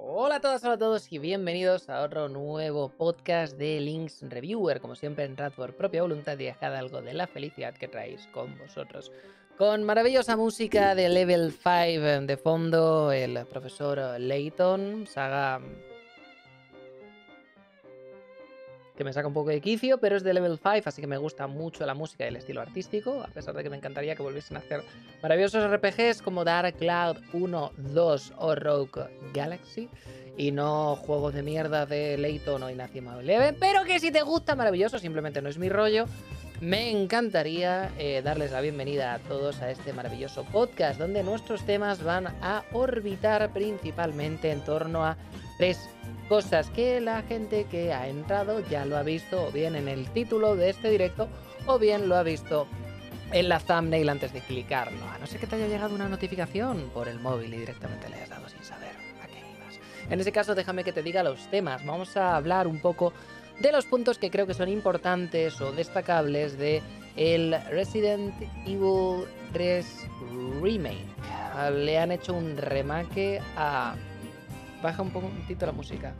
Hola a todas, hola a todos y bienvenidos a otro nuevo podcast de Links Reviewer, como siempre en Rat por propia voluntad y dejad algo de la felicidad que traéis con vosotros. Con maravillosa música de Level 5 de fondo, el profesor Layton, saga que me saca un poco de quicio, pero es de level 5, así que me gusta mucho la música y el estilo artístico, a pesar de que me encantaría que volviesen a hacer maravillosos RPGs como Dark Cloud 1, 2 o Rogue Galaxy, y no juegos de mierda de Layton o Inazuma Eleven, pero que si te gusta, maravilloso, simplemente no es mi rollo. Me encantaría eh, darles la bienvenida a todos a este maravilloso podcast donde nuestros temas van a orbitar principalmente en torno a tres cosas que la gente que ha entrado ya lo ha visto o bien en el título de este directo o bien lo ha visto en la thumbnail antes de clicarlo. A no ser que te haya llegado una notificación por el móvil y directamente le hayas dado sin saber a qué ibas. En ese caso, déjame que te diga los temas. Vamos a hablar un poco de los puntos que creo que son importantes o destacables de el Resident Evil 3 Remake. Le han hecho un remake a Baja un puntito la música.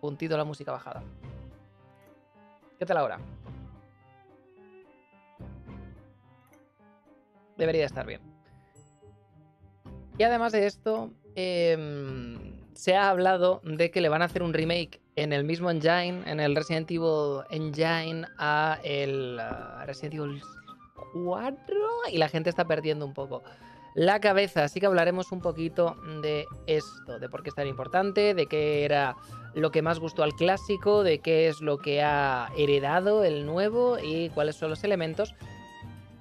Puntito la música bajada. ¿Qué tal ahora? Debería estar bien. Y además de esto, em, se ha hablado de que le van a hacer un remake en el mismo engine, en el Resident Evil Engine, a el Resident Evil 4 y la gente está perdiendo un poco la cabeza. Así que hablaremos un poquito de esto, de por qué es tan importante, de qué era lo que más gustó al clásico, de qué es lo que ha heredado el nuevo y cuáles son los elementos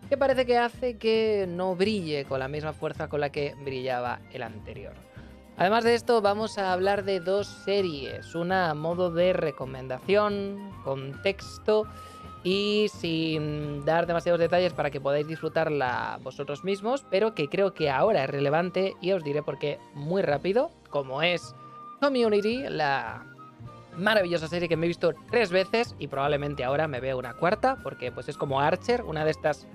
que parece que hace que no brille con la misma fuerza con la que brillaba el anterior. Además de esto, vamos a hablar de dos series, una a modo de recomendación, contexto y sin dar demasiados detalles para que podáis disfrutarla vosotros mismos, pero que creo que ahora es relevante y os diré por qué muy rápido, como es Community, la maravillosa serie que me he visto tres veces y probablemente ahora me veo una cuarta, porque pues es como Archer, una de estas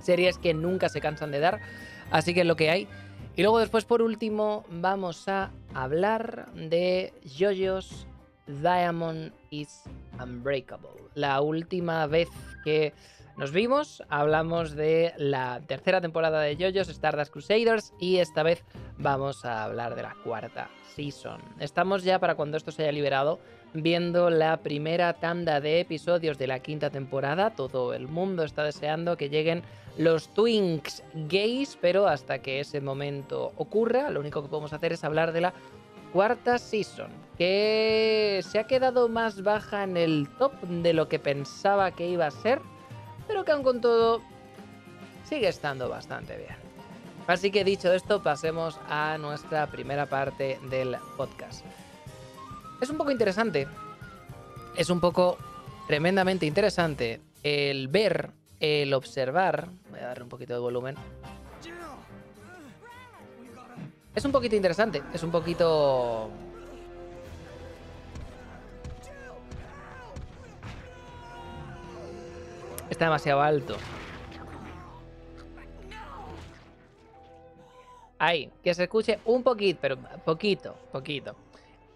series que nunca se cansan de dar, así que lo que hay. Y luego después por último vamos a hablar de JoJo's Diamond is Unbreakable. La última vez que nos vimos hablamos de la tercera temporada de JoJo's Stardust Crusaders y esta vez vamos a hablar de la cuarta season. Estamos ya para cuando esto se haya liberado viendo la primera tanda de episodios de la quinta temporada. Todo el mundo está deseando que lleguen los Twinks gays, pero hasta que ese momento ocurra, lo único que podemos hacer es hablar de la cuarta season, que se ha quedado más baja en el top de lo que pensaba que iba a ser, pero que aún con todo sigue estando bastante bien. Así que dicho esto, pasemos a nuestra primera parte del podcast. Es un poco interesante, es un poco tremendamente interesante el ver, el observar, voy a darle un poquito de volumen, es un poquito interesante, es un poquito... Está demasiado alto. Ahí, que se escuche un poquito, pero poquito, poquito.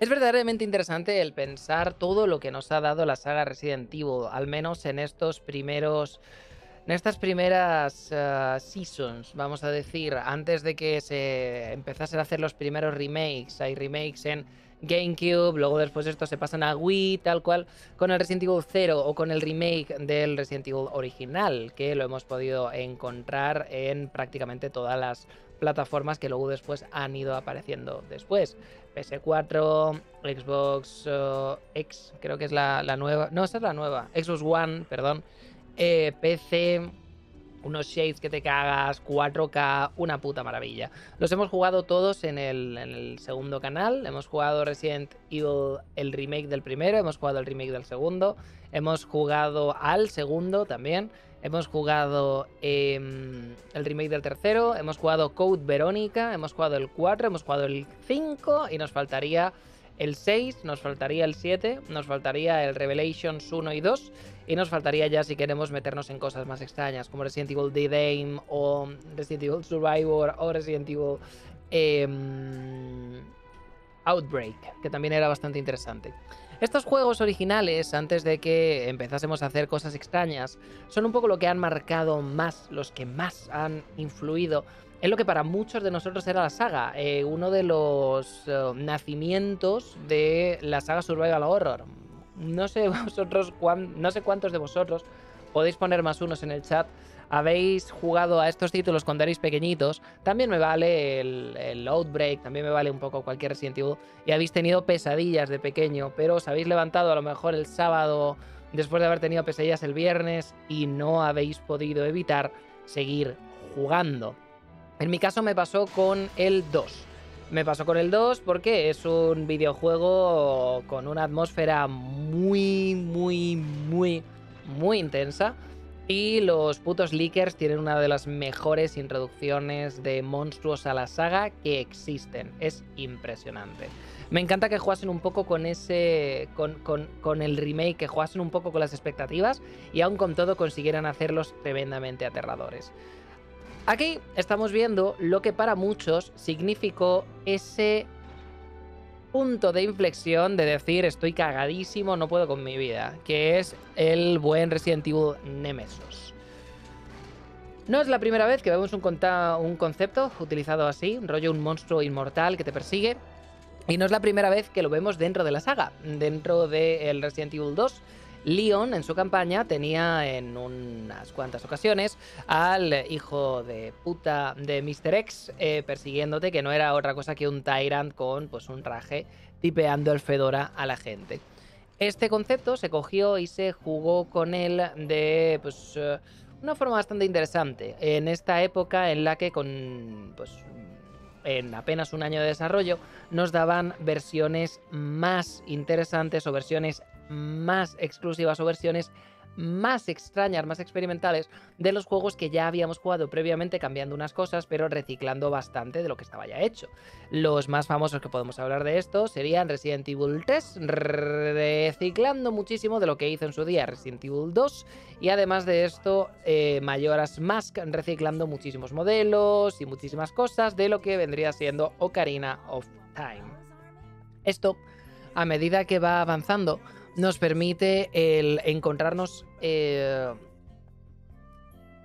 Es verdaderamente interesante el pensar todo lo que nos ha dado la saga Resident Evil, al menos en estos primeros en estas primeras eh, seasons, vamos a decir, antes de que se empezasen a hacer los primeros remakes, hay remakes en GameCube, luego después estos se pasan a Wii, tal cual, con el Resident Evil 0 o con el remake del Resident Evil original, que lo hemos podido encontrar en prácticamente todas las plataformas que luego después han ido apareciendo después. PS4, Xbox eh, X, creo que es la, nueva, no, esa es la nueva, Xbox One, perdón, eh, PC, unos shades que te cagas, 4K, una puta maravilla. Los hemos jugado todos en el, segundo canal. Hemos jugado Resident Evil, el remake del primero, hemos jugado el remake del segundo, hemos jugado al segundo también. Hemos jugado em, el remake del tercero, hemos jugado Code Verónica, hemos jugado el 4, hemos jugado el 5 y nos faltaría el 6, nos faltaría el 7, nos faltaría el Revelations 1 y 2 y nos faltaría ya si queremos meternos en cosas más extrañas como Resident Evil The Dame o Resident Evil Survivor o Resident Evil... Em, Outbreak, que también era bastante interesante. Estos juegos originales, antes de que empezásemos a hacer cosas extrañas, son un poco lo que han marcado más, los que más han influido en lo que para muchos de nosotros era la saga, eh, uno de los eh, nacimientos de la saga Survival Horror. No sé vosotros, no sé cuántos de vosotros podéis poner más unos en el chat habéis jugado a estos títulos cuando erais pequeñitos, también me vale el, Outbreak, también me vale un poco cualquier Resident Evil, y habéis tenido pesadillas de pequeño, pero os habéis levantado a lo mejor el sábado después de haber tenido pesadillas el viernes y no habéis podido evitar seguir jugando. En mi caso me pasó con el 2. Me pasó con el 2 porque es un videojuego con una atmósfera muy, muy, muy, muy intensa y los putos leakers tienen una de las mejores introducciones de monstruos a la saga que existen. Es impresionante. Me encanta que jugasen un poco con ese. Con, el remake, que jugasen un poco con las expectativas y aún con todo consiguieran hacerlos tremendamente aterradores. Aquí estamos viendo lo que para muchos significó ese punto de inflexión de decir estoy cagadísimo, no puedo con mi vida, que es el buen Resident Evil Nemesis. No es la primera vez que vemos un, un concepto utilizado así, rollo un monstruo inmortal que te persigue, y no es la primera vez que lo vemos dentro de la saga, dentro del Resident Evil 2 Leon en su campaña tenía en unas cuantas ocasiones al hijo de puta de Mr. X eh, persiguiéndote, que no era otra cosa que un Tyrant con pues, un traje tipeando el Fedora a la gente. Este concepto se cogió y se jugó con él de pues, eh, una forma bastante interesante. En esta época en la que con pues, en apenas un año de desarrollo, nos daban versiones más interesantes o versiones más exclusivas o versiones más extrañas, más experimentales de los juegos que ya habíamos jugado previamente, cambiando unas cosas, pero reciclando bastante de lo que estaba ya hecho. Los más famosos que podemos hablar de esto serían Resident Evil 3, reciclando muchísimo de lo que hizo en su día Resident Evil 2, y además de esto, eh, Mayoras Mask, reciclando muchísimos modelos y muchísimas cosas de lo que vendría siendo Ocarina of Time. Esto, a medida que va avanzando, nos permite el encontrarnos eh,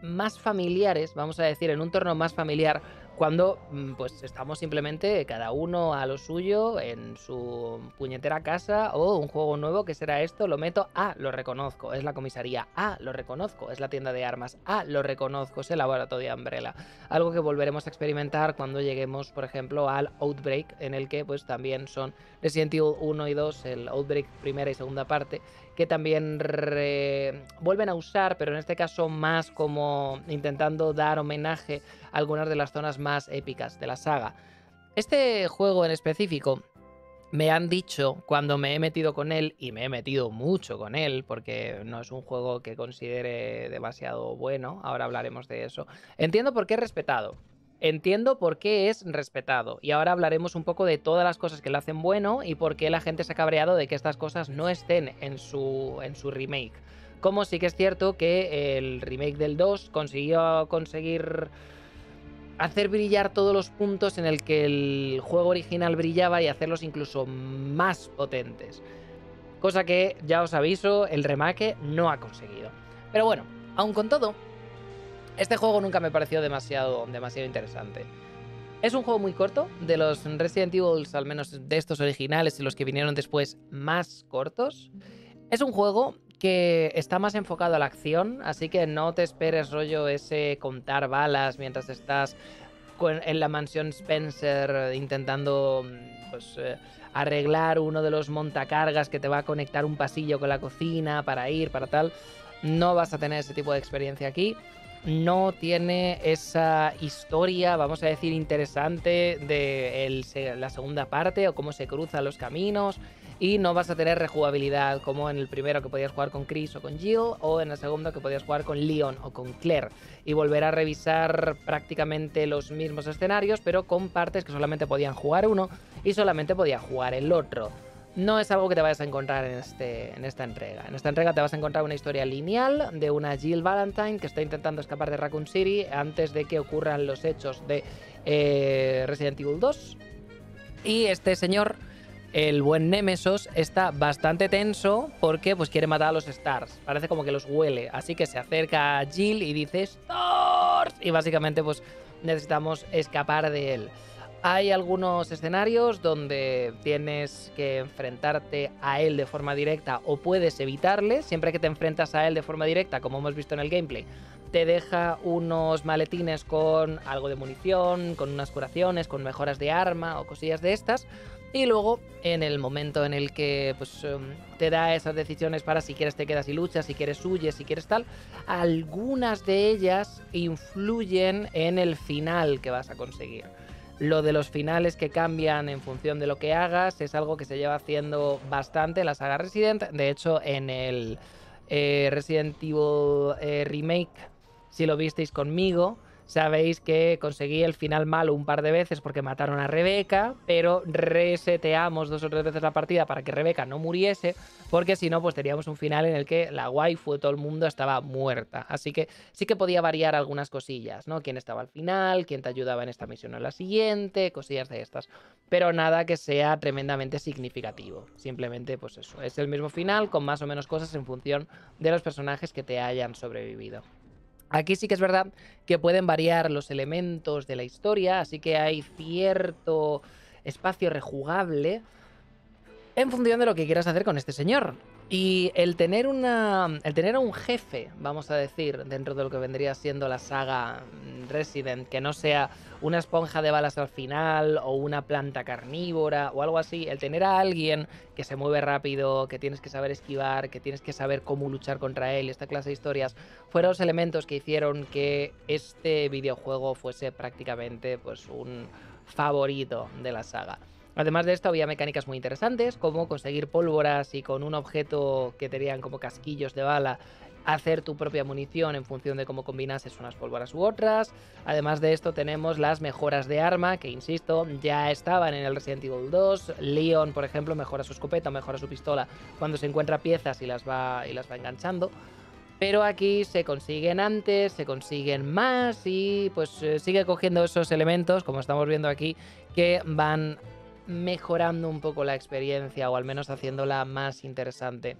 más familiares, vamos a decir, en un torno más familiar cuando mm, pues estamos simplemente cada uno a lo suyo en su puñetera casa o un juego nuevo que será esto, lo meto, ah, lo reconozco, es la comisaría, ah, lo reconozco, es la tienda de armas, ah, lo reconozco, es el laboratorio de Umbrella. Algo que volveremos a experimentar cuando lleguemos, por ejemplo, al Outbreak, en el que pues también son Resident Evil 1 y 2, el Outbreak primera y segunda parte, que también vuelven a usar, pero en este caso más como intentando dar homenaje a algunas de las zonas más épicas de la saga. Este juego en específico me han dicho cuando me he metido con él, y me he metido mucho con él, porque no es un juego que considere demasiado bueno, ahora hablaremos de eso. Entiendo por qué he respetado, entiendo por qué es respetado. Y ahora hablaremos un poco de todas las cosas que lo hacen bueno y por qué la gente se ha cabreado de que estas cosas no estén en su, en su remake. Como sí que es cierto que el remake del 2 consiguió conseguir hacer brillar todos los puntos en el que el juego original brillaba y hacerlos incluso más potentes. Cosa que, ya os aviso, el remake no ha conseguido. Pero bueno, aun con todo, este juego nunca me pareció demasiado, demasiado interesante. Es un juego muy corto, de los Resident Evil, al menos de estos originales y los que vinieron después, más cortos. Es un juego que está más enfocado a la acción, así que no te esperes rollo ese contar balas mientras estás en la mansión Spencer intentando pues, eh, arreglar uno de los montacargas que te va a conectar un pasillo con la cocina para ir, para tal. No vas a tener ese tipo de experiencia aquí no tiene esa historia, vamos a decir, interesante de la segunda parte o cómo se cruzan los caminos. Y no vas a tener rejugabilidad como en el primero que podías jugar con Chris o con Jill, o en el segundo que podías jugar con Leon o con Claire. Y volver a revisar prácticamente los mismos escenarios, pero con partes que solamente podían jugar uno y solamente podía jugar el otro no es algo que te vayas a encontrar en, este, en esta entrega. En esta entrega te vas a encontrar una historia lineal de una Jill Valentine que está intentando escapar de Raccoon City antes de que ocurran los hechos de eh, Resident Evil 2. Y este señor el buen Nemesos está bastante tenso porque pues quiere matar a los Stars. Parece como que los huele. Así que se acerca a Jill y dice ¡Stars! Y básicamente pues necesitamos escapar de él. Hay algunos escenarios donde tienes que enfrentarte a él de forma directa o puedes evitarle. Siempre que te enfrentas a él de forma directa, como hemos visto en el gameplay, te deja unos maletines con algo de munición, con unas curaciones, con mejoras de arma o cosillas de estas. Y luego, en el momento en el que pues, em, te da esas decisiones para si quieres te quedas y luchas, si quieres huyes, si quieres tal, algunas de ellas influyen en el final que vas a conseguir. Lo de los finales que cambian en función de lo que hagas es algo que se lleva haciendo bastante la saga Resident. De hecho, en el eh, Resident Evil eh, Remake, si lo visteis conmigo, Sabéis que conseguí el final malo un par de veces porque mataron a Rebeca, pero reseteamos dos o tres veces la partida para que Rebeca no muriese, porque si no, pues teníamos un final en el que la waifu de todo el mundo estaba muerta. Así que sí que podía variar algunas cosillas, ¿no? Quién estaba al final, quién te ayudaba en esta misión o en la siguiente, cosillas de estas. Pero nada que sea tremendamente significativo. Simplemente, pues eso, es el mismo final con más o menos cosas en función de los personajes que te hayan sobrevivido. Aquí sí que es verdad que pueden variar los elementos de la historia, así que hay cierto espacio rejugable en función de lo que quieras hacer con este señor. Y el tener una. El tener a un jefe, vamos a decir, dentro de lo que vendría siendo la saga Resident, que no sea una esponja de balas al final, o una planta carnívora, o algo así, el tener a alguien que se mueve rápido, que tienes que saber esquivar, que tienes que saber cómo luchar contra él, esta clase de historias, fueron los elementos que hicieron que este videojuego fuese prácticamente pues un favorito de la saga. Además de esto, había mecánicas muy interesantes, como conseguir pólvoras y con un objeto que tenían como casquillos de bala, hacer tu propia munición en función de cómo combinases unas pólvoras u otras. Además de esto, tenemos las mejoras de arma, que insisto, ya estaban en el Resident Evil 2. Leon, por ejemplo, mejora su escopeta, mejora su pistola cuando se encuentra piezas y las va, y las va enganchando. Pero aquí se consiguen antes, se consiguen más y pues eh, sigue cogiendo esos elementos, como estamos viendo aquí, que van mejorando un poco la experiencia o al menos haciéndola más interesante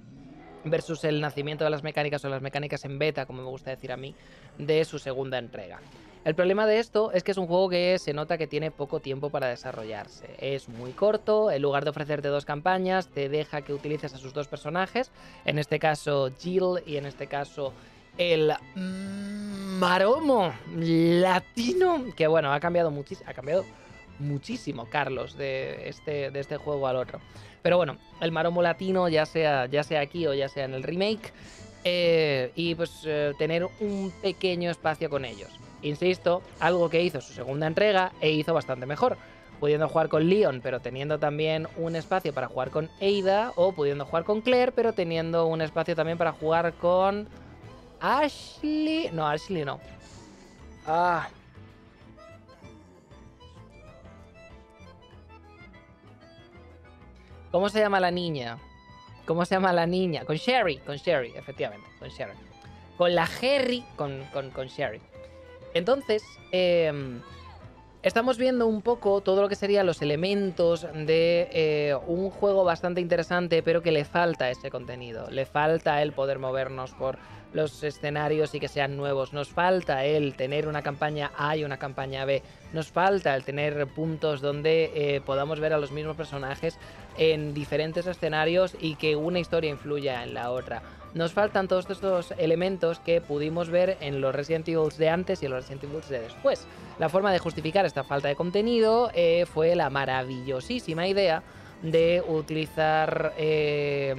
versus el nacimiento de las mecánicas o las mecánicas en beta, como me gusta decir a mí, de su segunda entrega. El problema de esto es que es un juego que se nota que tiene poco tiempo para desarrollarse. Es muy corto, en lugar de ofrecerte dos campañas, te deja que utilices a sus dos personajes, en este caso Jill y en este caso el Maromo Latino, que bueno, ha cambiado muchísimo, ha cambiado muchísimo, Carlos, de este, de este juego al otro. Pero bueno, el maromo latino, ya sea, ya sea aquí o ya sea en el remake, eh, y pues eh, tener un pequeño espacio con ellos. Insisto, algo que hizo su segunda entrega e hizo bastante mejor. Pudiendo jugar con Leon, pero teniendo también un espacio para jugar con Ada, o pudiendo jugar con Claire, pero teniendo un espacio también para jugar con Ashley. No, Ashley no. Ah, ¿Cómo se llama la niña? ¿Cómo se llama la niña? Con Sherry, con Sherry, efectivamente, con Sherry. Con la Harry, con, con, Sherry. Entonces, em, estamos viendo un poco todo lo que serían los elementos de eh, un juego bastante interesante, pero que le falta ese contenido. Le falta el poder movernos por los escenarios y que sean nuevos. Nos falta el tener una campaña A y una campaña B. Nos falta el tener puntos donde eh, podamos ver a los mismos personajes en diferentes escenarios y que una historia influya en la otra. Nos faltan todos estos elementos que pudimos ver en los Resident Evil de antes y en los Resident Evil de después. La forma de justificar esta falta de contenido eh, fue la maravillosísima idea de utilizar eh,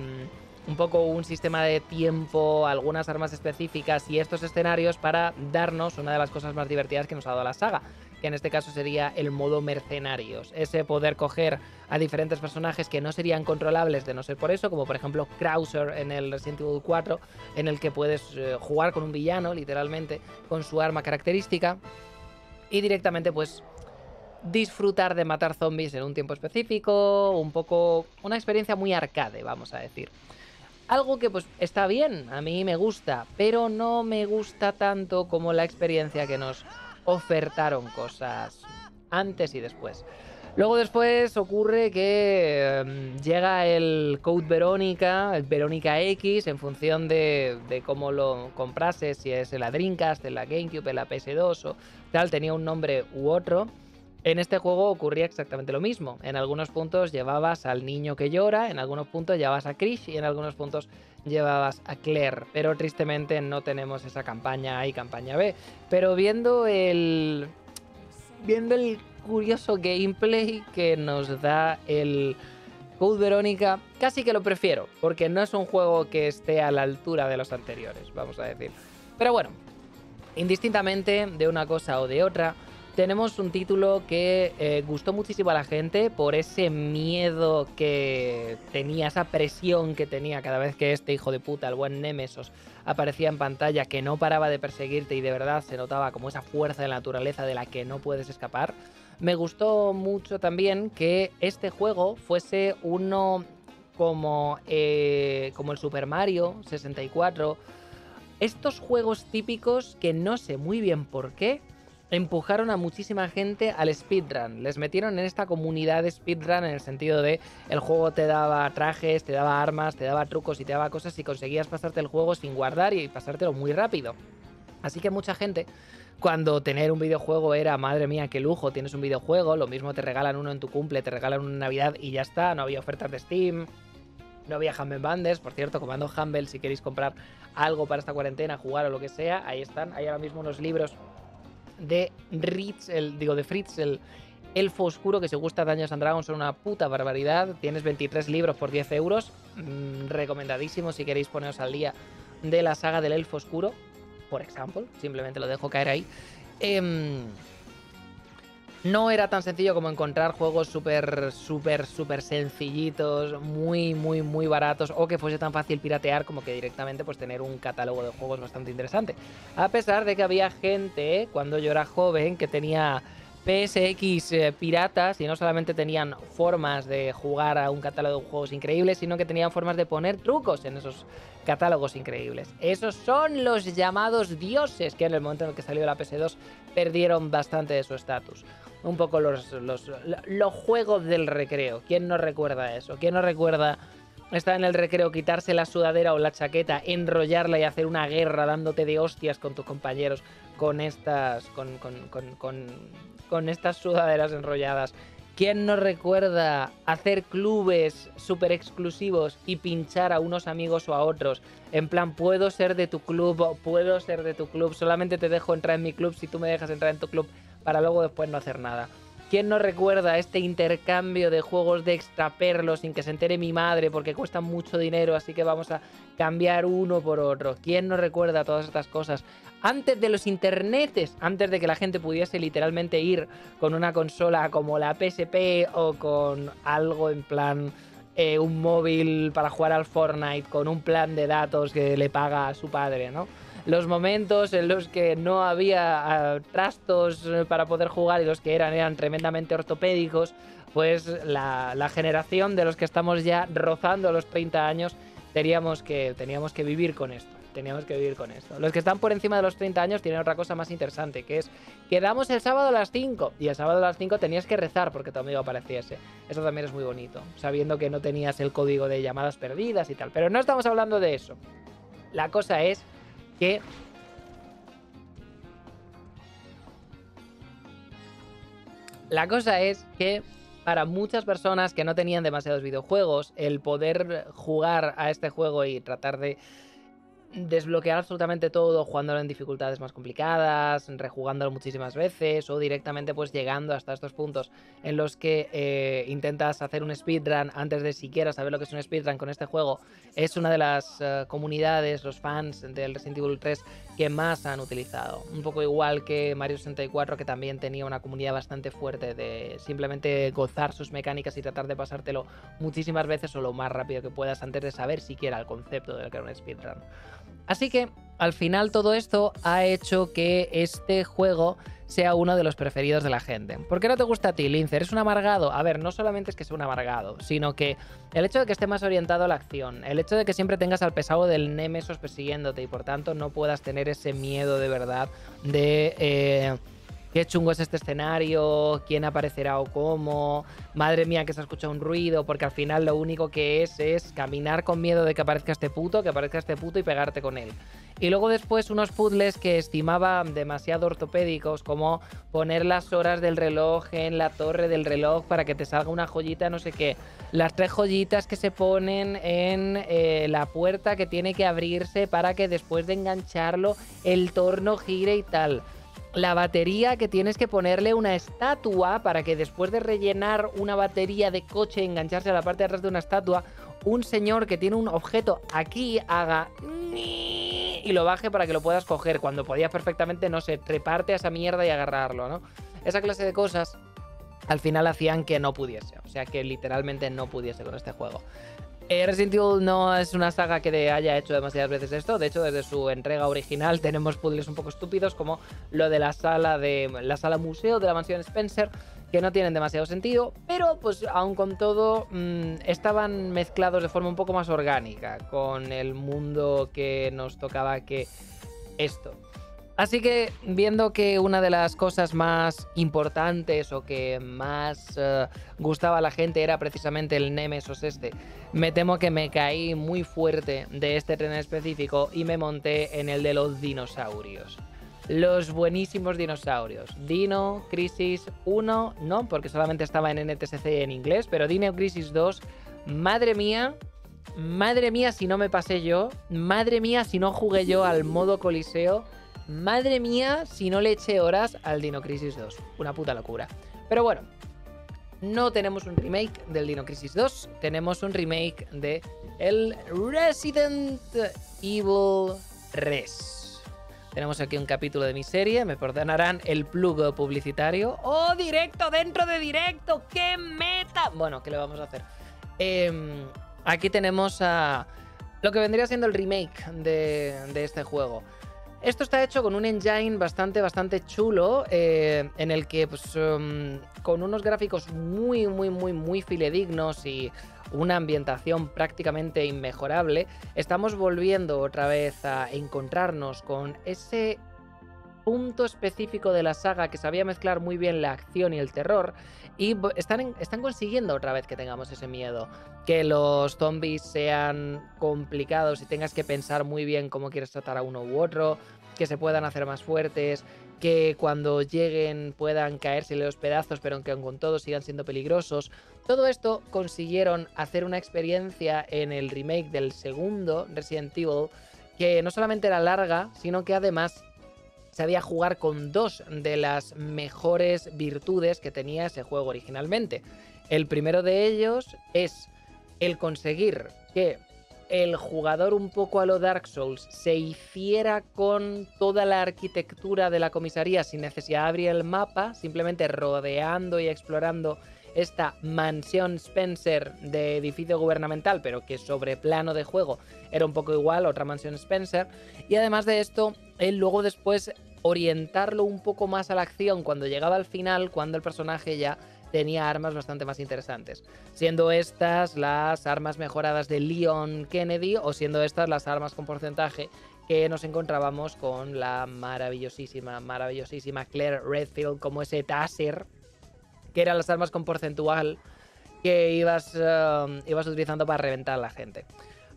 un poco un sistema de tiempo, algunas armas específicas y estos escenarios para darnos una de las cosas más divertidas que nos ha dado la saga, que en este caso sería el modo mercenarios. Ese poder coger a diferentes personajes que no serían controlables de no ser por eso, como por ejemplo Krauser en el Resident Evil 4, en el que puedes eh, jugar con un villano, literalmente, con su arma característica, y directamente pues disfrutar de matar zombies en un tiempo específico, un poco una experiencia muy arcade, vamos a decir. Algo que pues está bien, a mí me gusta, pero no me gusta tanto como la experiencia que nos ofertaron cosas antes y después. Luego después ocurre que em, llega el Code Verónica, el Verónica X, en función de, de, cómo lo comprases, si es en la Dreamcast, en la GameCube, en la PS2 o tal, tenía un nombre u otro. En este juego ocurría exactamente lo mismo. En algunos puntos llevabas al niño que llora, en algunos puntos llevabas a Krish y en algunos puntos llevabas a Claire. Pero tristemente no tenemos esa campaña A y campaña B. Pero viendo el. Viendo el curioso gameplay que nos da el Code Verónica, casi que lo prefiero, porque no es un juego que esté a la altura de los anteriores, vamos a decir. Pero bueno, indistintamente de una cosa o de otra, tenemos un título que eh, gustó muchísimo a la gente por ese miedo que tenía, esa presión que tenía cada vez que este hijo de puta, el buen Nemesos, aparecía en pantalla, que no paraba de perseguirte y de verdad se notaba como esa fuerza de la naturaleza de la que no puedes escapar. Me gustó mucho también que este juego fuese uno como, eh, como el Super Mario 64. Estos juegos típicos que no sé muy bien por qué, empujaron a muchísima gente al speedrun. Les metieron en esta comunidad de speedrun en el sentido de el juego te daba trajes, te daba armas, te daba trucos y te daba cosas y conseguías pasarte el juego sin guardar y pasártelo muy rápido. Así que mucha gente, cuando tener un videojuego era, madre mía, qué lujo, tienes un videojuego, lo mismo te regalan uno en tu cumple, te regalan una Navidad y ya está, no había ofertas de Steam, no había Humble Bandes, por cierto, comando Humble si queréis comprar algo para esta cuarentena, jugar o lo que sea, ahí están, hay ahora mismo unos libros de Ritz, el, digo, de Fritz, el elfo oscuro que se gusta Daños and Dragons son una puta barbaridad. Tienes 23 libros por 10 euros. Mm, recomendadísimo si queréis poneros al día de la saga del elfo oscuro. Por ejemplo, simplemente lo dejo caer ahí. Eh, no era tan sencillo como encontrar juegos súper, súper, súper sencillitos, muy, muy, muy baratos, o que fuese tan fácil piratear como que directamente pues tener un catálogo de juegos bastante interesante. A pesar de que había gente, cuando yo era joven, que tenía PSX eh, piratas y no solamente tenían formas de jugar a un catálogo de juegos increíbles, sino que tenían formas de poner trucos en esos catálogos increíbles. Esos son los llamados dioses que en el momento en el que salió la PS2 perdieron bastante de su estatus un poco los, los, juegos del recreo. ¿Quién no recuerda eso? ¿Quién no recuerda estar en el recreo, quitarse la sudadera o la chaqueta, enrollarla y hacer una guerra dándote de hostias con tus compañeros con estas, con, con, estas sudaderas enrolladas? ¿Quién no recuerda hacer clubes súper exclusivos y pinchar a unos amigos o a otros? En plan, puedo ser de tu club, puedo ser de tu club, solamente te dejo entrar en mi club si tú me dejas entrar en tu club para luego después no hacer nada. ¿Quién no recuerda este intercambio de juegos de extraperlos sin que se entere mi madre porque cuestan mucho dinero, así que vamos a cambiar uno por otro? ¿Quién no recuerda todas estas cosas? Antes de los internetes, antes de que la gente pudiese literalmente ir con una consola como la PSP o con algo en plan eh, un móvil para jugar al Fortnite con un plan de datos que le paga a su padre, ¿no? Los momentos en los que no había ah, trastos eh, para poder jugar y los que eran eran tremendamente ortopédicos, pues la, generación de los que estamos ya rozando los 30 años teníamos que, teníamos que vivir con esto. Teníamos que vivir con esto. Los que están por encima de los 30 años tienen otra cosa más interesante, que es quedamos el sábado a las 5 y el sábado a las 5 tenías que rezar porque tu amigo apareciese. Eso también es muy bonito, sabiendo que no tenías el código de llamadas perdidas y tal. Pero no estamos hablando de eso. La cosa es que la cosa es que para muchas personas que no tenían demasiados videojuegos, el poder jugar a este juego y tratar de desbloquear absolutamente todo jugándolo en dificultades más complicadas, rejugándolo muchísimas veces o directamente pues llegando hasta estos puntos en los que eh, intentas hacer un speedrun antes de siquiera saber lo que es un speedrun con este juego es una de las eh, comunidades, los fans del Resident Evil 3 que más han utilizado. Un poco igual que Mario 64 que también tenía una comunidad bastante fuerte de simplemente gozar sus mecánicas y tratar de pasártelo muchísimas veces o lo más rápido que puedas antes de saber siquiera el concepto de lo que era un speedrun. Así que al final todo esto ha hecho que este juego sea uno de los preferidos de la gente. ¿Por qué no te gusta a ti, Lince? ¿Eres un amargado? A ver, no solamente es que sea un amargado, sino que el hecho de que esté más orientado a la acción, el hecho de que siempre tengas al pesado del Nemesos persiguiéndote y por tanto no puedas tener ese miedo de verdad de... Eh, qué chungo es este escenario, quién aparecerá o cómo, madre mía que se ha escuchado un ruido, porque al final lo único que es es caminar con miedo de que aparezca este puto, que aparezca este puto y pegarte con él. Y luego después unos puzzles que estimaba demasiado ortopédicos, como poner las horas del reloj en la torre del reloj para que te salga una joyita, no sé qué. Las tres joyitas que se ponen en eh, la puerta que tiene que abrirse para que después de engancharlo el torno gire y tal la batería que tienes que ponerle una estatua para que después de rellenar una batería de coche engancharse a la parte de atrás de una estatua, un señor que tiene un objeto aquí haga y lo baje para que lo puedas coger cuando podías perfectamente, no sé, treparte a esa mierda y agarrarlo, ¿no? Esa clase de cosas al final hacían que no pudiese, o sea que literalmente no pudiese con este juego. Eh, Resident Evil no es una saga que haya hecho demasiadas veces esto. De hecho, desde su entrega original tenemos puzzles un poco estúpidos, como lo de la sala de la sala museo de la mansión Spencer, que no tienen demasiado sentido, pero pues aún con todo mm, estaban mezclados de forma un poco más orgánica con el mundo que nos tocaba que esto. Así que viendo que una de las cosas más importantes o que más eh, gustaba a la gente era precisamente el Nemesis este, me temo que me caí muy fuerte de este tren específico y me monté en el de los dinosaurios. Los buenísimos dinosaurios. Dino Crisis 1, no, porque solamente estaba en NTSC en inglés, pero Dino Crisis 2, madre mía, madre mía si no me pasé yo, madre mía si no jugué yo al modo coliseo Madre mía, si no le eché horas al Dino Crisis 2. Una puta locura. Pero bueno, no tenemos un remake del Dino Crisis 2, tenemos un remake de el Resident Evil Res. Tenemos aquí un capítulo de mi serie, me perdonarán el plug publicitario. ¡Oh, directo dentro de directo! ¡Qué meta! Bueno, ¿qué le vamos a hacer? Em, aquí tenemos a lo que vendría siendo el remake de este juego. Esto está hecho con un engine bastante, bastante chulo, eh, en el que pues, um, con unos gráficos muy, muy, muy, muy filedignos y una ambientación prácticamente inmejorable, estamos volviendo otra vez a encontrarnos con ese punto específico de la saga que sabía mezclar muy bien la acción y el terror y están, están consiguiendo otra vez que tengamos ese miedo, que los zombies sean complicados y tengas que pensar muy bien cómo quieres tratar a uno u otro, que se puedan hacer más fuertes, que cuando lleguen puedan caerse los pedazos, pero aunque con todo sigan siendo peligrosos. Todo esto consiguieron hacer una experiencia en el remake del segundo Resident Evil que no solamente era larga, sino que además sabía jugar con dos de las mejores virtudes que tenía ese juego originalmente. El primero de ellos es el conseguir que el jugador un poco a lo Dark Souls se hiciera con toda la arquitectura de la comisaría sin necesidad de abrir el mapa, simplemente rodeando y explorando esta mansión Spencer de edificio gubernamental, pero que sobre plano de juego era un poco igual, otra mansión Spencer. Y además de esto, él luego después orientarlo un poco más a la acción cuando llegaba al final, cuando el personaje ya tenía armas bastante más interesantes. Siendo estas las armas mejoradas de Leon Kennedy o siendo estas las armas con porcentaje que nos encontrábamos con la maravillosísima, maravillosísima Claire Redfield como ese Taser, que eran las armas con porcentual que ibas, um, ibas utilizando para reventar a la gente.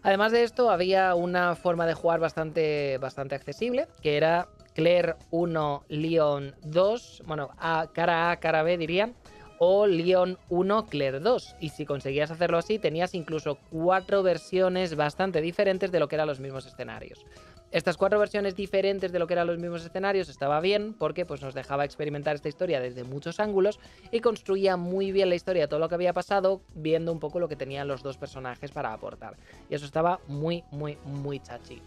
Además de esto, había una forma de jugar bastante, bastante accesible, que era Claire 1, Leon 2, bueno, a, cara A, cara B diría, o Leon 1 Claire 2. Y si conseguías hacerlo así, tenías incluso cuatro versiones bastante diferentes de lo que eran los mismos escenarios. Estas cuatro versiones diferentes de lo que eran los mismos escenarios estaba bien porque pues, nos dejaba experimentar esta historia desde muchos ángulos y construía muy bien la historia todo lo que había pasado, viendo un poco lo que tenían los dos personajes para aportar. Y eso estaba muy, muy, muy chachi.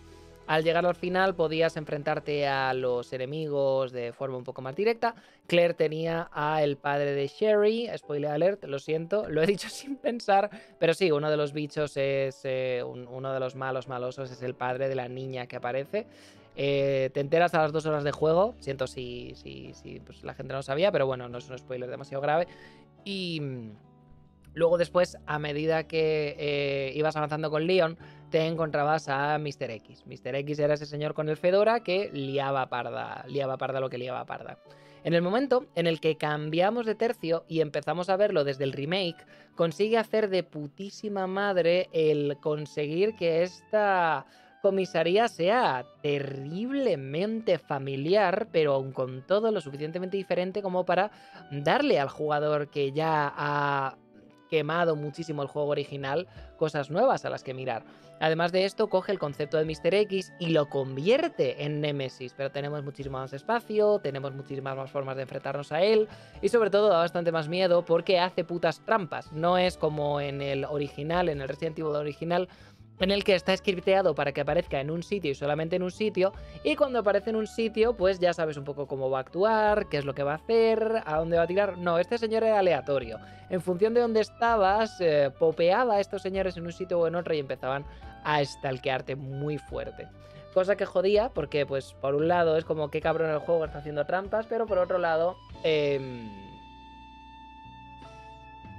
Al llegar al final podías enfrentarte a los enemigos de forma un poco más directa. Claire tenía a el padre de Sherry, spoiler alert, lo siento, lo he dicho sin pensar, pero sí, uno de los bichos es, eh, uno de los malos malosos es el padre de la niña que aparece. Eh, te enteras a las dos horas de juego, siento si, si, si pues la gente no sabía, pero bueno, no es un spoiler demasiado grave. Y mm, luego después, a medida que eh, ibas avanzando con Leon, te encontrabas a Mr. X. Mr. X era ese señor con el Fedora que liaba parda, liaba parda lo que liaba parda. En el momento en el que cambiamos de tercio y empezamos a verlo desde el remake, consigue hacer de putísima madre el conseguir que esta comisaría sea terriblemente familiar, pero aún con todo lo suficientemente diferente como para darle al jugador que ya ha quemado muchísimo el juego original cosas nuevas a las que mirar. Además de esto, coge el concepto de Mr. X y lo convierte en Nemesis, pero tenemos muchísimo más espacio, tenemos muchísimas más formas de enfrentarnos a él y sobre todo da bastante más miedo porque hace putas trampas. No es como en el original, en el Resident Evil original, en el que está scripteado para que aparezca en un sitio y solamente en un sitio, y cuando aparece en un sitio, pues ya sabes un poco cómo va a actuar, qué es lo que va a hacer, a dónde va a tirar. No, este señor era aleatorio. En función de dónde estabas, eh, popeaba a estos señores en un sitio o en otro y empezaban a stalkearte muy fuerte. Cosa que jodía, porque pues por un lado es como que cabrón el juego está haciendo trampas, pero por otro lado... Em,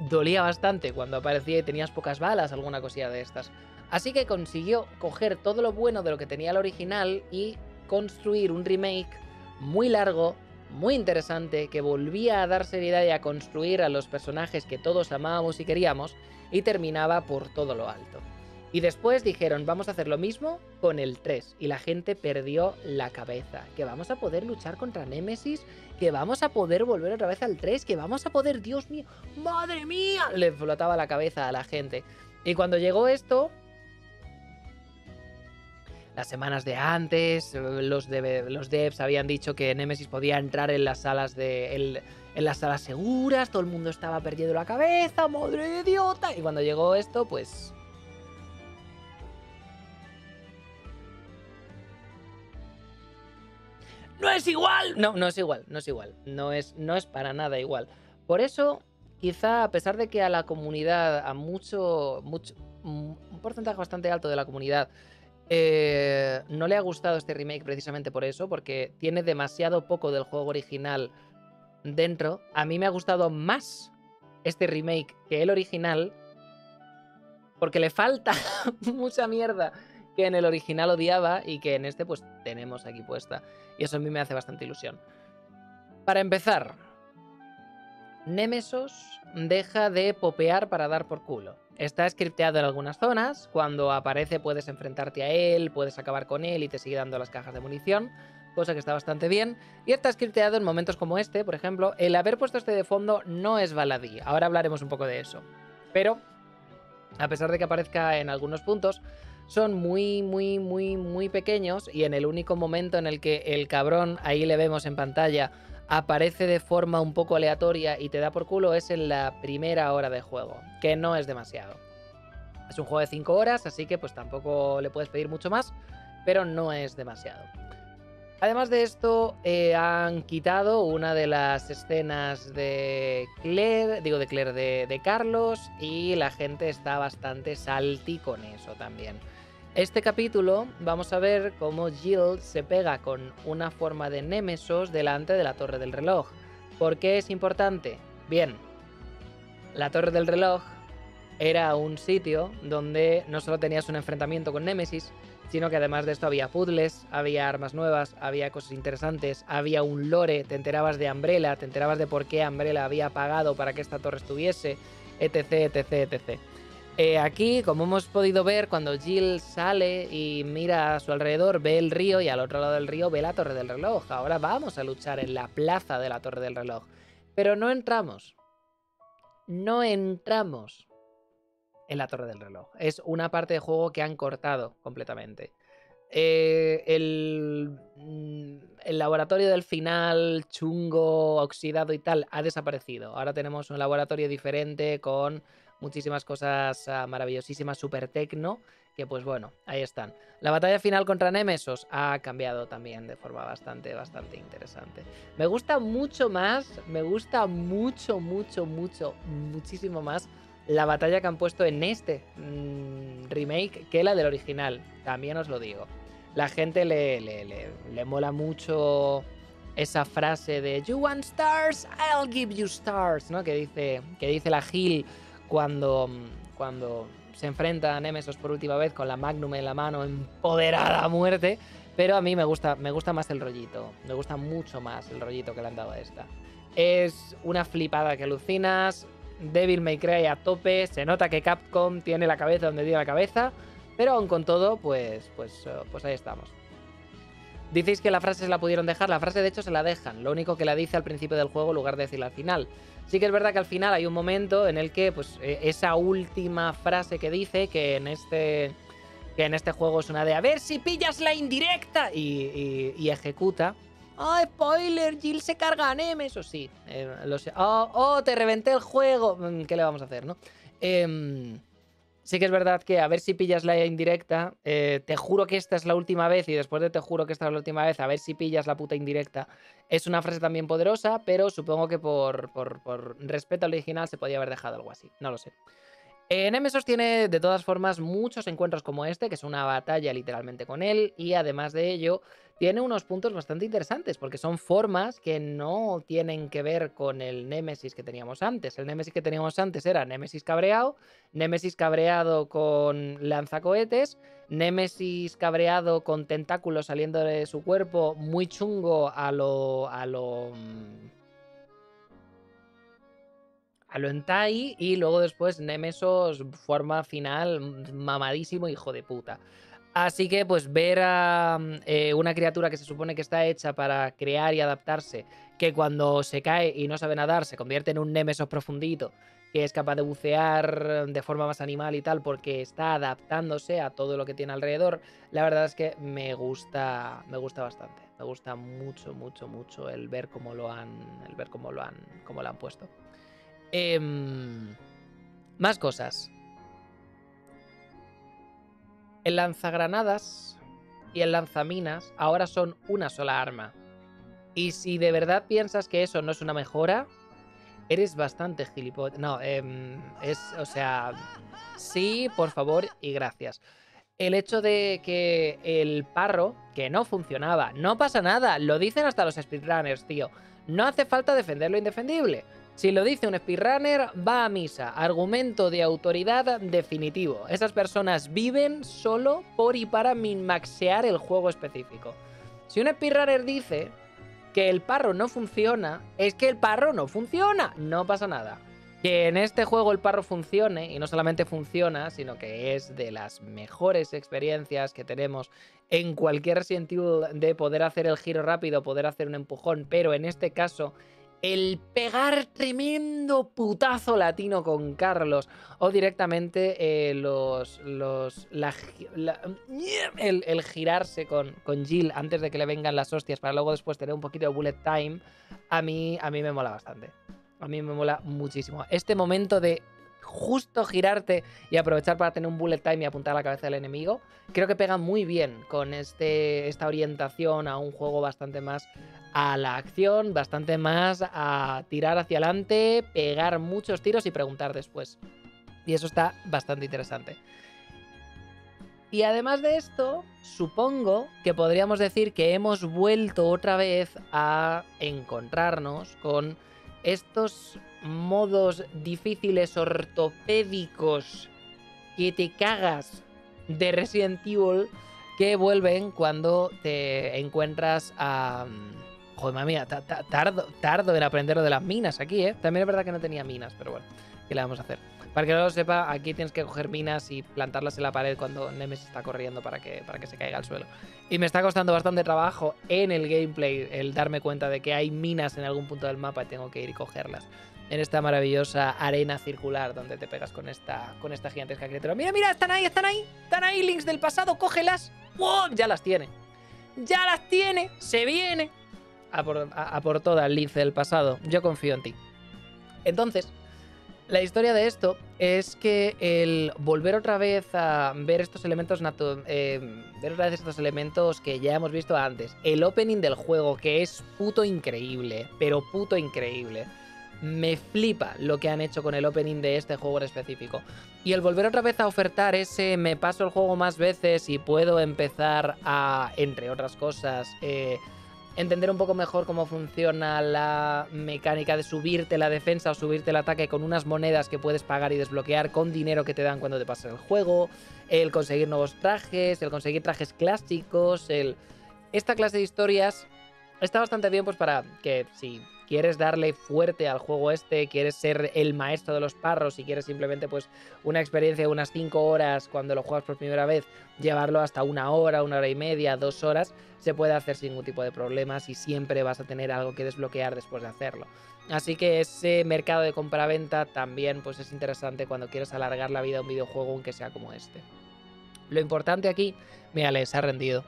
dolía bastante cuando aparecía y tenías pocas balas, alguna cosilla de estas. Así que consiguió coger todo lo bueno de lo que tenía el original y construir un remake muy largo, muy interesante, que volvía a dar seriedad y a construir a los personajes que todos amábamos y queríamos, y terminaba por todo lo alto. Y después dijeron, vamos a hacer lo mismo con el 3. Y la gente perdió la cabeza. Que vamos a poder luchar contra Nemesis. Que vamos a poder volver otra vez al 3. Que vamos a poder, Dios mío, madre mía. Le flotaba la cabeza a la gente. Y cuando llegó esto, las semanas de antes, los, de, los devs habían dicho que Nemesis podía entrar en las salas de. en las salas seguras, todo el mundo estaba perdiendo la cabeza, madre de idiota. Y cuando llegó esto, pues. ¡No es igual! No, no es igual, no es igual. No es, no es para nada igual. Por eso, quizá a pesar de que a la comunidad, a mucho, mucho un porcentaje bastante alto de la comunidad eh, no le ha gustado este remake precisamente por eso, porque tiene demasiado poco del juego original dentro. A mí me ha gustado más este remake que el original, porque le falta mucha mierda que en el original odiaba y que en este pues tenemos aquí puesta. Y eso a mí me hace bastante ilusión. Para empezar, Nemesos deja de popear para dar por culo. Está scripteado en algunas zonas, cuando aparece puedes enfrentarte a él, puedes acabar con él y te sigue dando las cajas de munición, cosa que está bastante bien. Y está scripteado en momentos como este, por ejemplo, el haber puesto este de fondo no es baladí, ahora hablaremos un poco de eso. Pero, a pesar de que aparezca en algunos puntos, son muy, muy, muy, muy pequeños y en el único momento en el que el cabrón, ahí le vemos en pantalla, aparece de forma un poco aleatoria y te da por culo es en la primera hora de juego, que no es demasiado. Es un juego de 5 horas, así que pues tampoco le puedes pedir mucho más, pero no es demasiado. Además de esto, eh, han quitado una de las escenas de Claire, digo de Claire, de, de Carlos, y la gente está bastante salty con eso también. Este capítulo vamos a ver cómo Jill se pega con una forma de Nemesos delante de la torre del reloj. ¿Por qué es importante? Bien, la torre del reloj era un sitio donde no solo tenías un enfrentamiento con Nemesis, sino que además de esto había puzzles, había armas nuevas, había cosas interesantes, había un lore, te enterabas de Umbrella, te enterabas de por qué Umbrella había pagado para que esta torre estuviese, etc, etc, etc. Eh, aquí, como hemos podido ver, cuando Jill sale y mira a su alrededor, ve el río y al otro lado del río ve la torre del reloj. Ahora vamos a luchar en la plaza de la torre del reloj. Pero no entramos. No entramos en la torre del reloj. Es una parte de juego que han cortado completamente. Eh, mm, el, laboratorio del final, chungo, oxidado y tal, ha desaparecido. Ahora tenemos un laboratorio diferente con muchísimas cosas ah, maravillosísimas, super tecno, que pues bueno, ahí están. La batalla final contra Nemesos ha cambiado también de forma bastante, bastante interesante. Me gusta mucho más, me gusta mucho, mucho, mucho, muchísimo más la batalla que han puesto en este mm, remake que la del original, también os lo digo. La gente le, le, le mola mucho esa frase de You want stars, I'll give you stars, ¿no? Que dice, que dice la Gil cuando, cuando se enfrenta a Nemesis por última vez con la Magnum en la mano, empoderada a muerte. Pero a mí me gusta, me gusta más el rollito. Me gusta mucho más el rollito que le han dado a esta. Es una flipada que alucinas. Devil May Cry a tope. Se nota que Capcom tiene la cabeza donde tiene la cabeza. Pero aún con todo, pues, pues, eh, pues ahí estamos. Dices que la frase se la pudieron dejar. La frase, de hecho, se la dejan. Lo único que la dice al principio del juego en lugar de decirla al final. Sí que es verdad que al final hay un momento en el que, pues, e, esa última frase que dice, que en este. Que en este juego es una de a ver si pillas la indirecta y, ejecuta. ¡Oh, spoiler! Jill se carga a Nemes. O sí. Eh, oh, oh, te reventé el juego. Mm, ¿Qué le vamos a hacer, no? Eh, Sí que es verdad que a ver si pillas la indirecta. Eh, te juro que esta es la última vez y después de te juro que esta es la última vez, a ver si pillas la puta indirecta. Es una frase también poderosa, pero supongo que por, por, por respeto al original se podía haber dejado algo así. No lo sé. En Nemesis tiene de todas formas muchos encuentros como este, que es una batalla literalmente con él, y además de ello tiene unos puntos bastante interesantes, porque son formas que no tienen que ver con el Némesis que teníamos antes. El Némesis que teníamos antes era Némesis cabreado, Némesis cabreado con lanzacohetes, Némesis cabreado con tentáculos saliendo de su cuerpo, muy chungo a lo... a lo mm, a lo y luego después Nemesos forma final mamadísimo hijo de puta. Así que pues ver a eh, una criatura que se supone que está hecha para crear y adaptarse, que cuando se cae y no sabe nadar se convierte en un Nemesos profundito, que es capaz de bucear de forma más animal y tal porque está adaptándose a todo lo que tiene alrededor, la verdad es que me gusta, me gusta bastante. Me gusta mucho, mucho, mucho el ver cómo lo han, el ver cómo lo han, cómo lo han puesto. Em, más cosas. El lanzagranadas y el lanzaminas ahora son una sola arma. Y si de verdad piensas que eso no es una mejora, eres bastante gilipollas. No, em, es, o sea, sí, por favor y gracias. El hecho de que el parro, que no funcionaba, no pasa nada, lo dicen hasta los speedrunners, tío. No hace falta defender lo indefendible. Si lo dice un speedrunner, va a misa. Argumento de autoridad definitivo. Esas personas viven solo por y para minmaxear el juego específico. Si un speedrunner dice que el parro no funciona, es que el parro no funciona. No pasa nada. Que en este juego el parro funcione, y no solamente funciona, sino que es de las mejores experiencias que tenemos en cualquier sentido de poder hacer el giro rápido, poder hacer un empujón, pero en este caso el pegar tremendo putazo latino con Carlos o directamente eh, los, los el, girarse con, con Jill antes de que le vengan las hostias para luego después tener un poquito de bullet time, a mí, a mí me mola bastante. A mí me mola muchísimo. Este momento de justo girarte y aprovechar para tener un bullet time y apuntar a la cabeza del enemigo, creo que pega muy bien con este, esta orientación a un juego bastante más a la acción, bastante más a tirar hacia adelante, pegar muchos tiros y preguntar después. Y eso está bastante interesante. Y además de esto, supongo que podríamos decir que hemos vuelto otra vez a encontrarnos con estos modos difíciles ortopédicos que te cagas de Resident Evil que vuelven cuando te encuentras a... Joder, mamá mía, tardo, tardo en aprender lo de las minas aquí, ¿eh? También es verdad que no tenía minas, pero bueno, ¿qué le vamos a hacer? Para que no lo sepa, aquí tienes que coger minas y plantarlas en la pared cuando Nemesis está corriendo para que, para que se caiga al suelo. Y me está costando bastante trabajo en el gameplay el darme cuenta de que hay minas en algún punto del mapa y tengo que ir y cogerlas. En esta maravillosa arena circular donde te pegas con esta, con esta gigantesca criatura. Mira, mira, están ahí, están ahí. Están ahí, links del pasado, cógelas. ¡Wow! Ya las tiene. Ya las tiene. Se viene. A por, a por todas, del pasado. Yo confío en ti. Entonces, la historia de esto es que el volver otra vez a ver estos elementos eh, ver otra vez estos elementos que ya hemos visto antes. El opening del juego, que es puto increíble, pero puto increíble. Me flipa lo que han hecho con el opening de este juego en específico. Y el volver otra vez a ofertar ese me paso el juego más veces y puedo empezar a, entre otras cosas, eh, entender un poco mejor cómo funciona la mecánica de subirte la defensa o subirte el ataque con unas monedas que puedes pagar y desbloquear con dinero que te dan cuando te pasas el juego, el conseguir nuevos trajes, el conseguir trajes clásicos, el... Esta clase de historias está bastante bien pues para que si quieres darle fuerte al juego este, quieres ser el maestro de los parros y quieres simplemente pues una experiencia de unas 5 horas cuando lo juegas por primera vez, llevarlo hasta una hora, una hora y media, dos horas, se puede hacer sin ningún tipo de problemas y siempre vas a tener algo que desbloquear después de hacerlo. Así que ese mercado de compra-venta también pues es interesante cuando quieres alargar la vida de un videojuego aunque sea como este. Lo importante aquí, mira, les ha rendido.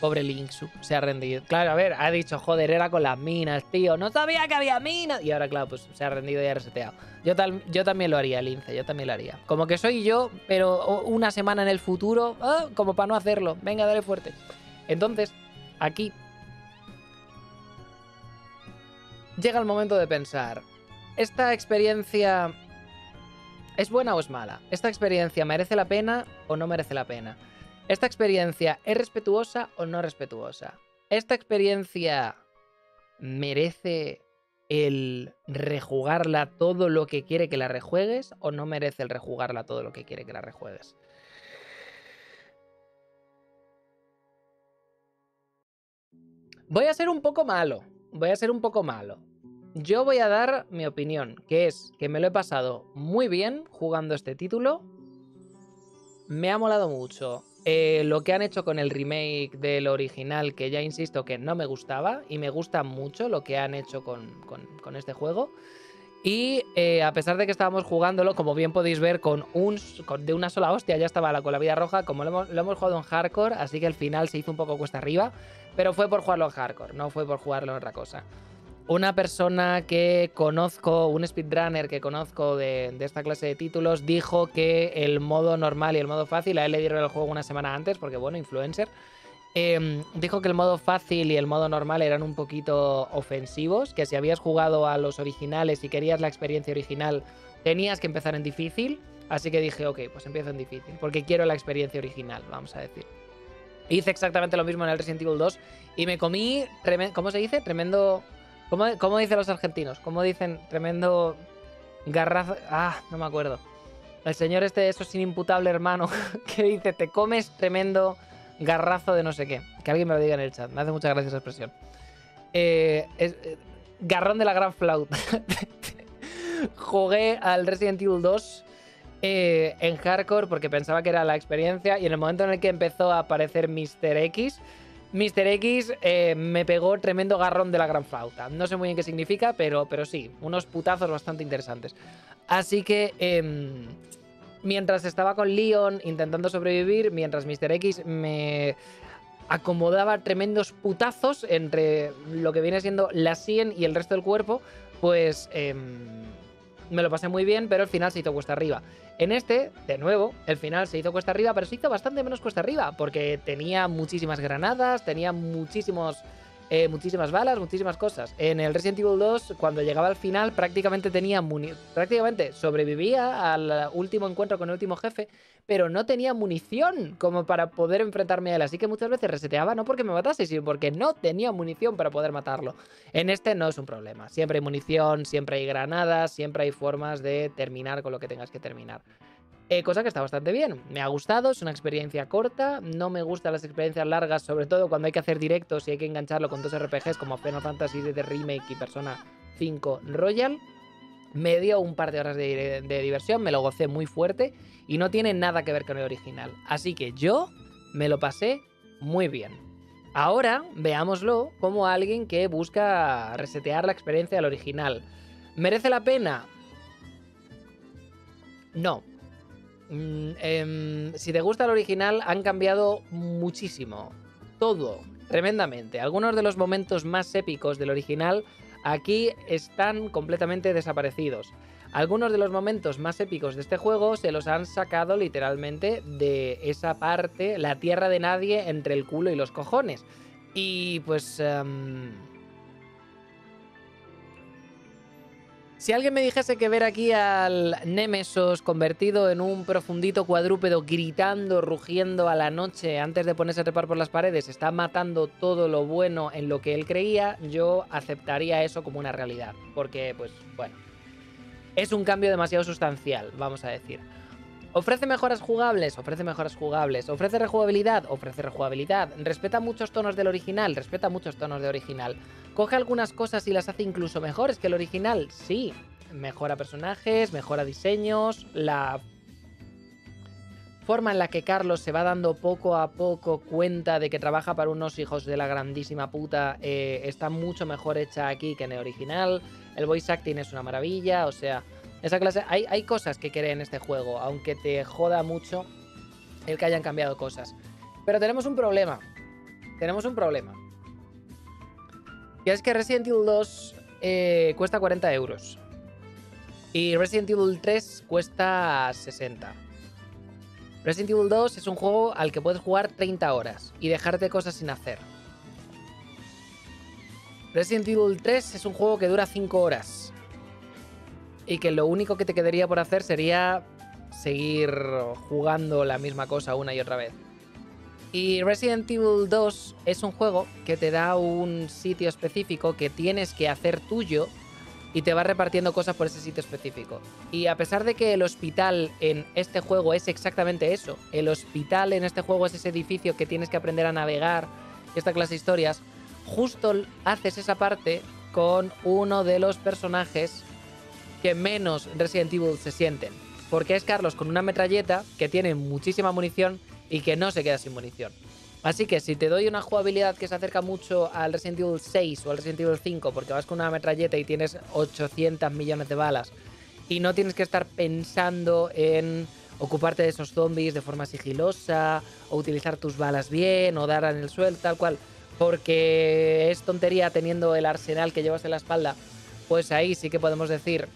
Pobre Linksu, se ha rendido. Claro, a ver, ha dicho, joder, era con las minas, tío. No sabía que había minas. Y ahora, claro, pues se ha rendido y ha reseteado. Yo, tal, yo también lo haría, Lince, yo también lo haría. Como que soy yo, pero una semana en el futuro, ah, como para no hacerlo. Venga, dale fuerte. Entonces, aquí llega el momento de pensar, ¿esta experiencia es buena o es mala? ¿Esta experiencia merece la pena o no merece la pena? ¿Esta experiencia es respetuosa o no respetuosa? ¿Esta experiencia merece el rejugarla todo lo que quiere que la rejuegues o no merece el rejugarla todo lo que quiere que la rejuegues? Voy a ser un poco malo, voy a ser un poco malo. Yo voy a dar mi opinión, que es que me lo he pasado muy bien jugando este título. Me ha molado mucho eh, lo que han hecho con el remake del original, que ya insisto que no me gustaba, y me gusta mucho lo que han hecho con, este juego. Y eh, a pesar de que estábamos jugándolo, como bien podéis ver, con un de una sola hostia ya estaba la, con la vida roja, como lo hemos, lo hemos, jugado en hardcore, así que al final se hizo un poco cuesta arriba, pero fue por jugarlo en hardcore, no fue por jugarlo en otra cosa una persona que conozco, un speedrunner que conozco de, esta clase de títulos, dijo que el modo normal y el modo fácil, a él le dieron el juego una semana antes, porque bueno, influencer, em, dijo que el modo fácil y el modo normal eran un poquito ofensivos, que si habías jugado a los originales y querías la experiencia original, tenías que empezar en difícil, así que dije, ok, pues empiezo en difícil, porque quiero la experiencia original, vamos a decir. Hice exactamente lo mismo en el Resident Evil 2 y me comí, ¿cómo se dice? Tremendo ¿Cómo, dicen los argentinos? ¿Cómo dicen tremendo garrazo? Ah, no me acuerdo. El señor este, eso es inimputable, hermano, que dice, te comes tremendo garrazo de no sé qué. Que alguien me lo diga en el chat. Me hace mucha gracia esa expresión. Eh, eh, garrón de la gran flauta. Jugué al Resident Evil 2 eh, en hardcore porque pensaba que era la experiencia y en el momento en el que empezó a aparecer Mr. X Mr. X eh, me pegó tremendo garrón de la gran flauta. No sé muy bien qué significa, pero, pero sí, unos putazos bastante interesantes. Así que em, mientras estaba con Leon intentando sobrevivir, mientras Mr. X me acomodaba tremendos putazos entre lo que viene siendo la sien y el resto del cuerpo, pues em, me lo pasé muy bien, pero al final se hizo cuesta arriba. En este, de nuevo, el final se hizo cuesta arriba, pero se hizo bastante menos cuesta arriba, porque tenía muchísimas granadas, tenía muchísimos, eh, muchísimas balas, muchísimas cosas. En el Resident Evil 2, cuando llegaba al final, prácticamente tenía prácticamente sobrevivía al último encuentro con el último jefe, pero no tenía munición como para poder enfrentarme a él. Así que muchas veces reseteaba no porque me matase, sino porque no tenía munición para poder matarlo. En este no es un problema. Siempre hay munición, siempre hay granadas, siempre hay formas de terminar con lo que tengas que terminar. Eh, cosa que está bastante bien. Me ha gustado, es una experiencia corta. No me gustan las experiencias largas, sobre todo cuando hay que hacer directos y hay que engancharlo con dos RPGs como Final Fantasy de Remake y Persona 5 Royal. Me dio un par de horas de, de, diversión, me lo gocé muy fuerte y no tiene nada que ver con el original. Así que yo me lo pasé muy bien. Ahora veámoslo como alguien que busca resetear la experiencia del original. ¿Merece la pena? No, Mm, em, si te gusta el original, han cambiado muchísimo. Todo, tremendamente. Algunos de los momentos más épicos del original aquí están completamente desaparecidos. Algunos de los momentos más épicos de este juego se los han sacado literalmente de esa parte, la tierra de nadie entre el culo y los cojones. Y pues... Em, Si alguien me dijese que ver aquí al Nemesos convertido en un profundito cuadrúpedo gritando, rugiendo a la noche antes de ponerse a trepar por las paredes, está matando todo lo bueno en lo que él creía, yo aceptaría eso como una realidad. Porque, pues, bueno, es un cambio demasiado sustancial, vamos a decir. ¿Ofrece mejoras jugables? Ofrece mejoras jugables. ¿Ofrece rejugabilidad? Ofrece rejugabilidad. ¿Respeta muchos tonos del original? Respeta muchos tonos de original. ¿Coge algunas cosas y las hace incluso mejores que el original? Sí. Mejora personajes, mejora diseños, la forma en la que Carlos se va dando poco a poco cuenta de que trabaja para unos hijos de la grandísima puta eh, está mucho mejor hecha aquí que en el original. El voice acting es una maravilla, o sea, esa clase. Hay, hay cosas que quiere en este juego, aunque te joda mucho el que hayan cambiado cosas. Pero tenemos un problema. Tenemos un problema. Y es que Resident Evil 2 eh, cuesta 40 euros. Y Resident Evil 3 cuesta 60. Resident Evil 2 es un juego al que puedes jugar 30 horas y dejarte cosas sin hacer. Resident Evil 3 es un juego que dura 5 horas y que lo único que te quedaría por hacer sería seguir jugando la misma cosa una y otra vez. Y Resident Evil 2 es un juego que te da un sitio específico que tienes que hacer tuyo y te va repartiendo cosas por ese sitio específico. Y a pesar de que el hospital en este juego es exactamente eso, el hospital en este juego es ese edificio que tienes que aprender a navegar, esta clase de historias, justo haces esa parte con uno de los personajes que menos Resident Evil se sienten. Porque es Carlos con una metralleta que tiene muchísima munición y que no se queda sin munición. Así que si te doy una jugabilidad que se acerca mucho al Resident Evil 6 o al Resident Evil 5 porque vas con una metralleta y tienes 800 millones de balas y no tienes que estar pensando en ocuparte de esos zombies de forma sigilosa o utilizar tus balas bien o dar en el suelo, tal cual, porque es tontería teniendo el arsenal que llevas en la espalda, pues ahí sí que podemos decir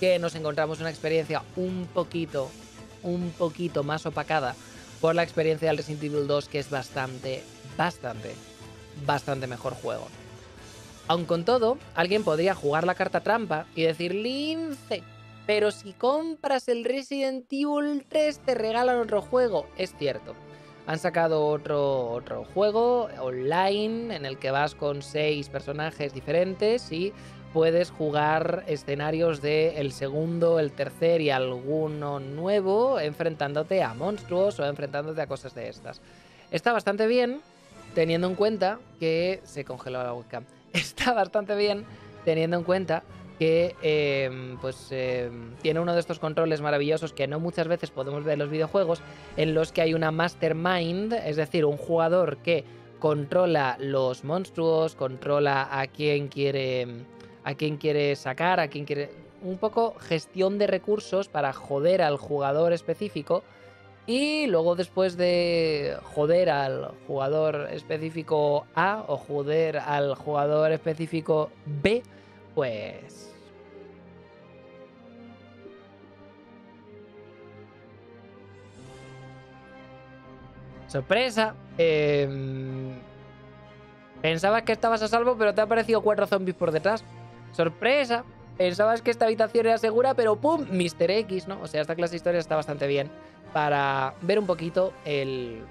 que nos encontramos una experiencia un poquito, un poquito más opacada por la experiencia del Resident Evil 2, que es bastante, bastante, bastante mejor juego. Aun con todo, alguien podría jugar la carta trampa y decir, Lince, pero si compras el Resident Evil 3 te regalan otro juego. Es cierto. Han sacado otro, otro juego online en el que vas con seis personajes diferentes y puedes jugar escenarios de el segundo, el tercer y alguno nuevo enfrentándote a monstruos o enfrentándote a cosas de estas. Está bastante bien teniendo en cuenta que se congeló la webcam. Está bastante bien teniendo en cuenta que em, pues em, tiene uno de estos controles maravillosos que no muchas veces podemos ver en los videojuegos, en los que hay una mastermind, es decir, un jugador que controla los monstruos, controla a quien quiere a quién quiere sacar, a quién quiere... Un poco gestión de recursos para joder al jugador específico. Y luego después de joder al jugador específico A o joder al jugador específico B, pues... Sorpresa. Em, pensabas que estabas a salvo, pero te han aparecido cuatro zombies por detrás. ¡Sorpresa! Pensabas que esta habitación era segura, pero ¡pum! Mr. X, ¿no? O sea, esta clase de historia está bastante bien para ver un poquito el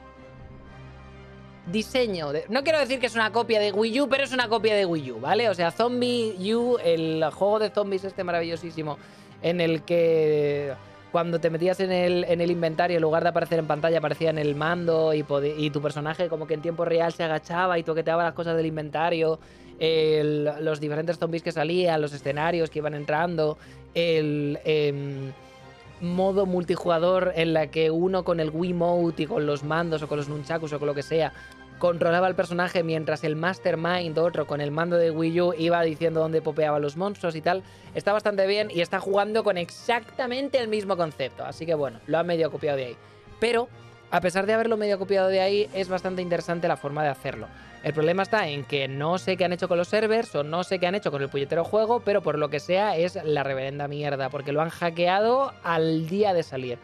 diseño. De... No quiero decir que es una copia de Wii U, pero es una copia de Wii U, ¿vale? O sea, Zombie U, el juego de zombies este maravillosísimo, en el que cuando te metías en el, en el inventario, en lugar de aparecer en pantalla, aparecía en el mando y, y tu personaje como que en tiempo real se agachaba y toqueteaba las cosas del inventario los diferentes zombies que salían, los escenarios que iban entrando, el em, modo multijugador en la que uno con el Wiimote y con los mandos o con los nunchakus o con lo que sea controlaba al personaje mientras el Mastermind, otro con el mando de Wii U, iba diciendo dónde popeaba los monstruos y tal. Está bastante bien y está jugando con exactamente el mismo concepto. Así que bueno, lo ha medio copiado de ahí. Pero, a pesar de haberlo medio copiado de ahí, es bastante interesante la forma de hacerlo. El problema está en que no sé qué han hecho con los servers o no sé qué han hecho con el puñetero juego, pero por lo que sea es la reverenda mierda, porque lo han hackeado al día de salir.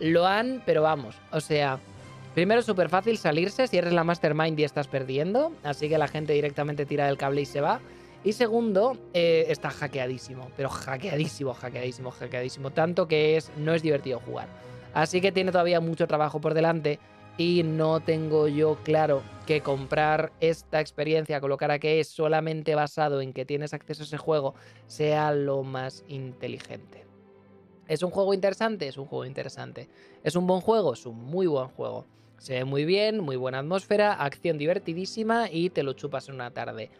Lo han, pero vamos, o sea, primero es súper fácil salirse si eres la mastermind y estás perdiendo, así que la gente directamente tira del cable y se va. Y segundo, eh, está hackeadísimo, pero hackeadísimo, hackeadísimo, hackeadísimo. Tanto que es, no es divertido jugar. Así que tiene todavía mucho trabajo por delante y no tengo yo claro que comprar esta experiencia, colocar a que es solamente basado en que tienes acceso a ese juego, sea lo más inteligente. ¿Es un juego interesante? Es un juego interesante. ¿Es un buen juego? Es un muy buen juego. Se ve muy bien, muy buena atmósfera, acción divertidísima y te lo chupas en una tarde.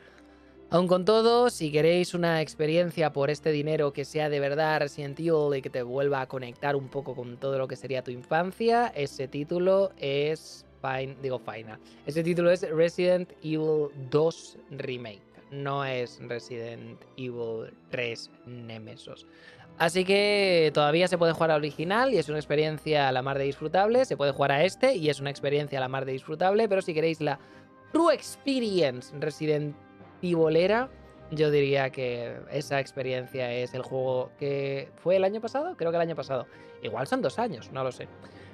Aun con todo, si queréis una experiencia por este dinero que sea de verdad Resident Evil y que te vuelva a conectar un poco con todo lo que sería tu infancia, ese título es Fine, digo Final. Ese título es Resident Evil 2 Remake, no es Resident Evil 3 Nemesis. Así que todavía se puede jugar al original y es una experiencia a la mar de disfrutable. Se puede jugar a este y es una experiencia a la mar de disfrutable. Pero si queréis la True Experience Resident Evilera, yo diría que esa experiencia es el juego que fue el año pasado. Creo que el año pasado. Igual son dos años, no lo sé.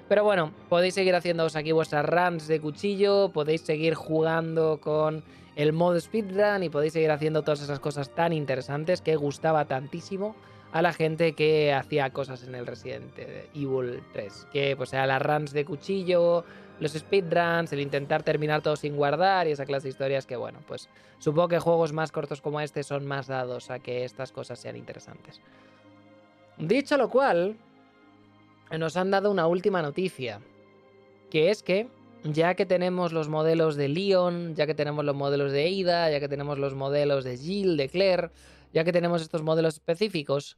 Pero bueno, podéis seguir haciéndoos aquí vuestras runs de cuchillo. Podéis seguir jugando con el modo speedrun y podéis seguir haciendo todas esas cosas tan interesantes que gustaba tantísimo a la gente que hacía cosas en el Resident Evil 3. Que pues sea las runs de cuchillo, los speedruns, el intentar terminar todo sin guardar y esa clase de historias que bueno, pues supongo que juegos más cortos como este son más dados a que estas cosas sean interesantes. Dicho lo cual, nos han dado una última noticia, que es que ya que tenemos los modelos de Leon, ya que tenemos los modelos de Ada, ya que tenemos los modelos de Jill, de Claire, ya que tenemos estos modelos específicos,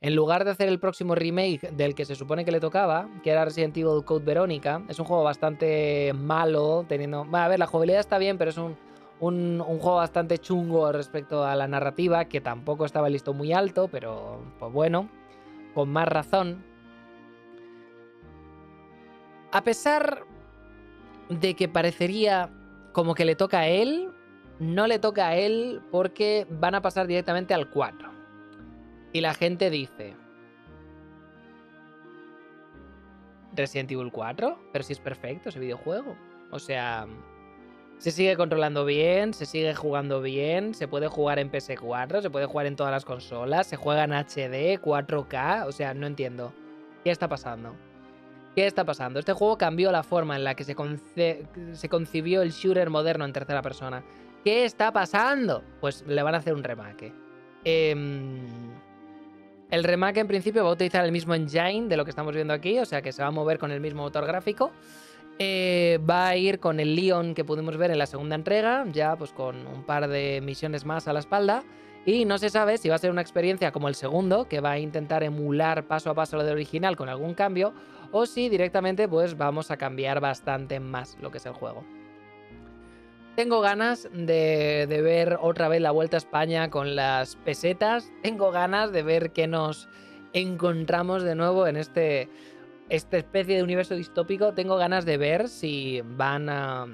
en lugar de hacer el próximo remake del que se supone que le tocaba, que era Resident Evil Code Verónica, es un juego bastante malo, teniendo... Bueno, a ver, la jugabilidad está bien, pero es un, un, juego bastante chungo respecto a la narrativa, que tampoco estaba listo muy alto, pero pues bueno, con más razón. A pesar de que parecería como que le toca a él, no le toca a él porque van a pasar directamente al 4. Y la gente dice... Resident Evil 4, pero si es perfecto ese videojuego. O sea, se sigue controlando bien, se sigue jugando bien, se puede jugar en PS4, se puede jugar en todas las consolas, se juega en HD, 4K, o sea, no entiendo. ¿Qué está pasando? ¿Qué está pasando? Este juego cambió la forma en la que se, se concibió el shooter moderno en tercera persona. ¿Qué está pasando? Pues le van a hacer un remake. Eh, el remake en principio va a utilizar el mismo engine de lo que estamos viendo aquí, o sea que se va a mover con el mismo motor gráfico. Eh, va a ir con el Leon que pudimos ver en la segunda entrega, ya pues con un par de misiones más a la espalda. Y no se sabe si va a ser una experiencia como el segundo, que va a intentar emular paso a paso lo del original con algún cambio, o si directamente pues vamos a cambiar bastante más lo que es el juego. Tengo ganas de, ver otra vez la Vuelta a España con las pesetas. Tengo ganas de ver qué nos encontramos de nuevo en este, esta especie de universo distópico. Tengo ganas de ver si van a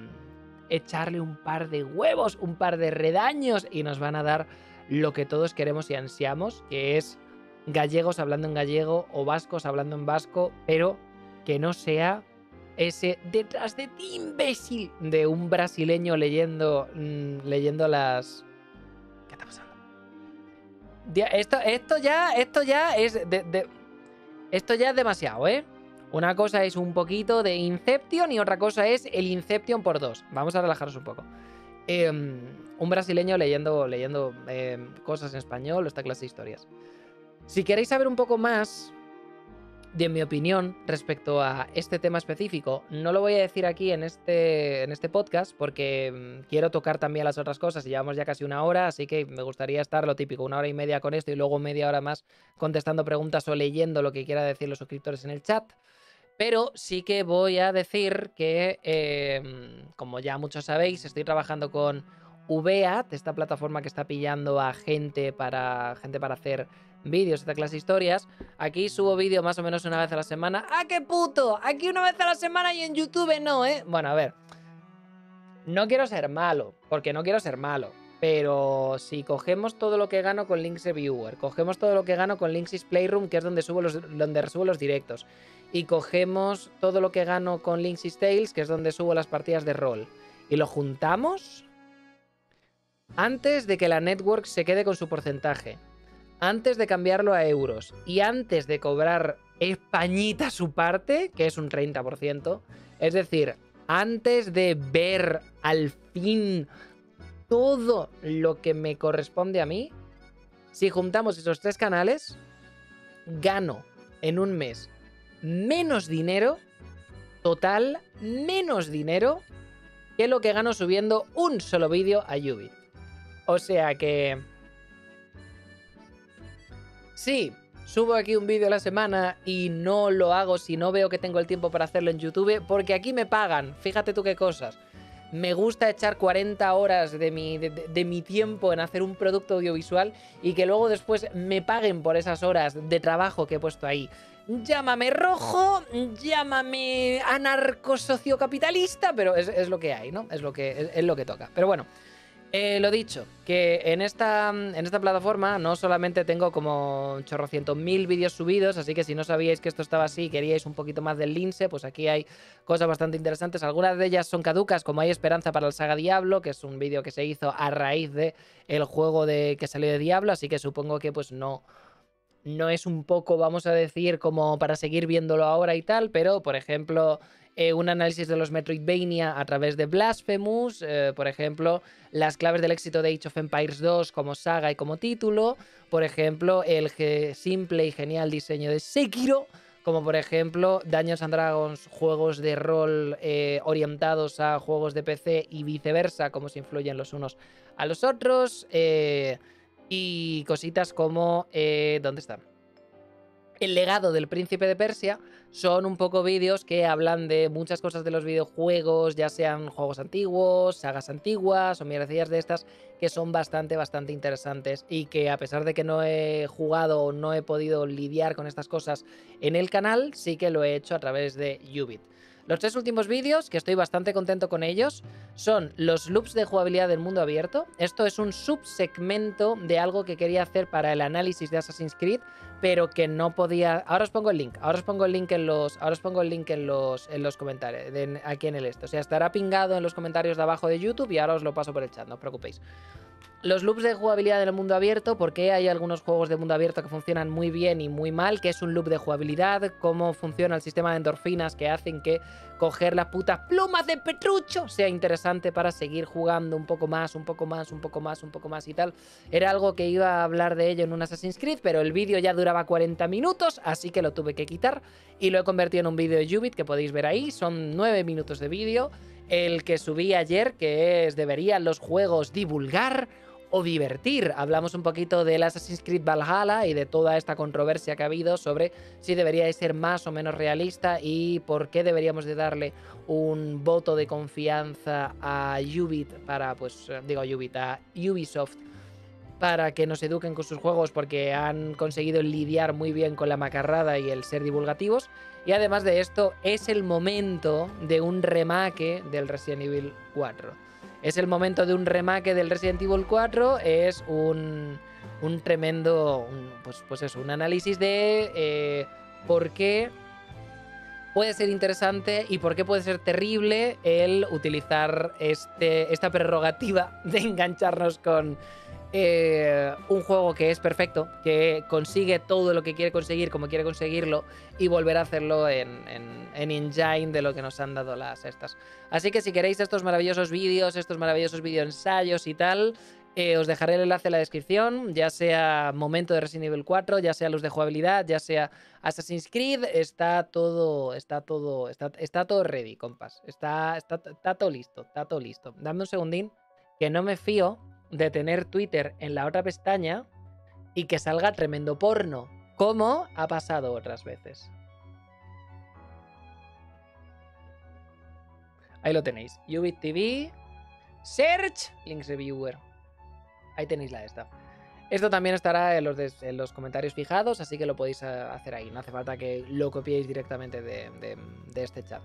echarle un par de huevos, un par de redaños y nos van a dar lo que todos queremos y ansiamos, que es gallegos hablando en gallego o vascos hablando en vasco, pero que no sea ese detrás de ti, imbécil, de un brasileño leyendo, mm, leyendo las... ¿Qué está pasando? Esto, esto ya, esto ya es... Esto ya es demasiado, ¿eh? Una cosa es un poquito de Inception y otra cosa es el Inception por dos. Vamos a relajarnos un poco. Em, un brasileño leyendo, leyendo em, cosas en español, esta clase de historias. Si queréis saber un poco más de mi opinión respecto a este tema específico. No lo voy a decir aquí en este, en este podcast porque mm, quiero tocar también las otras cosas llevamos ya casi una hora, así que me gustaría estar lo típico, una hora y media con esto y luego media hora más contestando preguntas o leyendo lo que quiera decir los suscriptores en el chat. Pero sí que voy a decir que, em, como ya muchos sabéis, estoy trabajando con VEAT, esta plataforma que está pillando a gente para, gente para hacer vídeos, esta clase de historias. Aquí subo vídeo más o menos una vez a la semana. ¡Ah, qué puto! Aquí una vez a la semana y en YouTube no, ¿eh? Bueno, a ver. No quiero ser malo, porque no quiero ser malo. Pero si cogemos todo lo que gano con Links Reviewer, cogemos todo lo que gano con Linksys Playroom, que es donde subo los, donde subo los directos, y cogemos todo lo que gano con Linksys Tales, que es donde subo las partidas de rol, y lo juntamos, antes de que la network se quede con su porcentaje, antes de cambiarlo a euros y antes de cobrar Españita su parte, que es un 30%, es decir, antes de ver al fin todo lo que me corresponde a mí, si juntamos esos tres canales, gano en un mes menos dinero, total, menos dinero que lo que gano subiendo un solo vídeo a Ubit. O sea que... Sí, subo aquí un vídeo a la semana y no lo hago si no veo que tengo el tiempo para hacerlo en YouTube, porque aquí me pagan, fíjate tú qué cosas. Me gusta echar 40 horas de mi, de, mi tiempo en hacer un producto audiovisual y que luego después me paguen por esas horas de trabajo que he puesto ahí. Llámame rojo, llámame anarco-sociocapitalista, pero es, lo que hay, ¿no? Es lo que, es lo que toca. Pero bueno, eh, lo dicho, que en esta, en esta plataforma no solamente tengo como chorrocientos mil vídeos subidos, así que si no sabíais que esto estaba así y queríais un poquito más del lince, pues aquí hay cosas bastante interesantes. Algunas de ellas son caducas, como hay esperanza para el saga Diablo, que es un vídeo que se hizo a raíz de juego de que salió de Diablo, así que supongo que pues no no es un poco, vamos a decir, como para seguir viéndolo ahora y tal, pero por ejemplo, eh, un análisis de los Metroidvania a través de Blasphemous, eh, por ejemplo, las claves del éxito de Age of Empires 2 como saga y como título, por ejemplo, el simple y genial diseño de Sekiro, como por ejemplo Dungeons and Dragons, juegos de rol eh, orientados a juegos de PC y viceversa, cómo se influyen los unos a los otros, y cositas como... ¿Dónde están? El legado del príncipe de Persia son un poco vídeos que hablan de muchas cosas de los videojuegos, ya sean juegos antiguos, sagas antiguas o mierdecillas de estas, que son bastante, bastante interesantes y que a pesar de que no he jugado o no he podido lidiar con estas cosas en el canal, sí que lo he hecho a través de Ubit. Los tres últimos vídeos, que estoy bastante contento con ellos, son los loops de jugabilidad del mundo abierto. Esto es un subsegmento de algo que quería hacer para el análisis de Assassin's Creed, pero que no podía. Ahora os pongo el link. Ahora os pongo el link en los. Ahora os pongo el link en los, en los comentarios. aquí en el esto. O sea, estará pingado en los comentarios de abajo de YouTube y ahora os lo paso por el chat, no os preocupéis los loops de jugabilidad en el mundo abierto, porque hay algunos juegos de mundo abierto que funcionan muy bien y muy mal, que es un loop de jugabilidad, cómo funciona el sistema de endorfinas que hacen que coger las putas plumas de Petrucho sea interesante para seguir jugando un poco más, un poco más, un poco más, un poco más y tal. Era algo que iba a hablar de ello en un Assassin's Creed, pero el vídeo ya duraba 40 minutos, así que lo tuve que quitar y lo he convertido en un vídeo de Ubit que podéis ver ahí, son 9 minutos de vídeo. El que subí ayer, que es deberían los juegos divulgar o divertir. Hablamos un poquito del Assassin's Creed Valhalla y de toda esta controversia que ha habido sobre si debería ser más o menos realista y por qué deberíamos de darle un voto de confianza a para, pues, digo Ubit, a Ubisoft para que nos eduquen con sus juegos porque han conseguido lidiar muy bien con la macarrada y el ser divulgativos. Y además de esto, es el momento de un remake del Resident Evil 4 es el momento de un remake del Resident Evil 4, es un, un tremendo, pues, pues eso, un análisis de eh, por qué puede ser interesante y por qué puede ser terrible el utilizar este, esta prerrogativa de engancharnos con eh, un juego que es perfecto, que consigue todo lo que quiere conseguir como quiere conseguirlo y volver a hacerlo en, en, Engine de lo que nos han dado las estas. Así que si queréis estos maravillosos vídeos, estos maravillosos vídeos ensayos y tal, eh, os dejaré el enlace en la descripción, ya sea momento de Resident Evil 4, ya sea luz de jugabilidad, ya sea Assassin's Creed, está todo, está todo, está, está todo ready, compas. Está, está, está todo listo, está todo listo. Dame un segundín, que no me fío de tener Twitter en la otra pestaña y que salga tremendo porno, como ha pasado otras veces. Ahí lo tenéis. Ubit TV, Search, Links Reviewer. Ahí tenéis la esta. Esto también estará en los, en los, comentarios fijados, así que lo podéis eh, hacer ahí. No hace falta que lo copiéis directamente de este chat.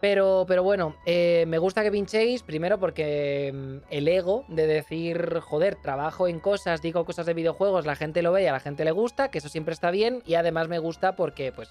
Pero, pero bueno, eh, me gusta que pinchéis, primero porque mm, el ego de decir, joder, trabajo en cosas, digo cosas de videojuegos, la gente lo ve y a la gente le gusta, que eso siempre está bien, y además me gusta porque, pues,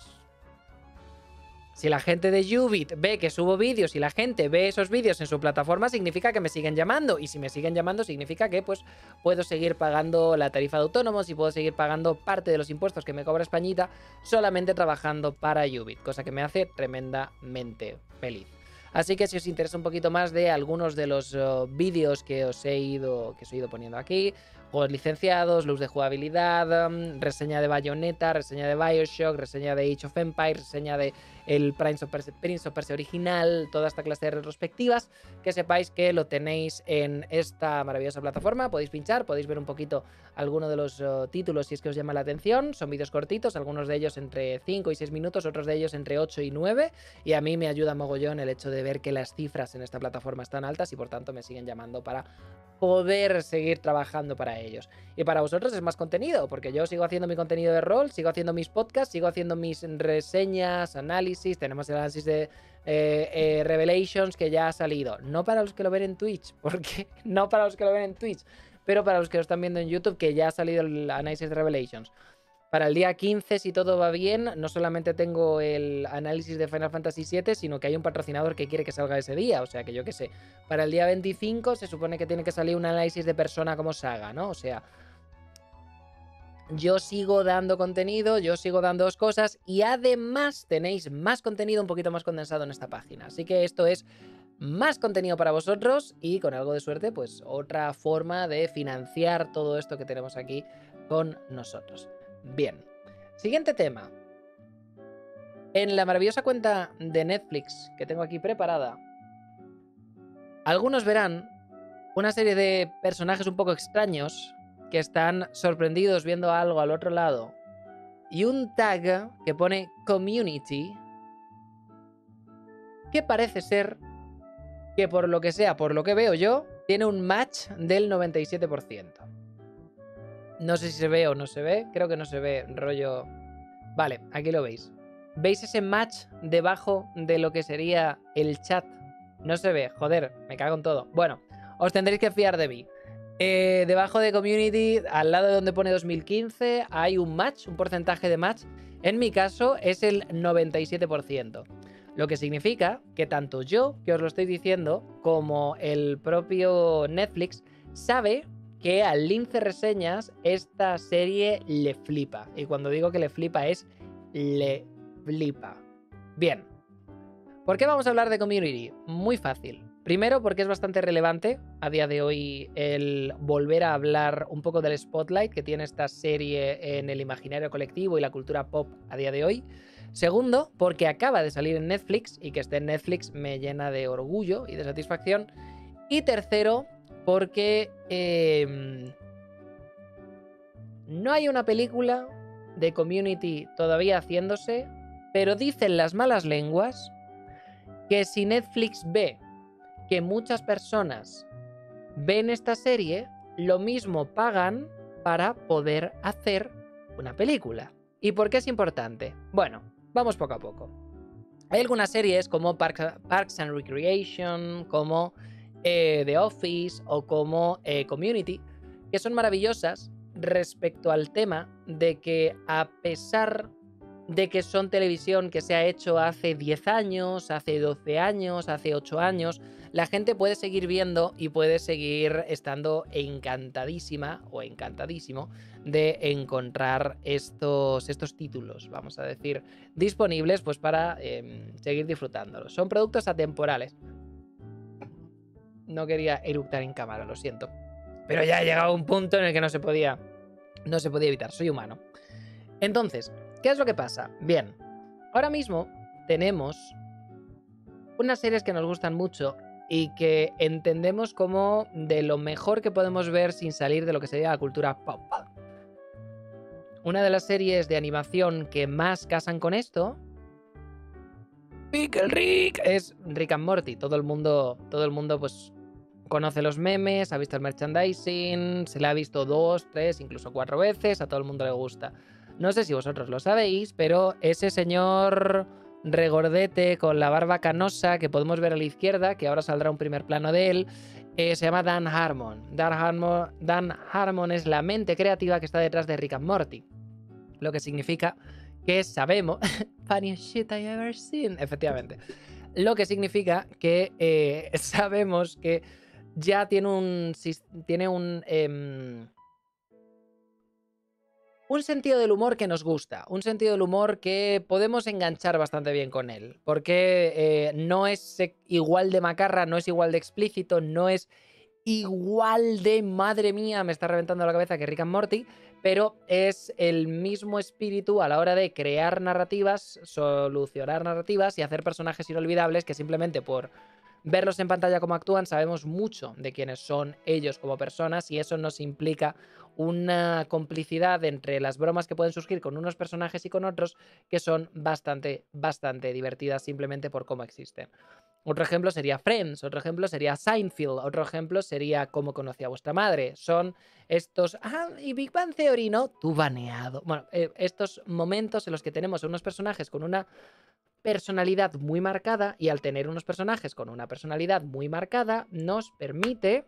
Si la gente de Ubit ve que subo vídeos y la gente ve esos vídeos en su plataforma, significa que me siguen llamando. Y si me siguen llamando, significa que pues puedo seguir pagando la tarifa de autónomos y puedo seguir pagando parte de los impuestos que me cobra Españita solamente trabajando para Ubit, cosa que me hace tremendamente feliz. Así que si os interesa un poquito más de algunos de los uh, vídeos que os he ido que os he ido poniendo aquí, juegos licenciados, luz de jugabilidad, um, reseña de Bayonetta, reseña de Bioshock, reseña de Age of Empires, reseña de el Prince of, Persia, Prince of original, toda esta clase de retrospectivas, que sepáis que lo tenéis en esta maravillosa plataforma, podéis pinchar, podéis ver un poquito alguno de los uh, títulos si es que os llama la atención, son vídeos cortitos, algunos de ellos entre 5 y 6 minutos, otros de ellos entre 8 y 9, y a mí me ayuda mogollón el hecho de ver que las cifras en esta plataforma están altas y por tanto me siguen llamando para poder seguir trabajando para ellos. Y para vosotros es más contenido, porque yo sigo haciendo mi contenido de rol, sigo haciendo mis podcasts, sigo haciendo mis reseñas, análisis, tenemos el análisis de eh, eh, Revelations que ya ha salido. No para los que lo ven en Twitch, porque no para los que lo ven en Twitch, pero para los que lo están viendo en YouTube que ya ha salido el análisis de Revelations. Para el día 15, si todo va bien, no solamente tengo el análisis de Final Fantasy VII, sino que hay un patrocinador que quiere que salga ese día. O sea que yo qué sé. Para el día 25 se supone que tiene que salir un análisis de persona como saga, ¿no? O sea, yo sigo dando contenido, yo sigo dando cosas y además tenéis más contenido un poquito más condensado en esta página. Así que esto es más contenido para vosotros y con algo de suerte, pues otra forma de financiar todo esto que tenemos aquí con nosotros. Bien. Siguiente tema. En la maravillosa cuenta de Netflix que tengo aquí preparada, algunos verán una serie de personajes un poco extraños que están sorprendidos viendo algo al otro lado y un tag que pone community que parece ser que por lo que sea, por lo que veo yo, tiene un match del 97%. No sé si se ve o no se ve. Creo que no se ve, rollo... Vale, aquí lo veis. ¿Veis ese match debajo de lo que sería el chat? No se ve, joder, me cago en todo. Bueno, os tendréis que fiar de mí. Eh, debajo de Community, al lado de donde pone 2015, hay un match, un porcentaje de match. En mi caso es el 97%. Lo que significa que tanto yo, que os lo estoy diciendo, como el propio Netflix, sabe que al Lince Reseñas esta serie le flipa. Y cuando digo que le flipa es le flipa. Bien. ¿Por qué vamos a hablar de Community? Muy fácil. Primero porque es bastante relevante a día de hoy el volver a hablar un poco del spotlight que tiene esta serie en el imaginario colectivo y la cultura pop a día de hoy. Segundo, porque acaba de salir en Netflix y que esté en Netflix me llena de orgullo y de satisfacción. Y tercero, porque em, no hay una película de community todavía haciéndose, pero dicen las malas lenguas que si Netflix ve que muchas personas ven esta serie, lo mismo pagan para poder hacer una película. ¿Y por qué es importante? Bueno, vamos poco a poco. Hay algunas series como Parks and Recreation, como eh, The Office o como eh, Community, que son maravillosas respecto al tema de que a pesar de que son televisión que se ha hecho hace 10 años, hace 12 años, hace 8 años, la gente puede seguir viendo y puede seguir estando encantadísima o encantadísimo de encontrar estos, estos títulos, vamos a decir, disponibles pues para em, seguir disfrutándolos. Son productos atemporales. No quería eructar en cámara, lo siento. Pero ya ha llegado un punto en el que no se podía. No se podía evitar, soy humano. Entonces, ¿qué es lo que pasa? Bien, ahora mismo tenemos unas series que nos gustan mucho y que entendemos como de lo mejor que podemos ver sin salir de lo que sería la cultura pop. Una de las series de animación que más casan con esto Pickle Rick es Rick and Morty. Todo el mundo, todo el mundo pues conoce los memes, ha visto el merchandising, se le ha visto dos, tres, incluso cuatro veces, a todo el mundo le gusta. No sé si vosotros lo sabéis, pero ese señor regordete con la barba canosa que podemos ver a la izquierda, que ahora saldrá un primer plano de él, eh, se llama Dan Harmon. Dan Harmon. Dan Harmon es la mente creativa que está detrás de Rick and Morty. Lo que significa que sabemos. Funniest shit I ever seen. Efectivamente. Lo que significa que eh, sabemos que ya tiene un. Tiene un. Em, un sentido del humor que nos gusta, un sentido del humor que podemos enganchar bastante bien con él, porque eh, no es igual de macarra, no es igual de explícito, no es igual de madre mía, me está reventando la cabeza que Rick and Morty, pero es el mismo espíritu a la hora de crear narrativas, solucionar narrativas y hacer personajes inolvidables que simplemente por verlos en pantalla como actúan sabemos mucho de quiénes son ellos como personas y eso nos implica una complicidad entre las bromas que pueden surgir con unos personajes y con otros que son bastante, bastante divertidas simplemente por cómo existen. Otro ejemplo sería Friends, otro ejemplo sería Seinfeld, otro ejemplo sería Cómo conocí a vuestra madre. Son estos... Ah, y Big Bang Theory, ¿no? Tú baneado. Bueno, eh, estos momentos en los que tenemos unos personajes con una personalidad muy marcada y al tener unos personajes con una personalidad muy marcada nos permite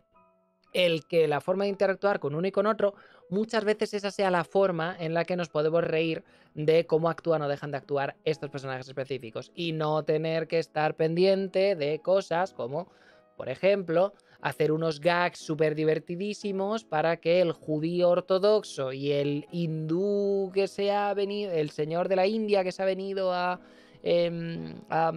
el que la forma de interactuar con uno y con otro, muchas veces esa sea la forma en la que nos podemos reír de cómo actúan o dejan de actuar estos personajes específicos. Y no tener que estar pendiente de cosas como, por ejemplo, hacer unos gags súper divertidísimos para que el judío ortodoxo y el hindú que se ha venido, el señor de la India que se ha venido a Em, a,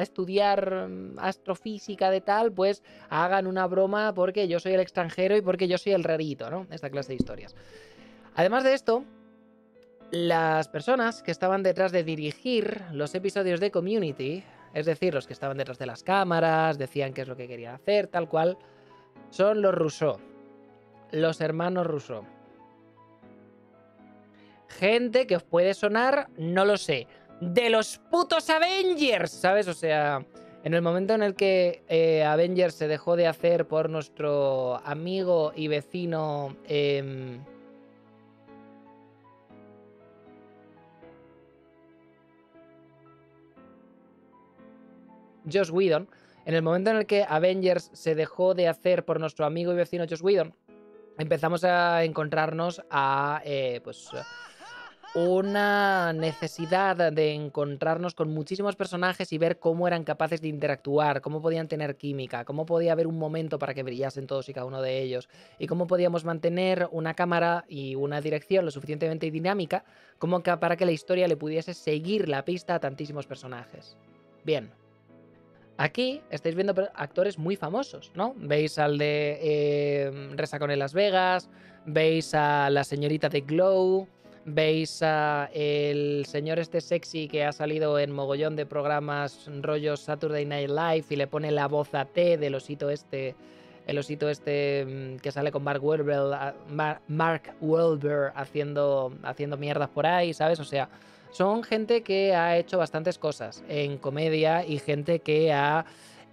estudiar mm, astrofísica de tal, pues hagan una broma porque yo soy el extranjero y porque yo soy el rarito, ¿no? Esta clase de historias. Además de esto, las personas que estaban detrás de dirigir los episodios de Community, es decir, los que estaban detrás de las cámaras, decían qué es lo que querían hacer, tal cual, son los Rousseau, los hermanos Rousseau. Gente que os puede sonar, no lo sé, de los putos Avengers, ¿sabes? O sea, en el momento en el que eh, Avengers se dejó de hacer por nuestro amigo y vecino... Eh, Josh Whedon, en el momento en el que Avengers se dejó de hacer por nuestro amigo y vecino Josh Whedon, empezamos a encontrarnos a, eh, pues, una necesidad de encontrarnos con muchísimos personajes y ver cómo eran capaces de interactuar, cómo podían tener química, cómo podía haber un momento para que brillasen todos y cada uno de ellos, y cómo podíamos mantener una cámara y una dirección lo suficientemente dinámica como para que la historia le pudiese seguir la pista a tantísimos personajes. Bien. Aquí estáis viendo actores muy famosos, ¿no? Veis al de eh, en Las Vegas, veis a la señorita de Glow, veis a el señor este sexy que ha salido en mogollón de programas rollos Saturday Night Live y le pone la voz a T del osito este, el osito este mm, que sale con Mark Wahlberg, Mark Wahlberg haciendo, haciendo mierdas por ahí, ¿sabes? O sea, son gente que ha hecho bastantes cosas en comedia y gente que ha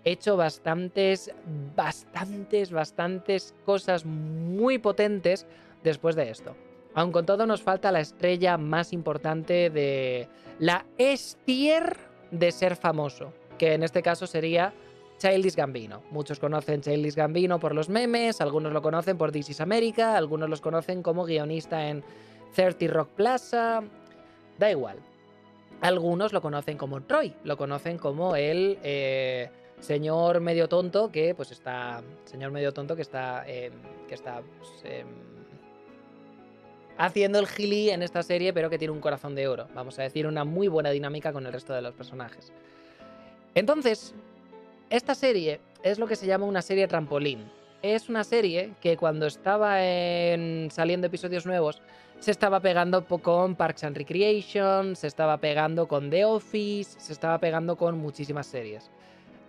hecho bastantes, bastantes, bastantes cosas muy potentes después de esto. Aun con todo nos falta la estrella más importante de la estier de ser famoso, que en este caso sería Childish Gambino. Muchos conocen Childish Gambino por los memes, algunos lo conocen por This is America, algunos los conocen como guionista en 30 Rock Plaza, da igual. Algunos lo conocen como Troy, lo conocen como el eh, señor medio tonto que pues está, señor medio tonto que está, em, que está pues, em, haciendo el gili en esta serie, pero que tiene un corazón de oro. Vamos a decir, una muy buena dinámica con el resto de los personajes. Entonces, esta serie es lo que se llama una serie trampolín. Es una serie que cuando estaba en... saliendo episodios nuevos, se estaba pegando con Parks and Recreation, se estaba pegando con The Office, se estaba pegando con muchísimas series.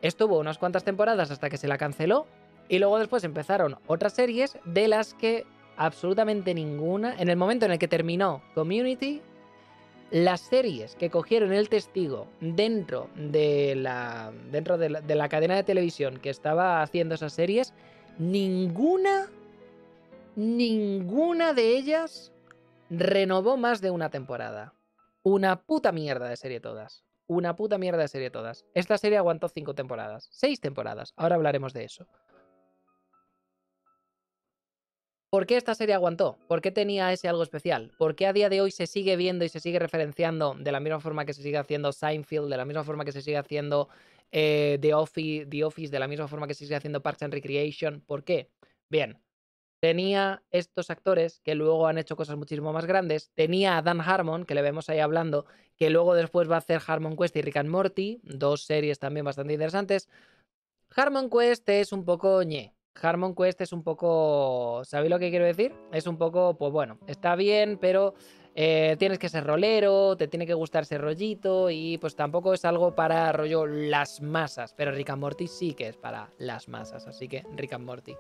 Estuvo unas cuantas temporadas hasta que se la canceló y luego después empezaron otras series de las que absolutamente ninguna. En el momento en el que terminó Community, las series que cogieron el testigo dentro de la, dentro de la, cadena de televisión que estaba haciendo esas series, ninguna, ninguna de ellas renovó más de una temporada. Una puta mierda de serie todas. Una puta mierda de serie todas. Esta serie aguantó cinco temporadas. Seis temporadas. Ahora hablaremos de eso. ¿Por qué esta serie aguantó? ¿Por qué tenía ese algo especial? ¿Por qué a día de hoy se sigue viendo y se sigue referenciando de la misma forma que se sigue haciendo Seinfeld, de la misma forma que se sigue haciendo eh, The, Office, The Office, de la misma forma que se sigue haciendo Parks and Recreation? ¿Por qué? Bien, tenía estos actores que luego han hecho cosas muchísimo más grandes. Tenía a Dan Harmon, que le vemos ahí hablando, que luego después va a hacer Harmon Quest y Rick and Morty, dos series también bastante interesantes. Harmon Quest es un poco ñe. Harmon Quest es un poco. ¿Sabéis lo que quiero decir? Es un poco, pues bueno, está bien, pero eh, tienes que ser rolero, te tiene que gustar ese rollito y pues tampoco es algo para rollo las masas. Pero Rick and Morty sí que es para las masas, así que Rick and Morty.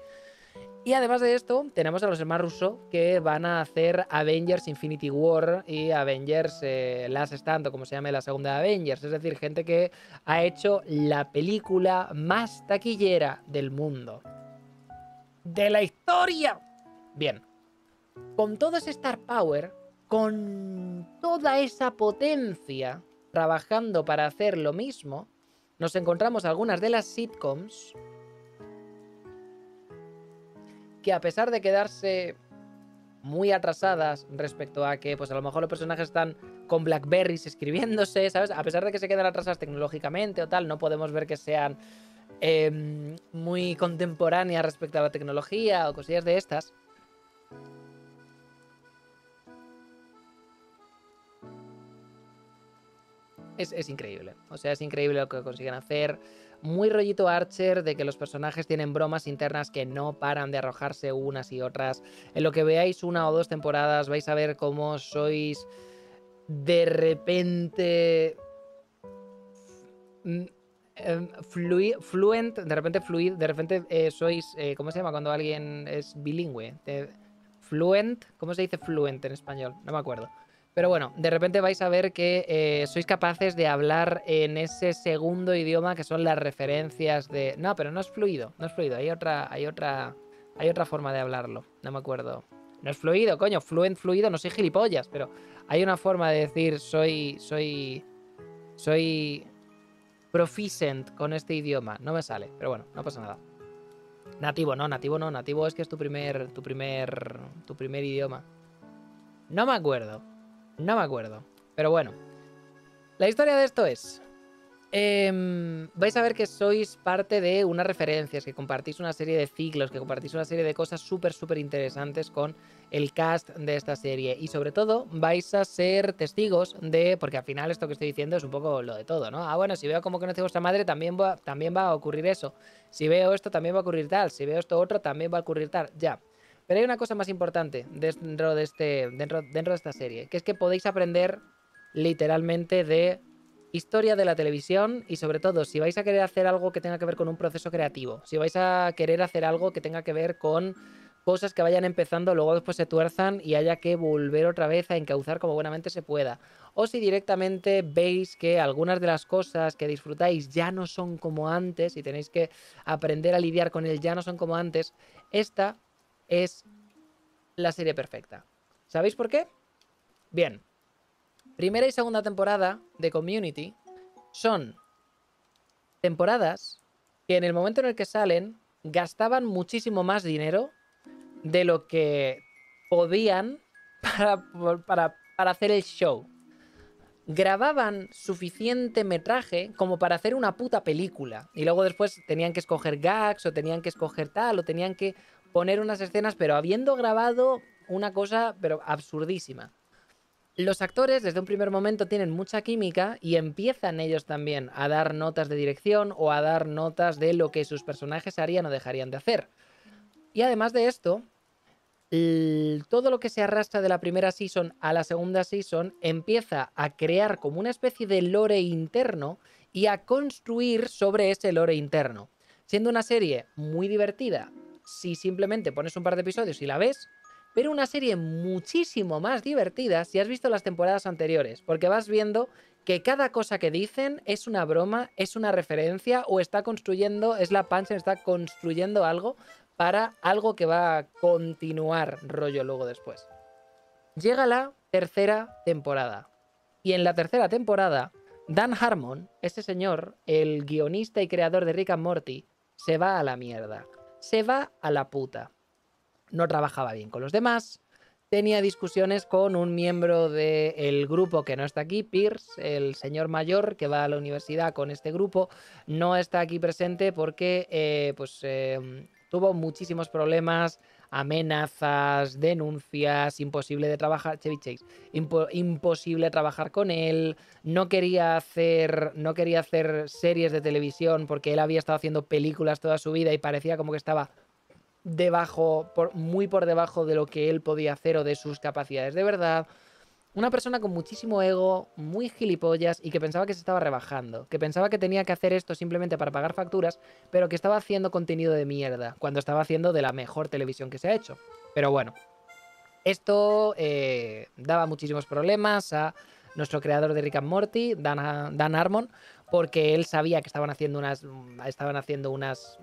Y además de esto, tenemos a los hermanos Russo que van a hacer Avengers Infinity War y Avengers eh, Last Stand, como se llame la segunda Avengers. Es decir, gente que ha hecho la película más taquillera del mundo de la historia. Bien, con todo ese Star Power, con toda esa potencia trabajando para hacer lo mismo, nos encontramos algunas de las sitcoms que a pesar de quedarse muy atrasadas respecto a que pues a lo mejor los personajes están con Blackberries escribiéndose, ¿sabes? A pesar de que se quedan atrasadas tecnológicamente o tal, no podemos ver que sean Em, muy contemporánea respecto a la tecnología o cosillas de estas. Es, increíble. O sea, es increíble lo que consiguen hacer. Muy rollito Archer de que los personajes tienen bromas internas que no paran de arrojarse unas y otras. En lo que veáis una o dos temporadas vais a ver cómo sois de repente Em, fluent, de repente fluid, de repente eh, sois, eh, ¿cómo se llama cuando alguien es bilingüe? fluent, ¿cómo se dice fluent en español? No me acuerdo. Pero bueno, de repente vais a ver que eh, sois capaces de hablar en ese segundo idioma que son las referencias de. No, pero no es fluido, no es fluido. Hay otra, hay otra, hay otra forma de hablarlo. No me acuerdo. No es fluido, coño. Fluent, fluido, no soy gilipollas, pero hay una forma de decir soy, soy, soy proficient con este idioma. No me sale, pero bueno, no pasa nada. Nativo, no, nativo no, nativo es que es tu primer, tu primer, tu primer idioma. No me acuerdo, no me acuerdo. Pero bueno, la historia de esto es, Em, vais a ver que sois parte de unas referencias, que compartís una serie de ciclos, que compartís una serie de cosas súper, súper interesantes con el cast de esta serie. Y sobre todo, vais a ser testigos de, porque al final esto que estoy diciendo es un poco lo de todo, ¿no? Ah, bueno, si veo cómo conoce vuestra madre, también va, también va a ocurrir eso. Si veo esto, también va a ocurrir tal. Si veo esto otro, también va a ocurrir tal. Ya. Pero hay una cosa más importante dentro de, este, dentro, dentro de esta serie, que es que podéis aprender literalmente de historia de la televisión y sobre todo si vais a querer hacer algo que tenga que ver con un proceso creativo, si vais a querer hacer algo que tenga que ver con cosas que vayan empezando, luego después se tuerzan y haya que volver otra vez a encauzar como buenamente se pueda. O si directamente veis que algunas de las cosas que disfrutáis ya no son como antes y tenéis que aprender a lidiar con él ya no son como antes, esta es la serie perfecta. ¿Sabéis por qué? Bien, primera y segunda temporada de Community son temporadas que en el momento en el que salen gastaban muchísimo más dinero de lo que podían para, para, hacer el show. Grababan suficiente metraje como para hacer una puta película. Y luego después tenían que escoger gags o tenían que escoger tal o tenían que poner unas escenas, pero habiendo grabado una cosa, pero absurdísima los actores desde un primer momento tienen mucha química y empiezan ellos también a dar notas de dirección o a dar notas de lo que sus personajes harían o dejarían de hacer. Y además de esto, todo lo que se arrastra de la primera season a la segunda season empieza a crear como una especie de lore interno y a construir sobre ese lore interno. Siendo una serie muy divertida, si simplemente pones un par de episodios y la ves, pero una serie muchísimo más divertida si has visto las temporadas anteriores, porque vas viendo que cada cosa que dicen es una broma, es una referencia o está construyendo, es la pancha, está construyendo algo para algo que va a continuar rollo luego después. Llega la tercera temporada. Y en la tercera temporada, Dan Harmon, ese señor, el guionista y creador de Rick and Morty, se va a la mierda. Se va a la puta no trabajaba bien con los demás, tenía discusiones con un miembro del grupo que no está aquí, Pierce, el señor mayor que va a la universidad con este grupo, no está aquí presente porque eh, pues, em, tuvo muchísimos problemas, amenazas, denuncias, imposible de trabajar, Chevy Chase, imposible trabajar con él, no quería hacer, no quería hacer series de televisión porque él había estado haciendo películas toda su vida y parecía como que estaba debajo, por, muy por debajo de lo que él podía hacer o de sus capacidades de verdad. Una persona con muchísimo ego, muy gilipollas y que pensaba que se estaba rebajando, que pensaba que tenía que hacer esto simplemente para pagar facturas, pero que estaba haciendo contenido de mierda, cuando estaba haciendo de la mejor televisión que se ha hecho. Pero bueno, esto eh, daba muchísimos problemas a nuestro creador de Rick and Morty, Dan, Dan Harmon, porque él sabía que estaban haciendo unas estaban haciendo unas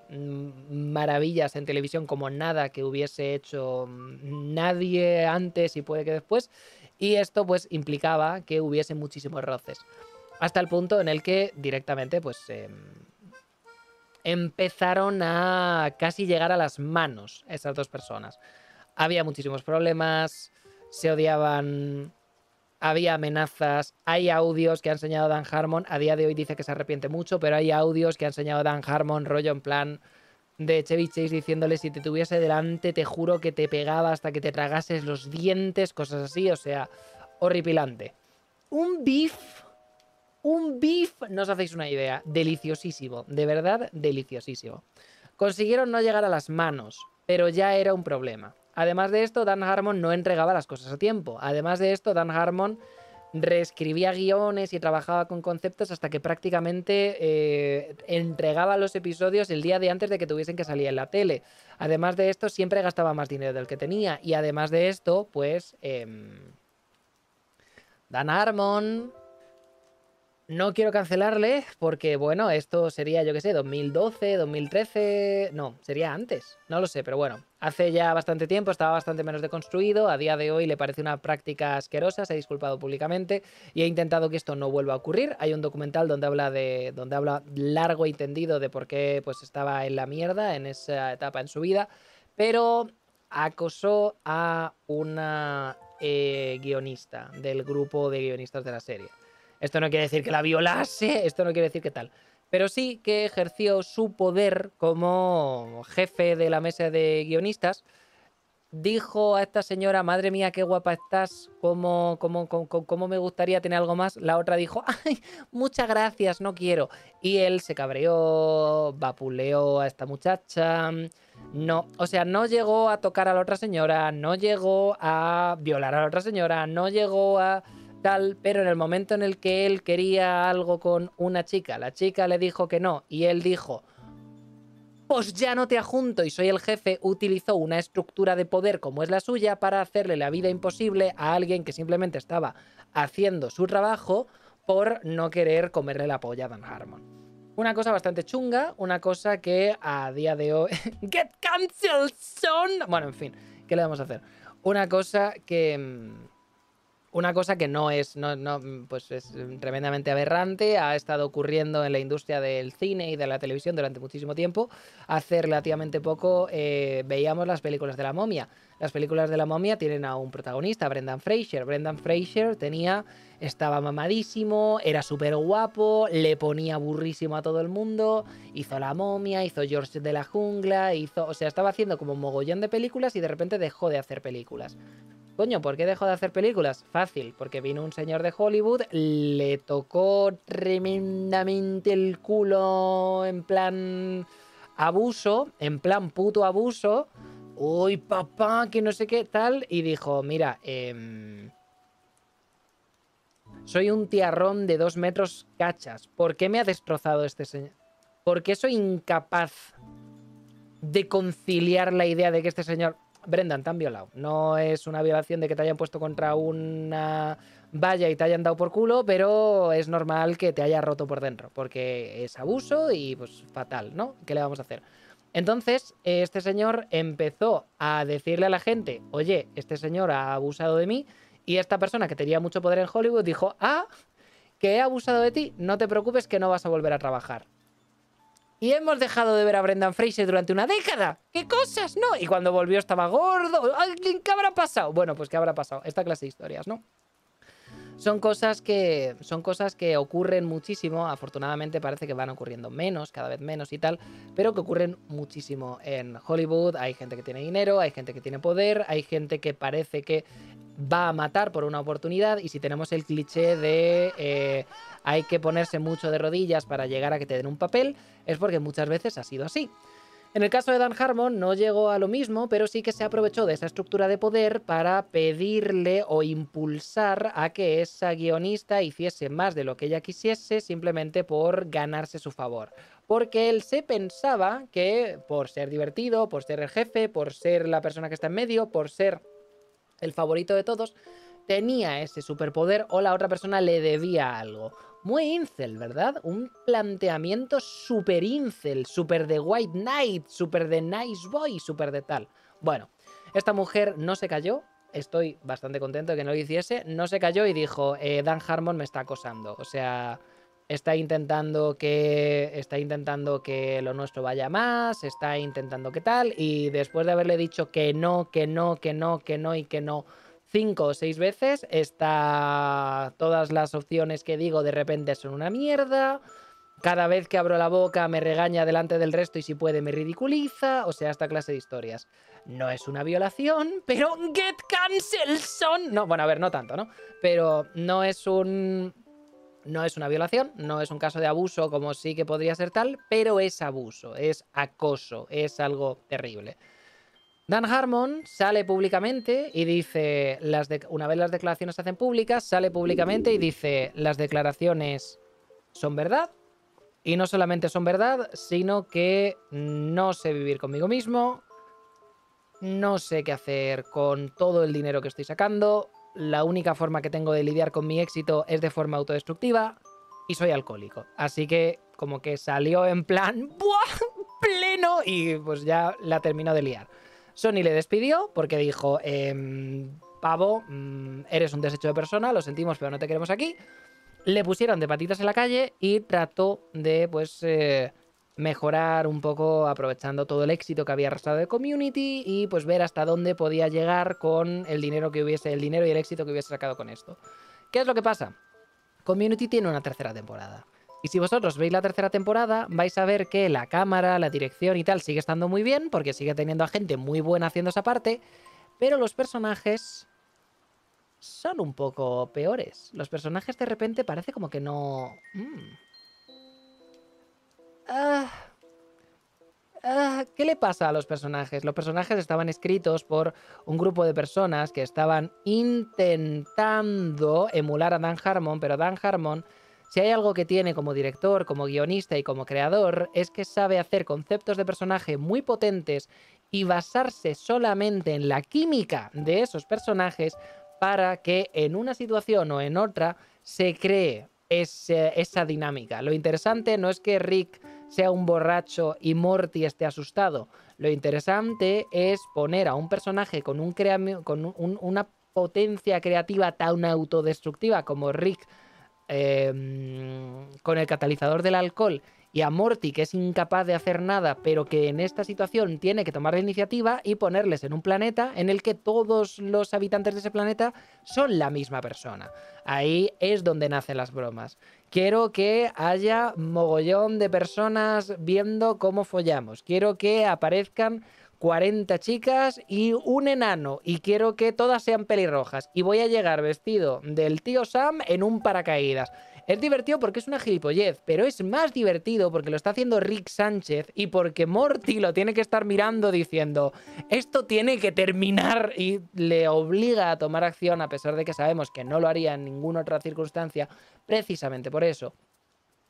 maravillas en televisión como nada que hubiese hecho nadie antes y puede que después y esto pues implicaba que hubiese muchísimos roces hasta el punto en el que directamente pues em, empezaron a casi llegar a las manos esas dos personas. Había muchísimos problemas se odiaban había amenazas, hay audios que ha enseñado Dan Harmon, a día de hoy dice que se arrepiente mucho, pero hay audios que ha enseñado Dan Harmon, rollo en plan de Chevy Chase diciéndole si te tuviese delante te juro que te pegaba hasta que te tragases los dientes, cosas así, o sea, horripilante. Un beef, un beef, no os hacéis una idea, deliciosísimo, de verdad deliciosísimo. Consiguieron no llegar a las manos, pero ya era un problema. Además de esto, Dan Harmon no entregaba las cosas a tiempo. Además de esto, Dan Harmon reescribía guiones y trabajaba con conceptos hasta que prácticamente eh, entregaba los episodios el día de antes de que tuviesen que salir en la tele. Además de esto, siempre gastaba más dinero del que tenía. Y además de esto, pues... Em, Dan Harmon no quiero cancelarle porque, bueno, esto sería, yo qué sé, 2012, 2013. No, sería antes. No lo sé, pero bueno. Hace ya bastante tiempo, estaba bastante menos deconstruido. A día de hoy le parece una práctica asquerosa. Se ha disculpado públicamente y ha intentado que esto no vuelva a ocurrir. Hay un documental donde habla de. donde habla largo y tendido de por qué pues estaba en la mierda en esa etapa en su vida. Pero acosó a una eh, guionista del grupo de guionistas de la serie. Esto no quiere decir que la violase, esto no quiere decir que tal. Pero sí que ejerció su poder como jefe de la mesa de guionistas. Dijo a esta señora, madre mía, qué guapa estás, cómo, cómo, cómo, me gustaría tener algo más. La otra dijo, ay, muchas gracias, no quiero. Y él se cabreó, vapuleó a esta muchacha. No, o sea, no llegó a tocar a la otra señora, no llegó a violar a la otra señora, no llegó a pero en el momento en el que él quería algo con una chica, la chica le dijo que no y él dijo, pues ya no te ajunto y soy el jefe, utilizó una estructura de poder como es la suya para hacerle la vida imposible a alguien que simplemente estaba haciendo su trabajo por no querer comerle la polla a Dan Harmon. Una cosa bastante chunga, una cosa que a día de hoy... ¡Get cancelled, son! Bueno, en fin, ¿qué le vamos a hacer? Una cosa que mm, una cosa que no es, no, no, pues es tremendamente aberrante, ha estado ocurriendo en la industria del cine y de la televisión durante muchísimo tiempo. Hace relativamente poco eh, veíamos las películas de la momia. Las películas de la momia tienen a un protagonista, Brendan Fraser. Brendan Fraser tenía, estaba mamadísimo, era súper guapo, le ponía burrísimo a todo el mundo, hizo la momia, hizo George de la jungla, hizo, o sea, estaba haciendo como un mogollón de películas y de repente dejó de hacer películas. Coño, ¿por qué dejó de hacer películas? Fácil, porque vino un señor de Hollywood, le tocó tremendamente el culo en plan abuso, en plan puto abuso. Uy, papá, que no sé qué tal. Y dijo, mira, em, soy un tiarrón de dos metros cachas. ¿Por qué me ha destrozado este señor? ¿Por qué soy incapaz de conciliar la idea de que este señor Brendan, te han violado. No es una violación de que te hayan puesto contra una valla y te hayan dado por culo, pero es normal que te haya roto por dentro, porque es abuso y pues fatal, ¿no? ¿Qué le vamos a hacer? Entonces, este señor empezó a decirle a la gente, oye, este señor ha abusado de mí, y esta persona que tenía mucho poder en Hollywood dijo, ah, que he abusado de ti, no te preocupes que no vas a volver a trabajar. Y hemos dejado de ver a Brendan Fraser durante una década. ¿Qué cosas, no? Y cuando volvió estaba gordo. ¿Qué habrá pasado? Bueno, pues ¿qué habrá pasado? Esta clase de historias, ¿no? Son cosas que son cosas que ocurren muchísimo, afortunadamente parece que van ocurriendo menos, cada vez menos y tal, pero que ocurren muchísimo en Hollywood, hay gente que tiene dinero, hay gente que tiene poder, hay gente que parece que va a matar por una oportunidad y si tenemos el cliché de eh, hay que ponerse mucho de rodillas para llegar a que te den un papel, es porque muchas veces ha sido así. En el caso de Dan Harmon no llegó a lo mismo, pero sí que se aprovechó de esa estructura de poder para pedirle o impulsar a que esa guionista hiciese más de lo que ella quisiese simplemente por ganarse su favor. Porque él se pensaba que por ser divertido, por ser el jefe, por ser la persona que está en medio, por ser el favorito de todos, tenía ese superpoder o la otra persona le debía algo muy incel, ¿verdad? Un planteamiento super incel, super de White Knight, super de Nice Boy, super de tal. Bueno, esta mujer no se cayó, estoy bastante contento de que no lo hiciese, no se cayó y dijo, eh, Dan Harmon me está acosando, o sea, está intentando que está intentando que lo nuestro vaya más, está intentando que tal y después de haberle dicho que no, que no, que no, que no y que no cinco o seis veces. Está. Todas las opciones que digo de repente son una mierda. Cada vez que abro la boca me regaña delante del resto y si puede me ridiculiza. O sea, esta clase de historias. No es una violación, pero get cancel son. No, bueno, a ver, no tanto, ¿no? Pero no es un. No es una violación, no es un caso de abuso como sí que podría ser tal, pero es abuso, es acoso, es algo terrible. Dan Harmon sale públicamente y dice, una vez las declaraciones se hacen públicas, sale públicamente y dice, las declaraciones son verdad. Y no solamente son verdad, sino que no sé vivir conmigo mismo, no sé qué hacer con todo el dinero que estoy sacando, la única forma que tengo de lidiar con mi éxito es de forma autodestructiva y soy alcohólico. Así que como que salió en plan, ¡buah! pleno y pues ya la terminó de liar. Sony le despidió porque dijo, em, pavo, mm, eres un desecho de persona, lo sentimos, pero no te queremos aquí. Le pusieron de patitas en la calle y trató de, pues, eh, mejorar un poco aprovechando todo el éxito que había arrastrado de Community y pues ver hasta dónde podía llegar con el dinero que hubiese, el dinero y el éxito que hubiese sacado con esto. ¿Qué es lo que pasa? Community tiene una tercera temporada. Y si vosotros veis la tercera temporada, vais a ver que la cámara, la dirección y tal sigue estando muy bien, porque sigue teniendo a gente muy buena haciendo esa parte, pero los personajes son un poco peores. Los personajes de repente parece como que no... Mm. Ah. Ah, ¿Qué le pasa a los personajes? Los personajes estaban escritos por un grupo de personas que estaban intentando emular a Dan Harmon, pero Dan Harmon si hay algo que tiene como director, como guionista y como creador, es que sabe hacer conceptos de personaje muy potentes y basarse solamente en la química de esos personajes para que en una situación o en otra se cree esa dinámica. Lo interesante no es que Rick sea un borracho y Morty esté asustado. Lo interesante es poner a un personaje con, un con una potencia creativa tan autodestructiva como Rick Em, con el catalizador del alcohol y a Morty, que es incapaz de hacer nada, pero que en esta situación tiene que tomar la iniciativa y ponerles en un planeta en el que todos los habitantes de ese planeta son la misma persona. Ahí es donde nacen las bromas. Quiero que haya mogollón de personas viendo cómo follamos. Quiero que aparezcan 40 chicas y un enano. Y quiero que todas sean pelirrojas. Y voy a llegar vestido del tío Sam en un paracaídas. Es divertido porque es una gilipollez, pero es más divertido porque lo está haciendo Rick Sánchez y porque Morty lo tiene que estar mirando diciendo, esto tiene que terminar y le obliga a tomar acción a pesar de que sabemos que no lo haría en ninguna otra circunstancia, precisamente por eso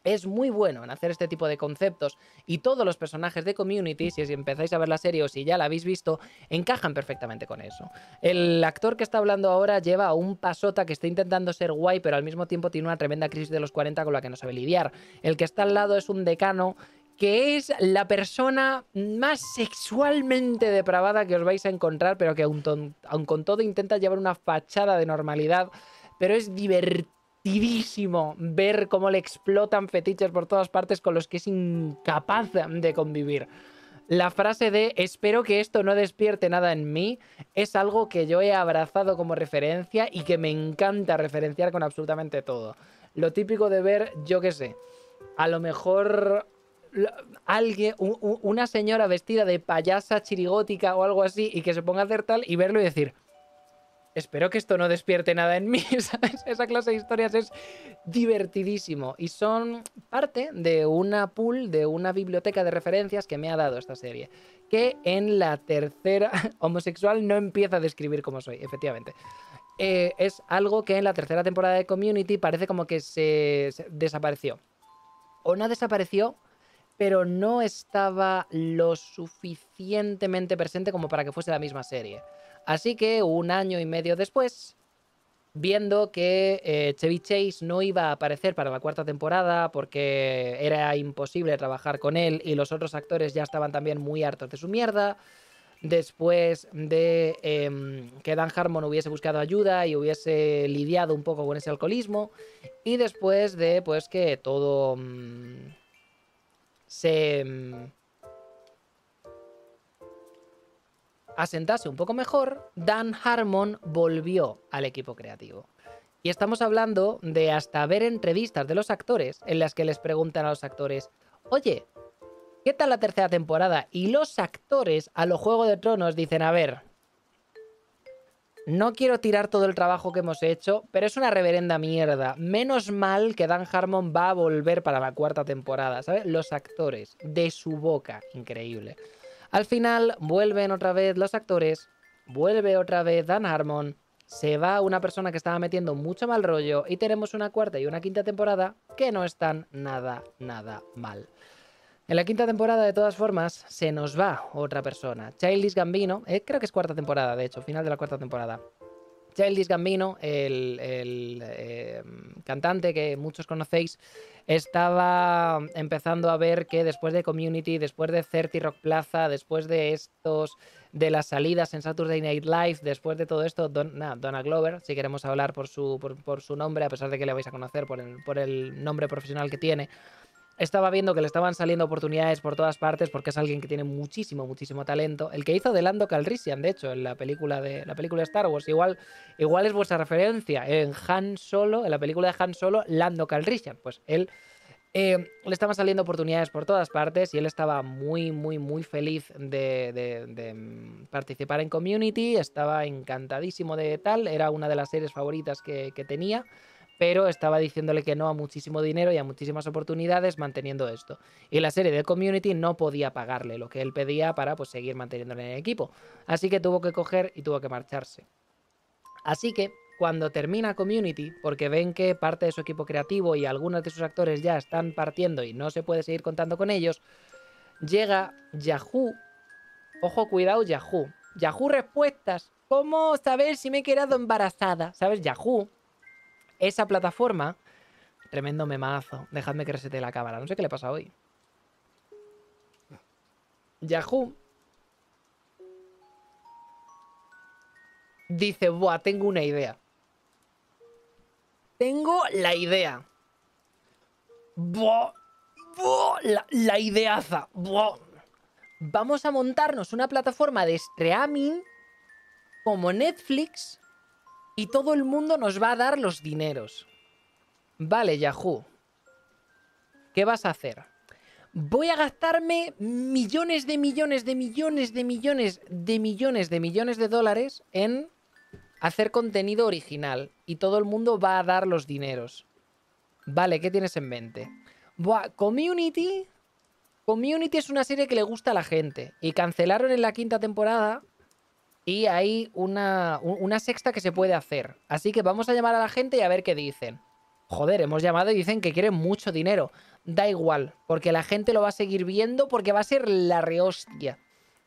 es muy bueno en hacer este tipo de conceptos y todos los personajes de Community, si empezáis a ver la serie o si ya la habéis visto, encajan perfectamente con eso. El actor que está hablando ahora lleva un pasota que está intentando ser guay, pero al mismo tiempo tiene una tremenda crisis de los 40 con la que no sabe lidiar. El que está al lado es un decano que es la persona más sexualmente depravada que os vais a encontrar, pero que aun, con todo intenta llevar una fachada de normalidad, pero es divertido divertidísimo ver cómo le explotan fetiches por todas partes con los que es incapaz de convivir. La frase de espero que esto no despierte nada en mí es algo que yo he abrazado como referencia y que me encanta referenciar con absolutamente todo. Lo típico de ver, yo qué sé, a lo mejor alguien, una señora vestida de payasa chirigótica o algo así y que se ponga a hacer tal y verlo y decir, espero que esto no despierte nada en mí. Esa clase de historias es divertidísimo y son parte de una pool, de una biblioteca de referencias que me ha dado esta serie, que en la tercera homosexual no empieza a describir cómo soy, efectivamente. Eh, es algo que en la tercera temporada de Community parece como que se desapareció. O no desapareció, pero no estaba lo suficientemente presente como para que fuese la misma serie. Así que un año y medio después, viendo que eh, Chevy Chase no iba a aparecer para la cuarta temporada porque era imposible trabajar con él y los otros actores ya estaban también muy hartos de su mierda, después de em, que Dan Harmon hubiese buscado ayuda y hubiese lidiado un poco con ese alcoholismo, y después de pues que todo mm, se... Mm, asentase un poco mejor, Dan Harmon volvió al equipo creativo. Y estamos hablando de hasta ver entrevistas de los actores en las que les preguntan a los actores, oye, ¿qué tal la tercera temporada? Y los actores a lo Juego de Tronos dicen, a ver, no quiero tirar todo el trabajo que hemos hecho, pero es una reverenda mierda. Menos mal que Dan Harmon va a volver para la cuarta temporada, ¿sabes? Los actores, de su boca, increíble. Al final vuelven otra vez los actores, vuelve otra vez Dan Harmon, se va una persona que estaba metiendo mucho mal rollo y tenemos una cuarta y una quinta temporada que no están nada, nada mal. En la quinta temporada, de todas formas, se nos va otra persona. Childish Gambino, eh, creo que es cuarta temporada, de hecho, final de la cuarta temporada. Childish Gambino, el, eh, cantante que muchos conocéis, estaba empezando a ver que después de Community, después de 30 Rock Plaza, después de estos, de las salidas en Saturday Night Live, después de todo esto, Don, Donna Glover, si queremos hablar por su, por, su nombre, a pesar de que le vais a conocer por el, por el nombre profesional que tiene, estaba viendo que le estaban saliendo oportunidades por todas partes porque es alguien que tiene muchísimo, muchísimo talento. El que hizo de Lando Calrissian, de hecho, en la película de la película Star Wars, igual, igual es vuestra referencia. En Han Solo, en la película de Han Solo, Lando Calrissian. Pues él eh, le estaban saliendo oportunidades por todas partes y él estaba muy, muy, muy feliz de, mm, participar en Community. Estaba encantadísimo de tal. Era una de las series favoritas que tenía pero estaba diciéndole que no a muchísimo dinero y a muchísimas oportunidades manteniendo esto. Y la serie de Community no podía pagarle lo que él pedía para pues, seguir manteniéndole en el equipo. Así que tuvo que coger y tuvo que marcharse. Así que cuando termina Community, porque ven que parte de su equipo creativo y algunos de sus actores ya están partiendo y no se puede seguir contando con ellos, llega Yahoo. Ojo, cuidado, Yahoo. Yahoo Respuestas. ¿Cómo saber si me he quedado embarazada? ¿Sabes? Yahoo esa plataforma, tremendo memazo. Dejadme que resete la cámara. No sé qué le pasa hoy. Yahoo dice, buah, tengo una idea. Tengo la idea. Buah, buah, la, la ideaza. Buah. Vamos a montarnos una plataforma de streaming como Netflix y todo el mundo nos va a dar los dineros. Vale, Yahoo. ¿Qué vas a hacer? Voy a gastarme millones de millones de millones de millones de millones de millones de dólares en hacer contenido original y todo el mundo va a dar los dineros. Vale, ¿qué tienes en mente? Buah, Community. Community es una serie que le gusta a la gente y cancelaron en la quinta temporada y hay una, una sexta que se puede hacer. Así que vamos a llamar a la gente y a ver qué dicen. Joder, hemos llamado y dicen que quieren mucho dinero. Da igual, porque la gente lo va a seguir viendo porque va a ser la rehostia.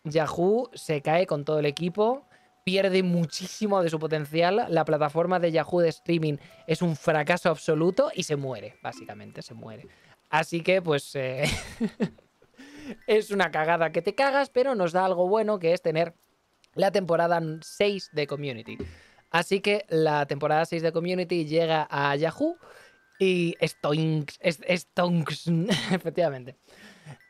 Yahoo se cae con todo el equipo, pierde muchísimo de su potencial. La plataforma de Yahoo de streaming es un fracaso absoluto y se muere, básicamente, se muere. Así que, pues, eh, es una cagada que te cagas, pero nos da algo bueno que es tener la temporada 6 de Community. Así que la temporada 6 de Community llega a Yahoo y Stonks, Stonks efectivamente.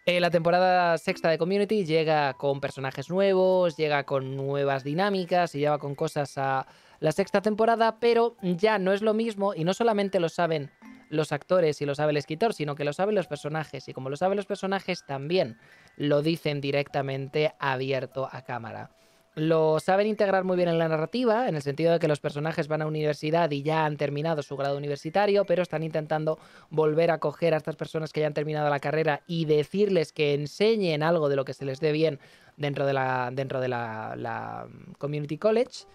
Eh, la temporada sexta de Community llega con personajes nuevos, llega con nuevas dinámicas y lleva con cosas a la sexta temporada, pero ya no es lo mismo y no solamente lo saben los actores y lo sabe el escritor, sino que lo saben los personajes y como lo saben los personajes también lo dicen directamente abierto a cámara. Lo saben integrar muy bien en la narrativa, en el sentido de que los personajes van a universidad y ya han terminado su grado universitario, pero están intentando volver a coger a estas personas que ya han terminado la carrera y decirles que enseñen algo de lo que se les dé bien dentro de la, dentro de la, mm, Community College.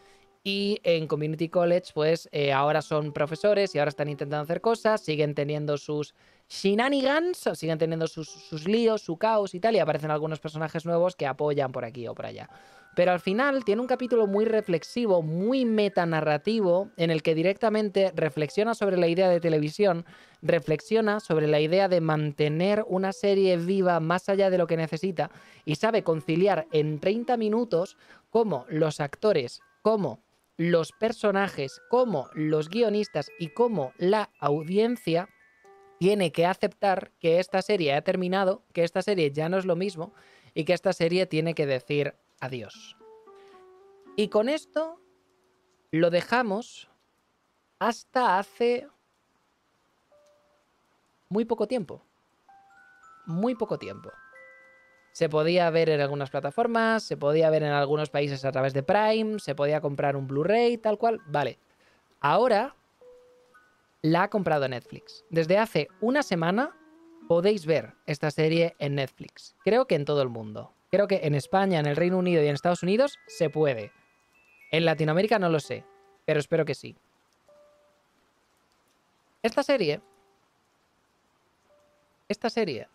Y en Community College, pues eh, ahora son profesores y ahora están intentando hacer cosas, siguen teniendo sus shenanigans, siguen teniendo sus, sus líos, su caos y tal, y aparecen algunos personajes nuevos que apoyan por aquí o por allá. Pero al final tiene un capítulo muy reflexivo, muy metanarrativo, en el que directamente reflexiona sobre la idea de televisión, reflexiona sobre la idea de mantener una serie viva más allá de lo que necesita y sabe conciliar en 30 minutos cómo los actores, cómo los personajes, cómo los guionistas y cómo la audiencia tiene que aceptar que esta serie ha terminado, que esta serie ya no es lo mismo y que esta serie tiene que decir adiós. Y con esto lo dejamos hasta hace muy poco tiempo. Muy poco tiempo. Se podía ver en algunas plataformas, se podía ver en algunos países a través de Prime, se podía comprar un Blu-ray, tal cual. Vale. Ahora la ha comprado Netflix. Desde hace una semana podéis ver esta serie en Netflix. Creo que en todo el mundo. Creo que en España, en el Reino Unido y en Estados Unidos se puede. En Latinoamérica no lo sé, pero espero que sí. Esta serie... Esta serie...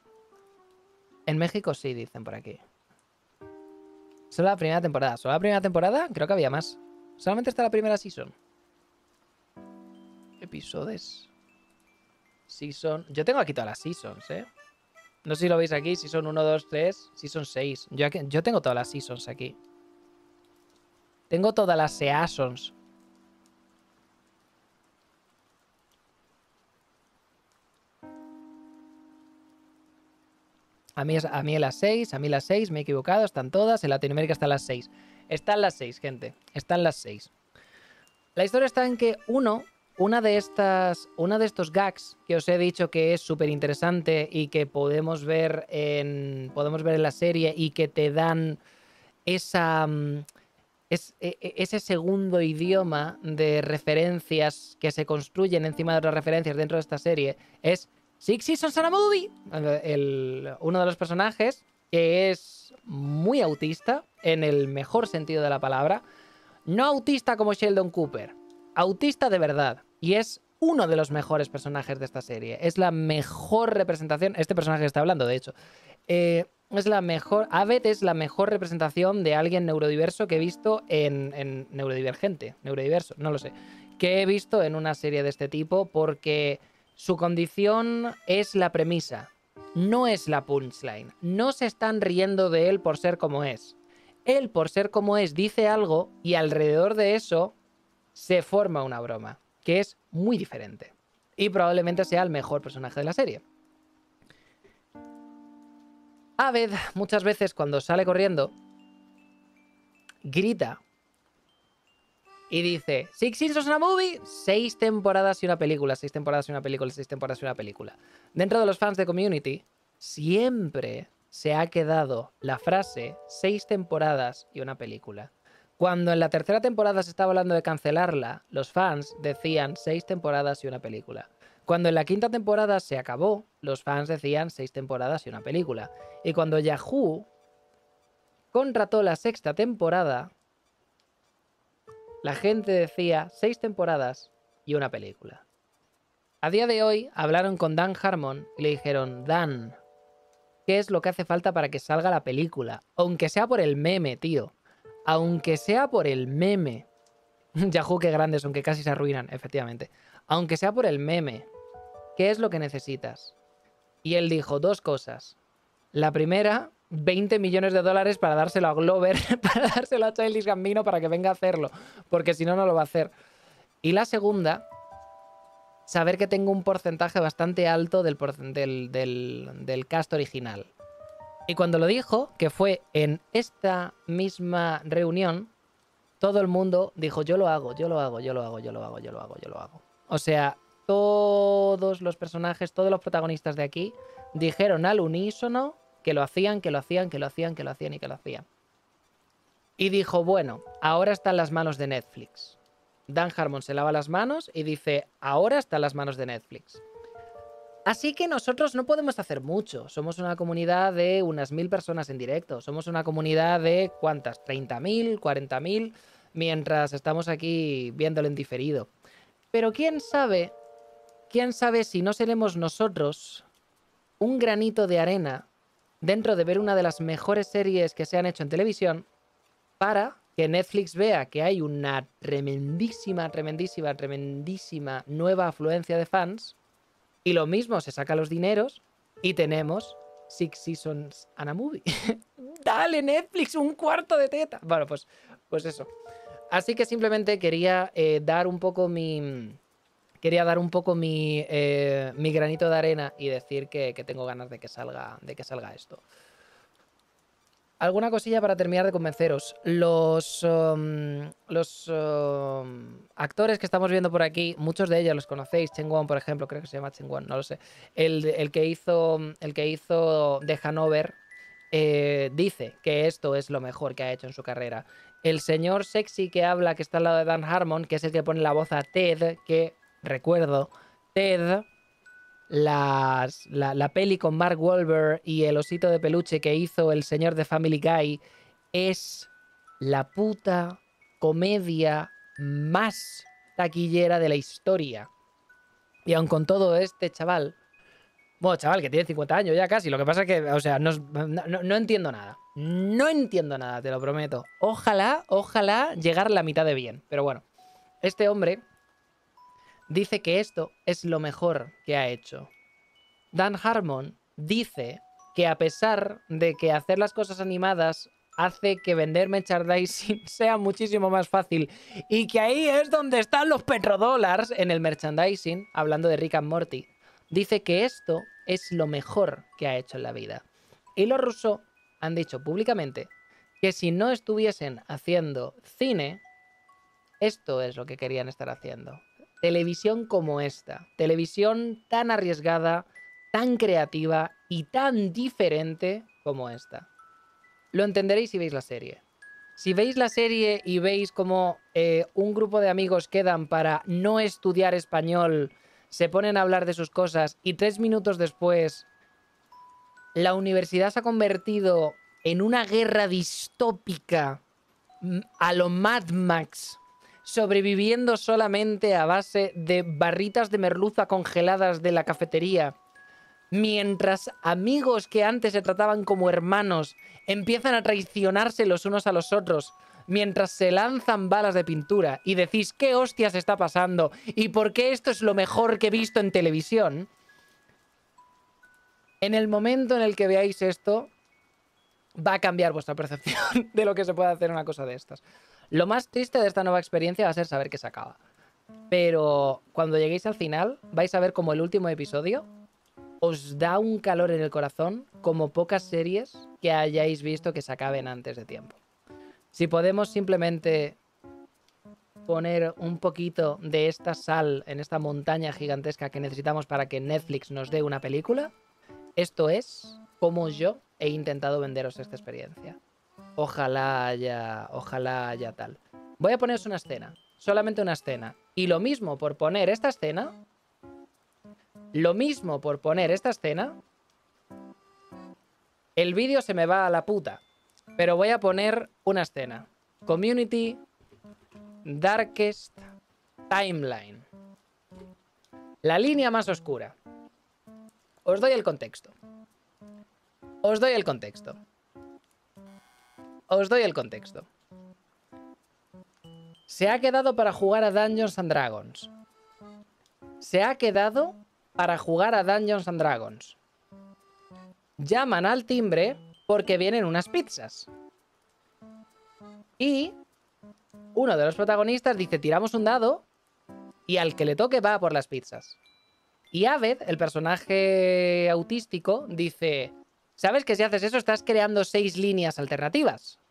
En México sí, dicen por aquí. Solo la primera temporada. Solo la primera temporada, creo que había más. Solamente está la primera season. Episodios. Season. Yo tengo aquí todas las seasons, ¿eh? No sé si lo veis aquí, si son 1, 2, 3, si son 6. Yo, yo tengo todas las seasons aquí. Tengo todas las seasons. A mí, a mí las 6, a mí las 6, me he equivocado, están todas. En Latinoamérica están las 6. Están las 6, gente. Están las 6. La historia está en que uno una de estas, una de estos gags que os he dicho que es súper interesante y que podemos ver en, podemos ver en la serie y que te dan esa, mm, es, e, e, ese segundo idioma de referencias que se construyen encima de otras referencias dentro de esta serie es Six Seasons and a Movie. El, uno de los personajes que es muy autista en el mejor sentido de la palabra, no autista como Sheldon Cooper autista de verdad. Y es uno de los mejores personajes de esta serie. Es la mejor representación. Este personaje que está hablando, de hecho. Eh, es la mejor. Aved es la mejor representación de alguien neurodiverso que he visto en, en. Neurodivergente. Neurodiverso, no lo sé. Que he visto en una serie de este tipo porque su condición es la premisa. No es la punchline. No se están riendo de él por ser como es. Él, por ser como es, dice algo y alrededor de eso se forma una broma, que es muy diferente. Y probablemente sea el mejor personaje de la serie. Aved, muchas veces cuando sale corriendo, grita y dice, Six Seasons una movie, seis temporadas y una película, seis temporadas y una película, seis temporadas y una película. Dentro de los fans de Community, siempre se ha quedado la frase seis temporadas y una película. Cuando en la tercera temporada se estaba hablando de cancelarla, los fans decían seis temporadas y una película. Cuando en la quinta temporada se acabó, los fans decían seis temporadas y una película. Y cuando Yahoo contrató la sexta temporada, la gente decía seis temporadas y una película. A día de hoy hablaron con Dan Harmon y le dijeron, Dan, ¿qué es lo que hace falta para que salga la película? Aunque sea por el meme, tío aunque sea por el meme. Yahoo, qué grandes, aunque casi se arruinan, efectivamente. Aunque sea por el meme, ¿qué es lo que necesitas? Y él dijo dos cosas. La primera, 20 millones de dólares para dárselo a Glover, para dárselo a Childish Gambino para que venga a hacerlo, porque si no, no lo va a hacer. Y la segunda, saber que tengo un porcentaje bastante alto del, del, del cast original. Y cuando lo dijo, que fue en esta misma reunión, todo el mundo dijo, yo lo hago, yo lo hago, yo lo hago, yo lo hago, yo lo hago, yo lo hago. O sea, todos los personajes, todos los protagonistas de aquí dijeron al unísono que lo hacían, que lo hacían, que lo hacían, que lo hacían y que lo hacían. Y dijo, bueno, ahora están las manos de Netflix. Dan Harmon se lava las manos y dice, ahora están las manos de Netflix. Así que nosotros no podemos hacer mucho. Somos una comunidad de unas mil personas en directo. Somos una comunidad de cuántas, 30.000, 40.000, mientras estamos aquí viéndolo en diferido. Pero quién sabe, quién sabe si no seremos nosotros un granito de arena dentro de ver una de las mejores series que se han hecho en televisión para que Netflix vea que hay una tremendísima, tremendísima, tremendísima nueva afluencia de fans y lo mismo, se saca los dineros y tenemos Six Seasons and a Movie. Dale, Netflix, un cuarto de teta. Bueno, pues, pues eso. Así que simplemente quería eh, dar un poco mi. Quería dar un poco mi, eh, mi granito de arena y decir que, que, tengo ganas de que salga, de que salga esto. Alguna cosilla para terminar de convenceros. Los, um, los um, actores que estamos viendo por aquí, muchos de ellos los conocéis. Chen Won, por ejemplo, creo que se llama Chen Won, no lo sé. El, que, hizo, el que hizo The Hanover eh, dice que esto es lo mejor que ha hecho en su carrera. El señor sexy que habla, que está al lado de Dan Harmon, que es el que pone la voz a Ted, que recuerdo, Ted la, peli con Mark Wahlberg y el osito de peluche que hizo el señor de Family Guy es la puta comedia más taquillera de la historia. Y aun con todo este chaval, bueno, chaval, que tiene 50 años ya casi, lo que pasa es que, o sea, no, no entiendo nada. No entiendo nada, te lo prometo. Ojalá, ojalá llegar la mitad de bien. Pero bueno, este hombre dice que esto es lo mejor que ha hecho. Dan Harmon dice que a pesar de que hacer las cosas animadas hace que vender merchandising sea muchísimo más fácil y que ahí es donde están los petrodólares en el merchandising, hablando de Rick and Morty, dice que esto es lo mejor que ha hecho en la vida. Y los rusos han dicho públicamente que si no estuviesen haciendo cine, esto es lo que querían estar haciendo televisión como esta. Televisión tan arriesgada, tan creativa y tan diferente como esta. Lo entenderéis si veis la serie. Si veis la serie y veis como eh, un grupo de amigos quedan para no estudiar español, se ponen a hablar de sus cosas y tres minutos después la universidad se ha convertido en una guerra distópica mm, a lo Mad Max sobreviviendo solamente a base de barritas de merluza congeladas de la cafetería, mientras amigos que antes se trataban como hermanos empiezan a traicionarse los unos a los otros, mientras se lanzan balas de pintura y decís qué hostias está pasando y por qué esto es lo mejor que he visto en televisión, en el momento en el que veáis esto, va a cambiar vuestra percepción de lo que se puede hacer una cosa de estas. Lo más triste de esta nueva experiencia va a ser saber que se acaba. Pero cuando lleguéis al final, vais a ver como el último episodio os da un calor en el corazón como pocas series que hayáis visto que se acaben antes de tiempo. Si podemos simplemente poner un poquito de esta sal en esta montaña gigantesca que necesitamos para que Netflix nos dé una película, esto es como yo he intentado venderos esta experiencia. Ojalá haya, ojalá haya tal. Voy a poneros una escena, solamente una escena. Y lo mismo por poner esta escena, lo mismo por poner esta escena, el vídeo se me va a la puta. Pero voy a poner una escena. Community Darkest Timeline. La línea más oscura. Os doy el contexto. Os doy el contexto. Os doy el contexto. Se ha quedado para jugar a Dungeons and Dragons. Se ha quedado para jugar a Dungeons and Dragons. Llaman al timbre porque vienen unas pizzas. Y uno de los protagonistas dice, tiramos un dado y al que le toque va por las pizzas. Y Aved, el personaje autístico, dice, ¿sabes que si haces eso estás creando seis líneas alternativas?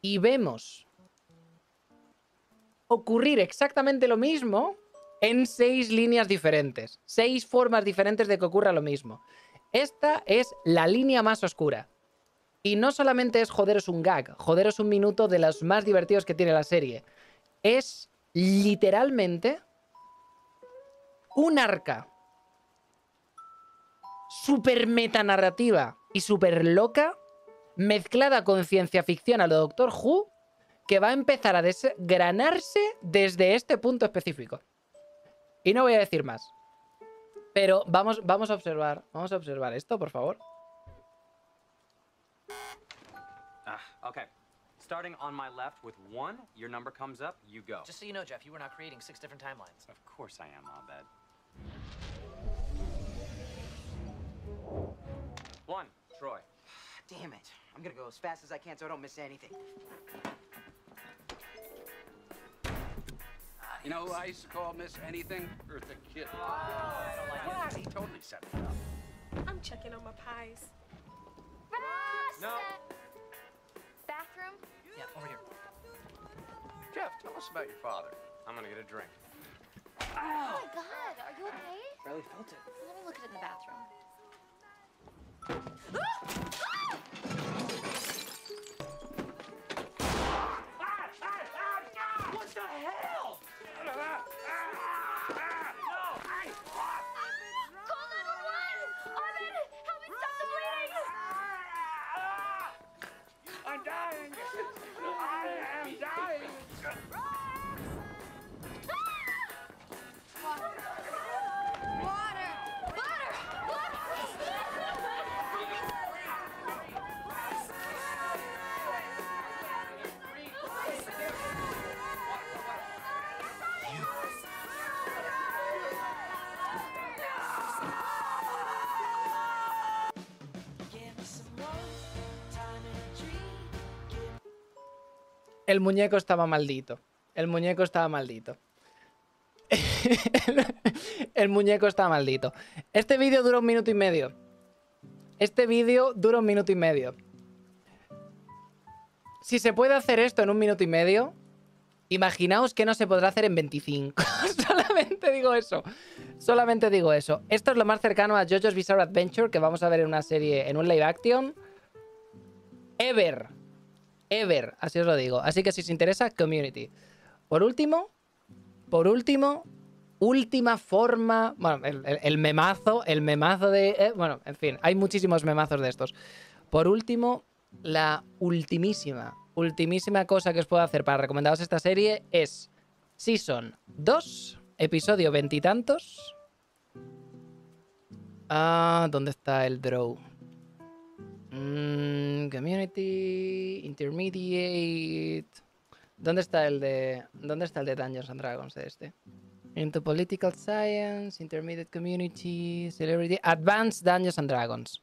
Y vemos ocurrir exactamente lo mismo en seis líneas diferentes. Seis formas diferentes de que ocurra lo mismo. Esta es la línea más oscura. Y no solamente es joderos un gag, joderos un minuto de los más divertidos que tiene la serie. Es literalmente un arca super metanarrativa y super loca, mezclada con ciencia ficción a lo Doctor Who, que va a empezar a desgranarse desde este punto específico. Y no voy a decir más. Pero vamos, vamos a observar, vamos a observar esto, por favor. Ah, okay. Starting on my left with one, your number comes up, you go. Just so you know, Jeff, you were not creating six different timelines. Of course I am, Abed. One, Troy. Damn it. I'm gonna go as fast as I can so I don't miss anything. Uh, you know who I used to call Miss Anything? Eartha Kitt. Oh, I don't like it. He totally set me up. I'm checking on my pies. No. Bathroom? Yeah, over here. Jeff, tell us about your father. I'm gonna get a drink. Oh my god, are you okay? Barely felt it. Let me look at it in the bathroom. Ah! Ah! El muñeco estaba maldito. El muñeco estaba maldito. el muñeco estaba maldito. Este vídeo dura un minuto y medio. Este vídeo dura un minuto y medio. Si se puede hacer esto en un minuto y medio, imaginaos que no se podrá hacer en 25. Solamente digo eso. Solamente digo eso. Esto es lo más cercano a JoJo's Bizarre Adventure que vamos a ver en una serie, en un live action. Ever. Ever. Así os lo digo. Así que si os interesa, community. Por último, por último, última forma. Bueno, el, memazo, el memazo de. eh, bueno, en fin, hay muchísimos memazos de estos. Por último, la ultimísima, ultimísima cosa que os puedo hacer para recomendaros esta serie es Season 2, episodio veintitantos. Ah, ¿dónde está el draw? Mm, community, intermediate. ¿Dónde está el de. ¿Dónde está el de Dungeons and Dragons este? Into Political Science, Intermediate Community, Celebrity, Advanced Dungeons and Dragons.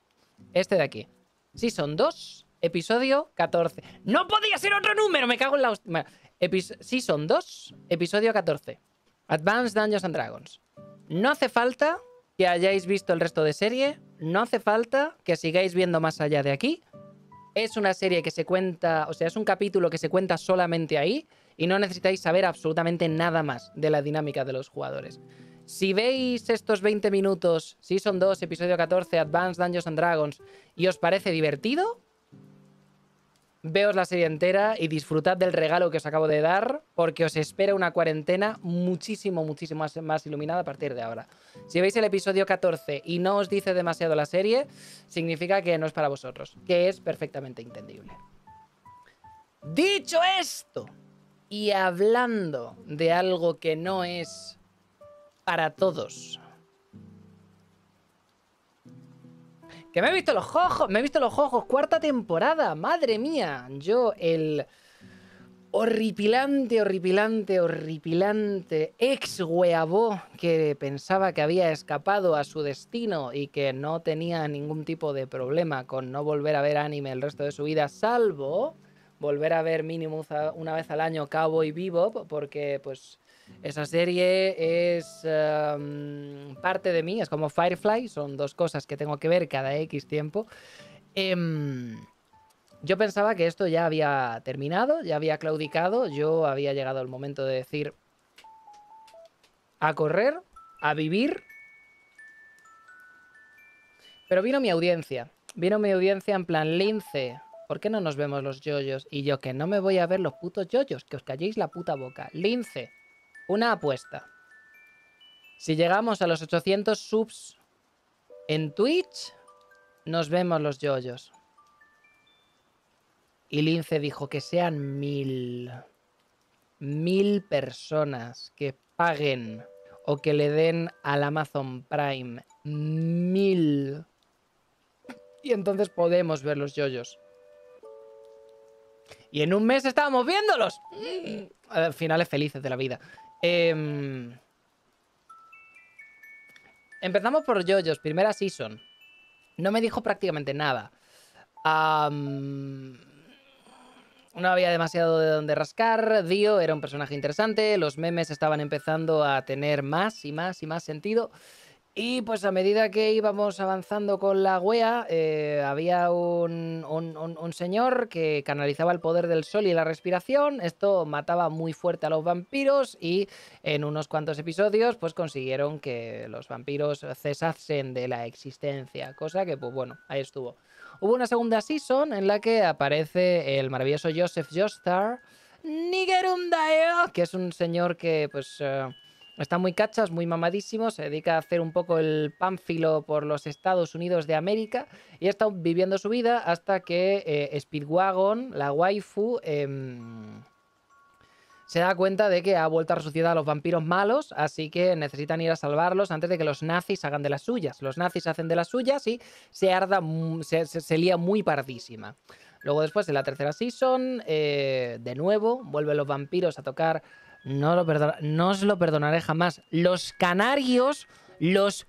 Este de aquí. Season 2, episodio 14. ¡No podía ser otro número! Me cago en la epis- Season 2, episodio 14. Advanced Dungeons and Dragons. No hace falta que hayáis visto el resto de serie. No hace falta que sigáis viendo más allá de aquí. Es una serie que se cuenta, o sea, es un capítulo que se cuenta solamente ahí y no necesitáis saber absolutamente nada más de la dinámica de los jugadores. Si veis estos 20 minutos, Season 2, episodio 14, Advanced Dungeons and Dragons, y os parece divertido, veos la serie entera y disfrutad del regalo que os acabo de dar, porque os espera una cuarentena muchísimo, muchísimo más, más iluminada a partir de ahora. Si veis el episodio 14 y no os dice demasiado la serie, significa que no es para vosotros, que es perfectamente entendible. Dicho esto, y hablando de algo que no es para todos. Que me he visto los ojos, me he visto los ojos, cuarta temporada, madre mía. Yo el horripilante, horripilante, horripilante ex weabó que pensaba que había escapado a su destino y que no tenía ningún tipo de problema con no volver a ver anime el resto de su vida, salvo volver a ver mínimo una vez al año Cowboy Bebop, porque pues esa serie es em, parte de mí, es como Firefly, son dos cosas que tengo que ver cada X tiempo. Em, yo pensaba que esto ya había terminado, ya había claudicado, yo había llegado el momento de decir a correr, a vivir. Pero vino mi audiencia, vino mi audiencia en plan lince. ¿Por qué no nos vemos los yoyos? Y yo que no me voy a ver los putos yoyos, que os calléis la puta boca. Lince, una apuesta. Si llegamos a los 800 subs en Twitch, nos vemos los yoyos. Y Lince dijo que sean mil. Mil personas que paguen o que le den al Amazon Prime mil. Y entonces podemos ver los yoyos. Y en un mes estábamos viéndolos. Mm. Finales felices de la vida. Em, Empezamos por yoyos, primera season. No me dijo prácticamente nada. No había demasiado de donde rascar. Dio era un personaje interesante. Los memes estaban empezando a tener más y más y más sentido. Y pues a medida que íbamos avanzando con la wea, eh, había un, señor que canalizaba el poder del sol y la respiración. Esto mataba muy fuerte a los vampiros y en unos cuantos episodios pues consiguieron que los vampiros cesasen de la existencia. Cosa que pues bueno, ahí estuvo. Hubo una segunda season en la que aparece el maravilloso Joseph Joestar, Nigerundaeo, que es un señor que pues eh, está muy cachas, muy mamadísimo, se dedica a hacer un poco el pánfilo por los Estados Unidos de América y ha estado viviendo su vida hasta que eh, Speedwagon, la waifu, em, se da cuenta de que ha vuelto a resucitar a los vampiros malos, así que necesitan ir a salvarlos antes de que los nazis hagan de las suyas. Los nazis hacen de las suyas y se arda, se lía muy pardísima. Luego después, en la tercera season, eh, de nuevo, vuelven los vampiros a tocar. No, lo perdona- no os lo perdonaré jamás. Los canarios, los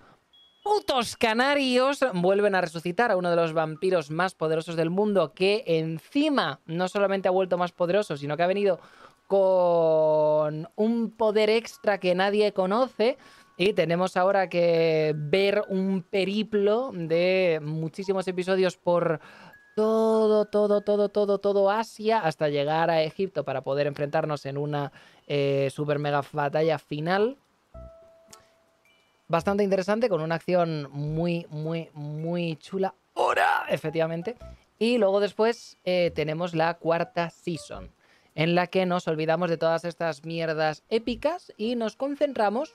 putos canarios, vuelven a resucitar a uno de los vampiros más poderosos del mundo, que encima no solamente ha vuelto más poderoso, sino que ha venido con un poder extra que nadie conoce. Y tenemos ahora que ver un periplo de muchísimos episodios por todo, todo, todo, todo, todo Asia hasta llegar a Egipto para poder enfrentarnos en una eh, super mega batalla final. Bastante interesante, con una acción muy, muy, muy chula. ¡Hora! Efectivamente. Y luego después eh, tenemos la cuarta season, en la que nos olvidamos de todas estas mierdas épicas y nos concentramos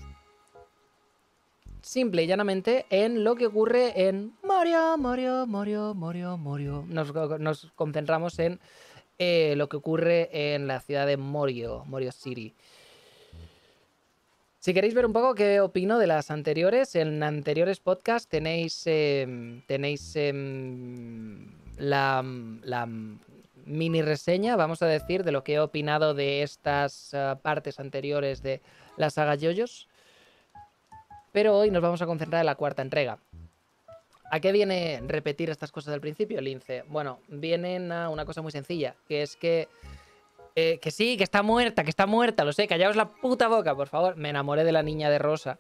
simple y llanamente en lo que ocurre en Morio, Morio, Morio, Morio. Nos, nos concentramos en eh, lo que ocurre en la ciudad de Morio, Morio City. Si queréis ver un poco qué opino de las anteriores, en anteriores podcasts tenéis, em, tenéis em, la, la mini reseña, vamos a decir, de lo que he opinado de estas eh, partes anteriores de la saga Yoyos. Pero hoy nos vamos a concentrar en la cuarta entrega. ¿A qué viene repetir estas cosas del principio, Lince? Bueno, vienen a una cosa muy sencilla, que es que eh, que sí, que está muerta, que está muerta, lo sé, callaos la puta boca, por favor. Me enamoré de la niña de Rosa.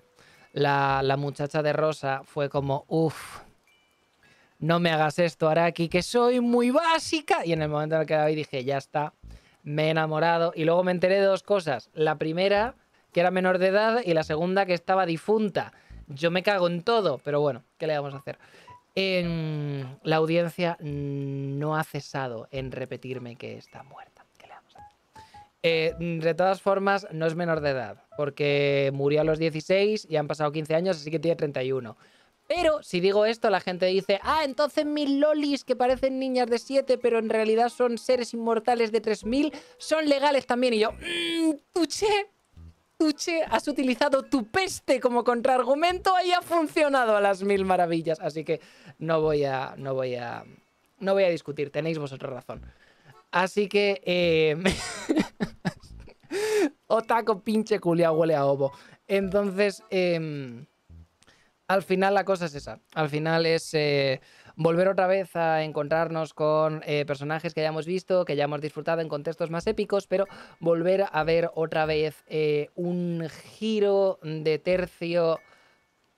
La, la muchacha de Rosa fue como, uff, no me hagas esto, Araki, que soy muy básica. Y en el momento en el que la vi dije, ya está, me he enamorado. Y luego me enteré de dos cosas. La primera, que era menor de edad, y la segunda, que estaba difunta. Yo me cago en todo, pero bueno, ¿qué le vamos a hacer? En la audiencia no ha cesado en repetirme que está muerta. ¿Qué le vamos a hacer? Eh, de todas formas, no es menor de edad, porque murió a los 16 y han pasado 15 años, así que tiene 31. Pero si digo esto, la gente dice, ah, entonces mis lolis que parecen niñas de 7, pero en realidad son seres inmortales de 3000, son legales también. Y yo, mmm, tuché, has utilizado tu peste como contraargumento y ha funcionado a las mil maravillas. Así que no voy a, no voy a, no voy a discutir, tenéis vosotros razón. Así que. Eh... Otaco pinche culia huele a ovo. Entonces, em, al final la cosa es esa. Al final es eh, volver otra vez a encontrarnos con eh, personajes que hayamos visto, que hayamos disfrutado en contextos más épicos, pero volver a ver otra vez eh, un giro de tercio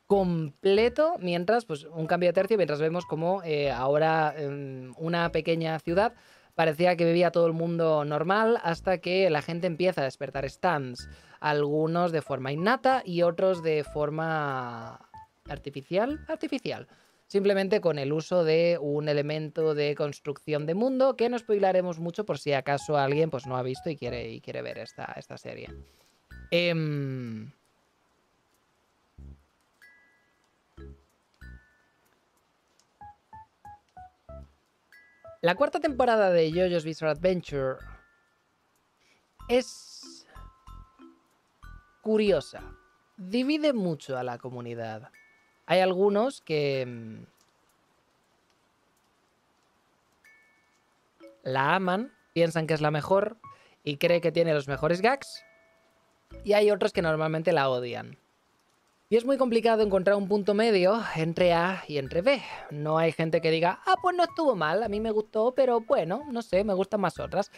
completo, mientras, pues un cambio de tercio, mientras vemos como ahora em, una pequeña ciudad parecía que vivía todo el mundo normal hasta que la gente empieza a despertar stands, algunos de forma innata y otros de forma artificial, artificial. Simplemente con el uso de un elemento de construcción de mundo que no spoilaremos mucho por si acaso alguien pues, no ha visto y quiere, y quiere ver esta, esta serie. Em, La cuarta temporada de JoJo's Bizarre Adventure es curiosa. Divide mucho a la comunidad. Hay algunos que mm, la aman, piensan que es la mejor y cree que tiene los mejores gags. Y hay otros que normalmente la odian. Y es muy complicado encontrar un punto medio entre A y entre B. No hay gente que diga, ah, pues no estuvo mal, a mí me gustó, pero bueno, no sé, me gustan más otras.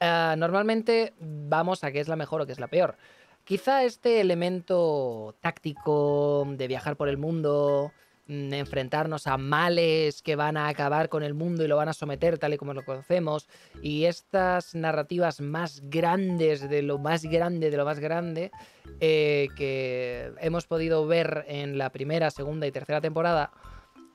Ah, normalmente vamos a qué es la mejor o qué es la peor. Quizá este elemento táctico de viajar por el mundo, Mm, enfrentarnos a males que van a acabar con el mundo y lo van a someter tal y como lo conocemos. Y estas narrativas más grandes de lo más grande de lo más grande eh, que hemos podido ver en la primera, segunda y tercera temporada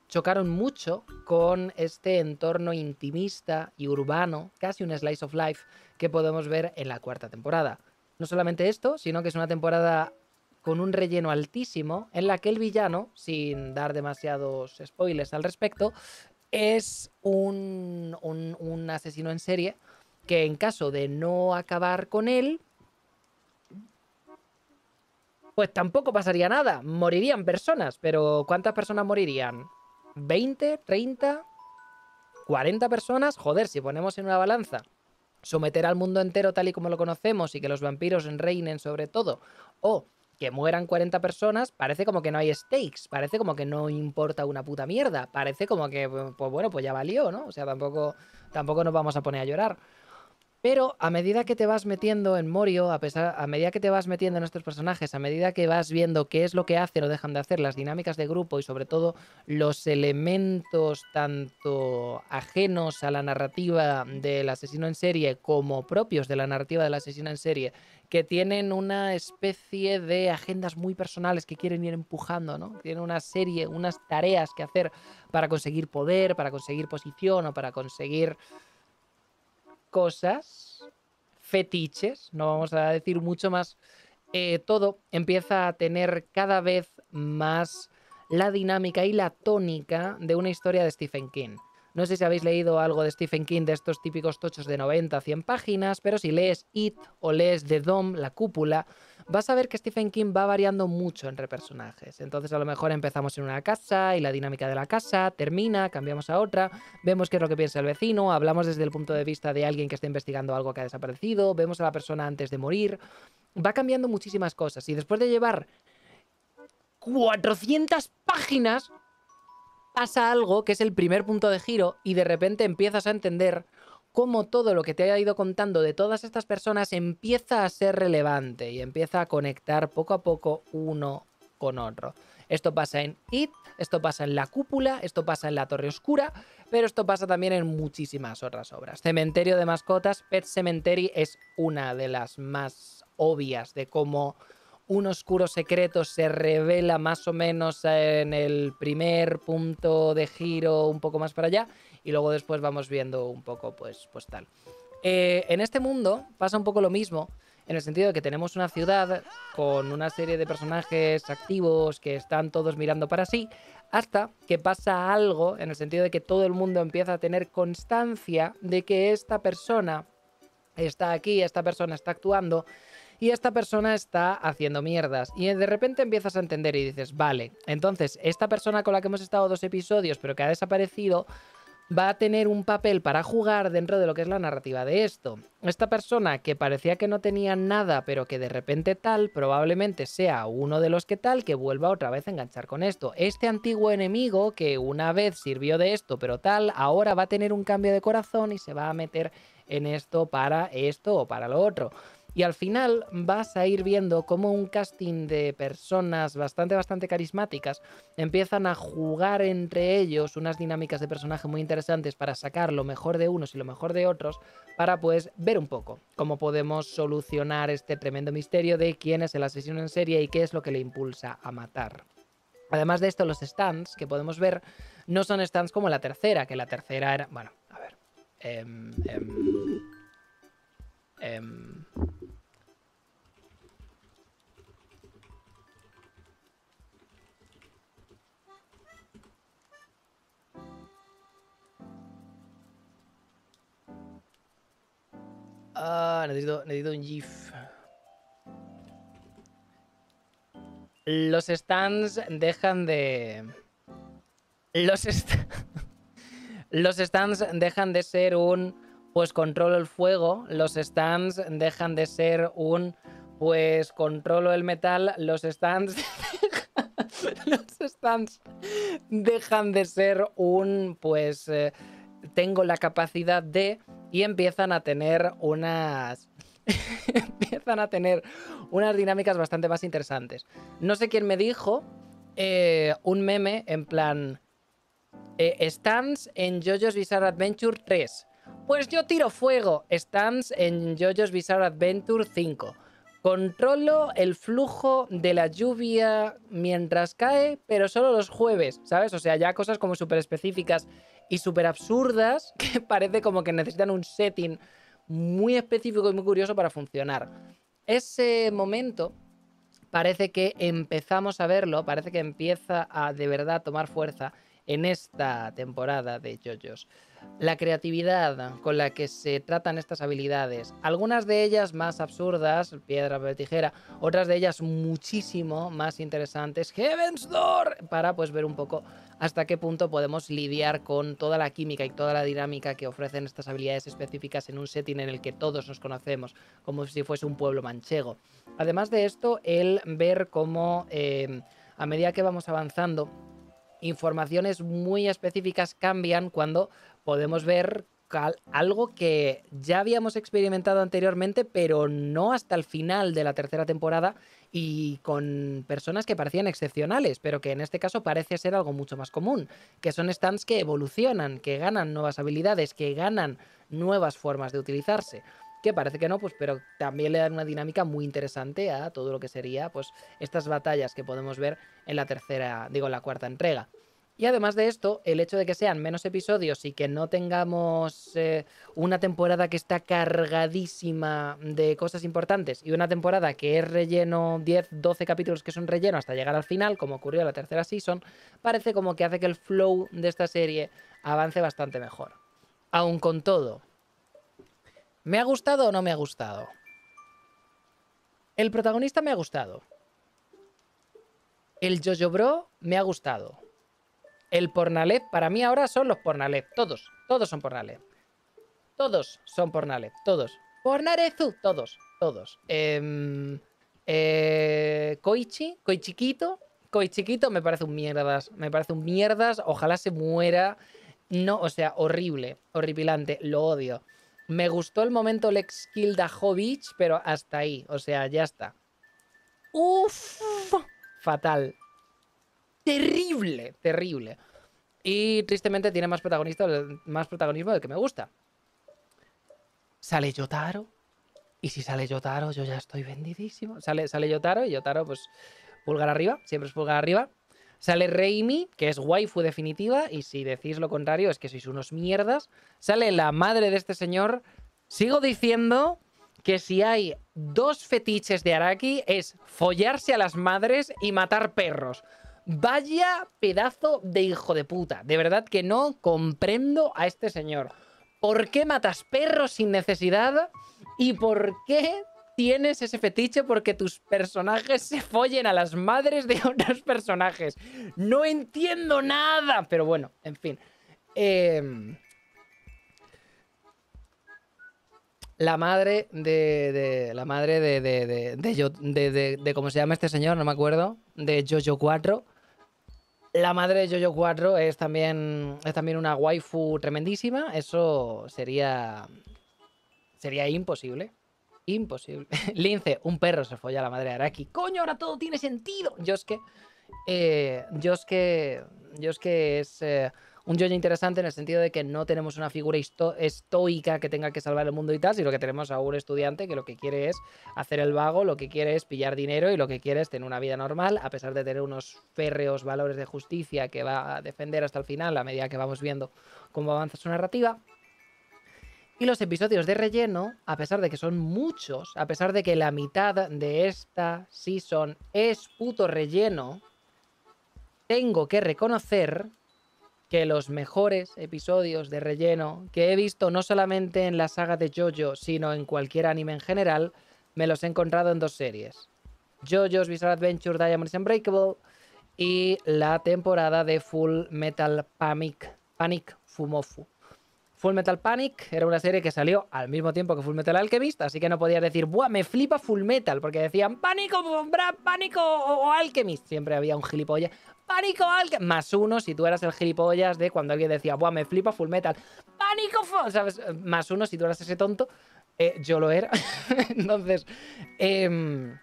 chocaron mucho con este entorno intimista y urbano, casi un slice of life, que podemos ver en la cuarta temporada. No solamente esto, sino que es una temporada con un relleno altísimo en la que el villano, sin dar demasiados spoilers al respecto, es un, un, asesino en serie que en caso de no acabar con él, pues tampoco pasaría nada. Morirían personas, pero ¿cuántas personas morirían? ¿20? ¿30? ¿40 personas? Joder, si ponemos en una balanza someter al mundo entero tal y como lo conocemos y que los vampiros reinen sobre todo, o que mueran 40 personas, parece como que no hay stakes, parece como que no importa una puta mierda, parece como que, pues bueno, pues ya valió, ¿no? O sea, tampoco, tampoco nos vamos a poner a llorar. Pero a medida que te vas metiendo en Morio, a, pesar, a medida que te vas metiendo en estos personajes, a medida que vas viendo qué es lo que hacen o dejan de hacer, las dinámicas de grupo y sobre todo los elementos tanto ajenos a la narrativa del asesino en serie como propios de la narrativa del asesino en serie, que tienen una especie de agendas muy personales que quieren ir empujando, ¿no? Tienen una serie, unas tareas que hacer para conseguir poder, para conseguir posición o para conseguir cosas, fetiches, no vamos a decir mucho más, eh, todo empieza a tener cada vez más la dinámica y la tónica de una historia de Stephen King. No sé si habéis leído algo de Stephen King de estos típicos tochos de 90, 100 páginas, pero si lees It o lees The Dome, la cúpula, vas a ver que Stephen King va variando mucho entre personajes. Entonces a lo mejor empezamos en una casa y la dinámica de la casa termina, cambiamos a otra, vemos qué es lo que piensa el vecino, hablamos desde el punto de vista de alguien que está investigando algo que ha desaparecido, vemos a la persona antes de morir. Va cambiando muchísimas cosas y después de llevar 400 páginas pasa algo que es el primer punto de giro y de repente empiezas a entender cómo todo lo que te ha ido contando de todas estas personas empieza a ser relevante y empieza a conectar poco a poco uno con otro. Esto pasa en It, esto pasa en La Cúpula, esto pasa en La Torre Oscura, pero esto pasa también en muchísimas otras obras. Cementerio de Mascotas, Pet Cemetery es una de las más obvias de cómo un oscuro secreto se revela más o menos en el primer punto de giro, un poco más para allá, y luego después vamos viendo un poco, pues, pues tal. Eh, en este mundo pasa un poco lo mismo, en el sentido de que tenemos una ciudad con una serie de personajes activos que están todos mirando para sí, hasta que pasa algo, en el sentido de que todo el mundo empieza a tener constancia de que esta persona está aquí, esta persona está actuando, y esta persona está haciendo mierdas. Y de repente empiezas a entender y dices, vale, entonces esta persona con la que hemos estado dos episodios pero que ha desaparecido, va a tener un papel para jugar dentro de lo que es la narrativa de esto. Esta persona que parecía que no tenía nada, pero que de repente tal, probablemente sea uno de los que tal, que vuelva otra vez a enganchar con esto. Este antiguo enemigo que una vez sirvió de esto, pero tal, ahora va a tener un cambio de corazón y se va a meter en esto para esto o para lo otro. Y al final vas a ir viendo cómo un casting de personas bastante, bastante carismáticas empiezan a jugar entre ellos unas dinámicas de personaje muy interesantes para sacar lo mejor de unos y lo mejor de otros, para pues ver un poco cómo podemos solucionar este tremendo misterio de quién es el asesino en serie y qué es lo que le impulsa a matar. Además de esto, los stands que podemos ver no son stands como la tercera, que la tercera era... Bueno, a ver. em, em, Ah, necesito, necesito un GIF. Los stands dejan de. Los, est- Los stands dejan de ser un. Pues controlo el fuego. Los stands dejan de ser un. Pues controlo el metal. Los stands. Los stands dejan de ser un. Pues. eh, tengo la capacidad de. Y empiezan a tener unas. empiezan a tener unas dinámicas bastante más interesantes. No sé quién me dijo eh, un meme en plan. eh, stands en JoJo's Bizarre Adventure 3. Pues yo tiro fuego. Stands en JoJo's Bizarre Adventure 5. Controlo el flujo de la lluvia mientras cae, pero solo los jueves, ¿sabes? O sea, ya cosas como súper específicas y súper absurdas que parece como que necesitan un setting muy específico y muy curioso para funcionar. Ese momento parece que empezamos a verlo, parece que empieza a de verdad tomar fuerza en esta temporada de JoJo's. La creatividad con la que se tratan estas habilidades, algunas de ellas más absurdas, piedra, papel, tijera, otras de ellas muchísimo más interesantes, Heaven's Door, para pues ver un poco hasta qué punto podemos lidiar con toda la química y toda la dinámica que ofrecen estas habilidades específicas en un setting en el que todos nos conocemos, como si fuese un pueblo manchego. Además de esto, el ver cómo eh, a medida que vamos avanzando, informaciones muy específicas cambian cuando podemos ver algo que ya habíamos experimentado anteriormente, pero no hasta el final de la tercera temporada y con personas que parecían excepcionales, pero que en este caso parece ser algo mucho más común, que son stands que evolucionan, que ganan nuevas habilidades, que ganan nuevas formas de utilizarse. Que parece que no, pues, pero también le dan una dinámica muy interesante a todo lo que sería, pues, estas batallas que podemos ver en la tercera, digo, en la cuarta entrega. Y además de esto, el hecho de que sean menos episodios y que no tengamos eh, una temporada que está cargadísima de cosas importantes y una temporada que es relleno 10, 12 capítulos que son relleno hasta llegar al final, como ocurrió en la tercera season, parece como que hace que el flow de esta serie avance bastante mejor. Aun con todo, ¿me ha gustado o no me ha gustado? El protagonista me ha gustado. El Jojo Bro me ha gustado. El Pornalet, para mí ahora son los Pornalet. Todos, todos son Pornalet. Todos son Pornalet, todos. Pornarezu, todos, todos. Em, eh, Koichi, Koichiquito. Koichiquito me parece un mierdas. Me parece un mierdas. Ojalá se muera. No, o sea, horrible, horripilante. Lo odio. Me gustó el momento Lex Kill Dajovic, pero hasta ahí. O sea, ya está. Uf, fatal. Terrible, terrible. Y tristemente tiene más, protagonista, más protagonismo del que me gusta. Sale Yotaro. Y si sale Yotaro, yo ya estoy vendidísimo. Sale, sale Yotaro y Yotaro, pues, pulgar arriba. Siempre es pulgar arriba. Sale Reimi, que es waifu definitiva. Y si decís lo contrario, es que sois unos mierdas. Sale la madre de este señor. Sigo diciendo que si hay dos fetiches de Araki es follarse a las madres y matar perros. Vaya pedazo de hijo de puta. De verdad que no comprendo a este señor. ¿Por qué matas perros sin necesidad? ¿Y por qué tienes ese fetiche porque tus personajes se follen a las madres de otros personajes? No entiendo nada. Pero bueno, en fin. Em, la madre de, la madre de de- de- de cómo se llama este señor, no me acuerdo, de Jojo 4. La madre de Jojo 4 es también es también una waifu tremendísima, eso sería sería imposible. Imposible. Lince, un perro se folla a la madre de Araki. Coño, ahora todo tiene sentido. Yosuke eh, Yosuke, Yosuke es eh, un yoyo interesante en el sentido de que no tenemos una figura estoica que tenga que salvar el mundo y tal, sino que tenemos a un estudiante que lo que quiere es hacer el vago, lo que quiere es pillar dinero y lo que quiere es tener una vida normal, a pesar de tener unos férreos valores de justicia que va a defender hasta el final a medida que vamos viendo cómo avanza su narrativa. Y los episodios de relleno, a pesar de que son muchos, a pesar de que la mitad de esta season es puto relleno, tengo que reconocer que los mejores episodios de relleno que he visto no solamente en la saga de JoJo, sino en cualquier anime en general, me los he encontrado en dos series. JoJo's Bizarre Adventure Diamond is Unbreakable y la temporada de Full Metal Panic, Panic Fumofu. Full Metal Panic era una serie que salió al mismo tiempo que Full Metal Alchemist, así que no podías decir, ¡buah, me flipa Full Metal! Porque decían, ¡pánico, bra- pánico o Alchemist! Siempre había un gilipollas. ¡Pánico, Alchemist! Más uno si tú eras el gilipollas de cuando alguien decía, ¡buah, me flipa Full Metal! ¡Pánico, fu-", ¿sabes? Más uno si tú eras ese tonto. Eh, yo lo era. Entonces, em,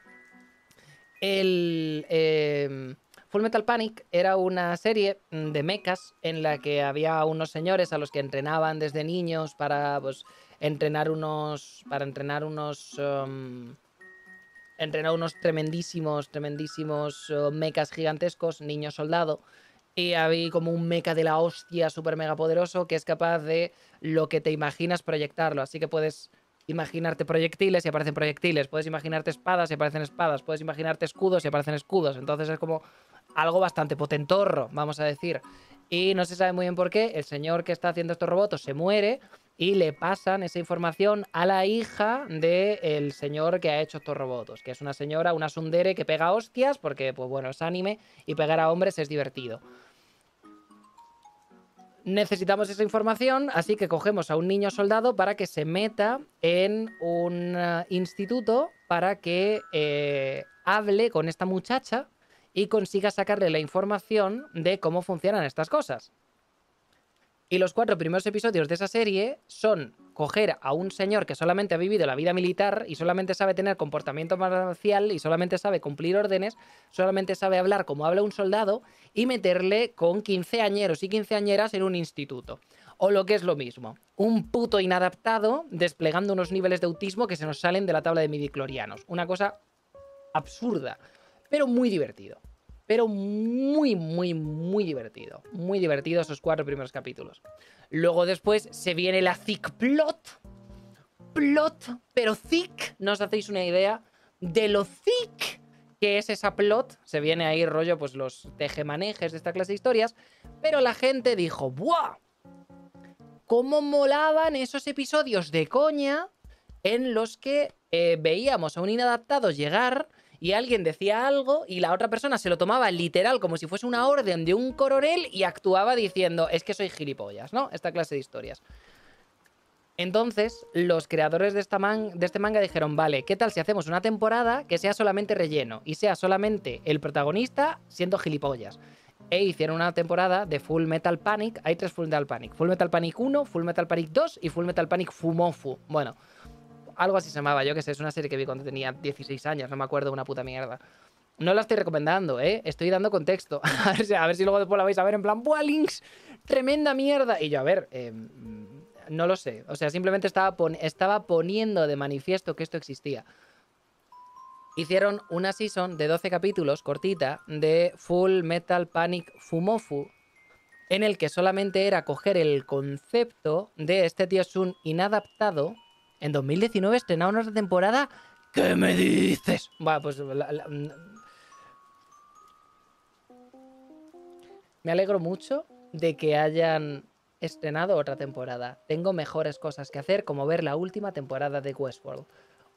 el. em, Full Metal Panic era una serie de mechas en la que había unos señores a los que entrenaban desde niños para pues, entrenar unos. para entrenar unos. em, entrenar unos tremendísimos, tremendísimos eh, mechas gigantescos, niño soldado. Y había como un mecha de la hostia súper mega poderoso que es capaz de lo que te imaginas proyectarlo. Así que puedes imaginarte proyectiles y aparecen proyectiles. Puedes imaginarte espadas y aparecen espadas. Puedes imaginarte escudos y aparecen escudos. Entonces es como algo bastante potentorro, vamos a decir. Y no se sabe muy bien por qué. El señor que está haciendo estos robots se muere y le pasan esa información a la hija del señor que ha hecho estos robots, que es una señora, una sundere que pega hostias, porque, pues bueno, es anime y pegar a hombres es divertido. Necesitamos esa información, así que cogemos a un niño soldado para que se meta en un eh, instituto para que eh, hable con esta muchacha y consiga sacarle la información de cómo funcionan estas cosas. Y los cuatro primeros episodios de esa serie son coger a un señor que solamente ha vivido la vida militar y solamente sabe tener comportamiento marcial y solamente sabe cumplir órdenes, solamente sabe hablar como habla un soldado y meterle con quinceañeros y quinceañeras en un instituto. O lo que es lo mismo, un puto inadaptado desplegando unos niveles de autismo que se nos salen de la tabla de midiclorianos. Una cosa absurda, pero muy divertido. Pero muy, muy, muy divertido. Muy divertido esos cuatro primeros capítulos. Luego después se viene la thick plot. Plot, pero thick. No os hacéis una idea de lo thick que es esa plot. Se viene ahí rollo, pues los tejemanejes de esta clase de historias. Pero la gente dijo, ¡buah! ¿Cómo molaban esos episodios de coña en los que eh, veíamos a un inadaptado llegar y alguien decía algo y la otra persona se lo tomaba literal como si fuese una orden de un coronel y actuaba diciendo, es que soy gilipollas, ¿no? Esta clase de historias. Entonces, los creadores de, esta man- de este manga dijeron, vale, ¿qué tal si hacemos una temporada que sea solamente relleno y sea solamente el protagonista siendo gilipollas? E hicieron una temporada de Full Metal Panic. Hay tres Full Metal Panic. Full Metal Panic 1, Full Metal Panic 2 y Full Metal Panic Fumofu. Bueno, algo así se llamaba, yo que sé, es una serie que vi cuando tenía 16 años, no me acuerdo una puta mierda. No la estoy recomendando, ¿eh? Estoy dando contexto. A ver si, a ver si luego después la vais a ver en plan, ¡buah, Links! ¡Tremenda mierda! Y yo, a ver, eh, no lo sé. O sea, simplemente estaba, estaba poniendo de manifiesto que esto existía. Hicieron una season de 12 capítulos, cortita, de Full Metal Panic Fumofu, en el que solamente era coger el concepto de este tío es un inadaptado. En 2019 estrenaron otra temporada. ¿Qué me dices? Bueno, pues la- me alegro mucho de que hayan estrenado otra temporada. Tengo mejores cosas que hacer, como ver la última temporada de Westworld.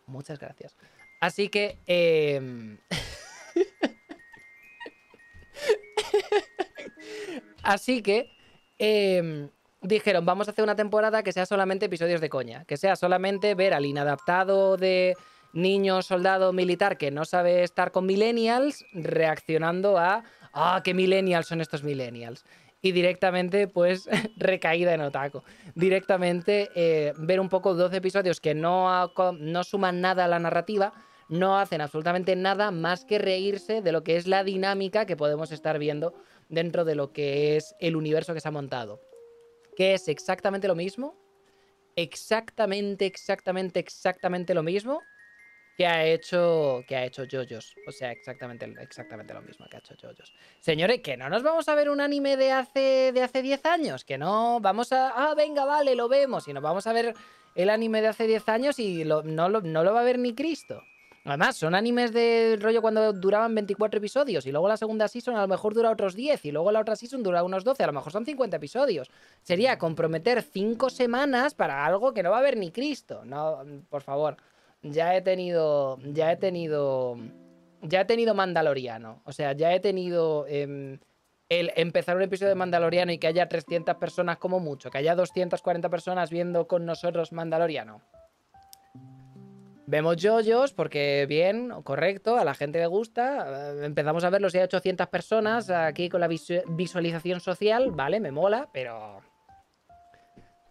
Muchas gracias. Así que... em, Así que... em, dijeron, vamos a hacer una temporada que sea solamente episodios de coña, que sea solamente ver al inadaptado de niño soldado militar que no sabe estar con millennials reaccionando a, ah, qué millennials son estos millennials. Y directamente, pues, recaída en otaku. Directamente eh, ver un poco 12 episodios que no, no suman nada a la narrativa, no hacen absolutamente nada más que reírse de lo que es la dinámica que podemos estar viendo dentro de lo que es el universo que se ha montado. Que es exactamente lo mismo, exactamente, exactamente, exactamente lo mismo que ha hecho que ha hecho JoJo's. O sea, exactamente, exactamente lo mismo que ha hecho JoJo's. Señores, que no nos vamos a ver un anime de hace de hace 10 años, que no vamos a ah, venga, vale, lo vemos y nos vamos a ver el anime de hace 10 años y no, no lo va a ver ni Cristo. Además, son animes de rollo cuando duraban 24 episodios y luego la segunda season a lo mejor dura otros 10 y luego la otra season dura unos 12, a lo mejor son 50 episodios. Sería comprometer 5 semanas para algo que no va a ver ni Cristo. No, por favor. Ya he tenido ya he tenido ya he tenido Mandaloriano, o sea, ya he tenido em, el empezar un episodio de Mandaloriano y que haya 300 personas como mucho, que haya 240 personas viendo con nosotros Mandaloriano. Vemos yoyos porque bien, correcto, a la gente le gusta. eh, Empezamos a verlos ya 800 personas aquí con la visu- visualización social, vale, me mola, pero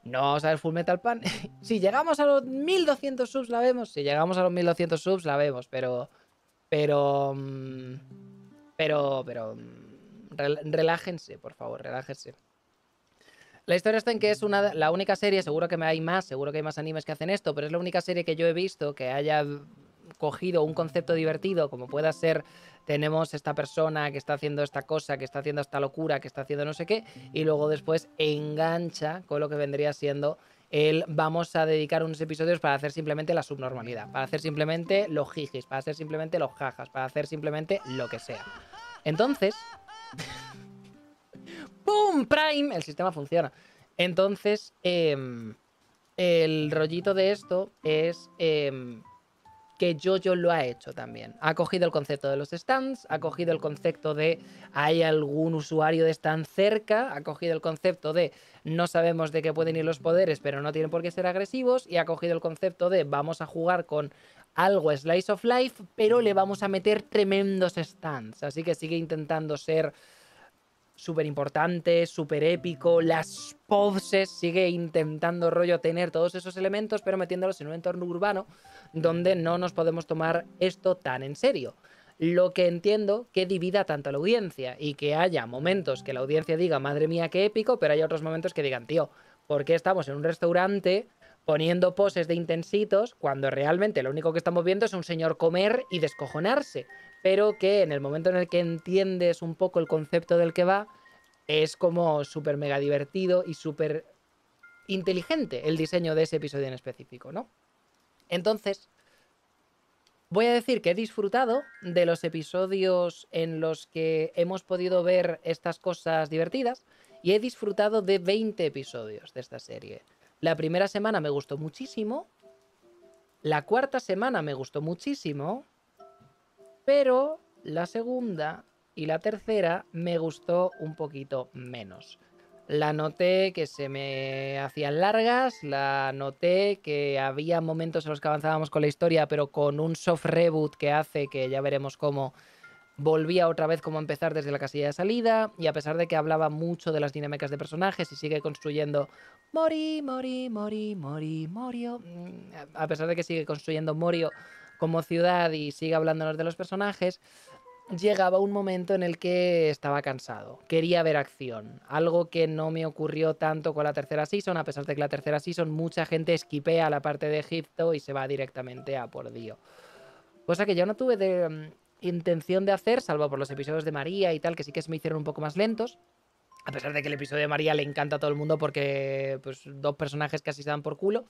no vamos a ver Full Metal Pan. si llegamos a los 1200 subs la vemos, si llegamos a los 1200 subs la vemos, pero pero mm, pero pero mm, rel- relájense, por favor, relájense. La historia está en que es una, la única serie, seguro que hay más, seguro que hay más animes que hacen esto, pero es la única serie que yo he visto que haya cogido un concepto divertido, como pueda ser, tenemos esta persona que está haciendo esta cosa, que está haciendo esta locura, que está haciendo no sé qué, y luego después engancha con lo que vendría siendo el vamos a dedicar unos episodios para hacer simplemente la subnormalidad, para hacer simplemente los jijis, para hacer simplemente los jajas, para hacer simplemente lo que sea. Entonces, ¡Pum! Prime. El sistema funciona. Entonces, em, el rollito de esto es em, que Jojo lo ha hecho también. Ha cogido el concepto de los stands, ha cogido el concepto de hay algún usuario de stand cerca, ha cogido el concepto de no sabemos de qué pueden ir los poderes, pero no tienen por qué ser agresivos, y ha cogido el concepto de vamos a jugar con algo slice of life, pero le vamos a meter tremendos stands. Así que sigue intentando ser súper importante, súper épico, las poses, sigue intentando rollo tener todos esos elementos, pero metiéndolos en un entorno urbano donde no nos podemos tomar esto tan en serio. Lo que entiendo que divida tanto a la audiencia y que haya momentos que la audiencia diga, madre mía, qué épico, pero hay otros momentos que digan, tío, ¿por qué estamos en un restaurante poniendo poses de intensitos cuando realmente lo único que estamos viendo es un señor comer y descojonarse? Pero que en el momento en el que entiendes un poco el concepto del que va, es como súper mega divertido y súper inteligente el diseño de ese episodio en específico, ¿no? Entonces, voy a decir que he disfrutado de los episodios en los que hemos podido ver estas cosas divertidas y he disfrutado de 20 episodios de esta serie. La primera semana me gustó muchísimo, la cuarta semana me gustó muchísimo, pero la segunda y la tercera me gustó un poquito menos. La noté que se me hacían largas, la noté que había momentos en los que avanzábamos con la historia, pero con un soft reboot que hace que ya veremos cómo volvía otra vez como a empezar desde la casilla de salida, y a pesar de que hablaba mucho de las dinámicas de personajes y sigue construyendo Mori, Mori, Mori, Mori, Morio, mm, a pesar de que sigue construyendo Morio como ciudad y sigue hablándonos de los personajes, llegaba un momento en el que estaba cansado. Quería ver acción. Algo que no me ocurrió tanto con la tercera season, a pesar de que la tercera season mucha gente esquipea la parte de Egipto y se va directamente a por Dio. Cosa que yo no tuve mm, intención de hacer, salvo por los episodios de María y tal, que sí que se me hicieron un poco más lentos. A pesar de que el episodio de María le encanta a todo el mundo porque pues, dos personajes casi se dan por culo.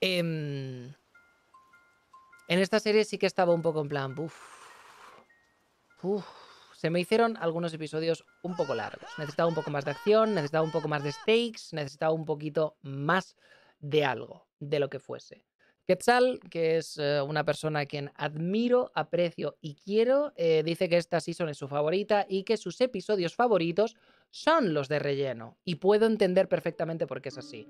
Em, en esta serie sí que estaba un poco en plan, se me hicieron algunos episodios un poco largos. Necesitaba un poco más de acción, necesitaba un poco más de stakes, necesitaba un poquito más de algo, de lo que fuese. Quetzal, que es eh, una persona a quien admiro, aprecio y quiero, eh, dice que esta season es su favorita y que sus episodios favoritos son los de relleno. Y puedo entender perfectamente por qué es así.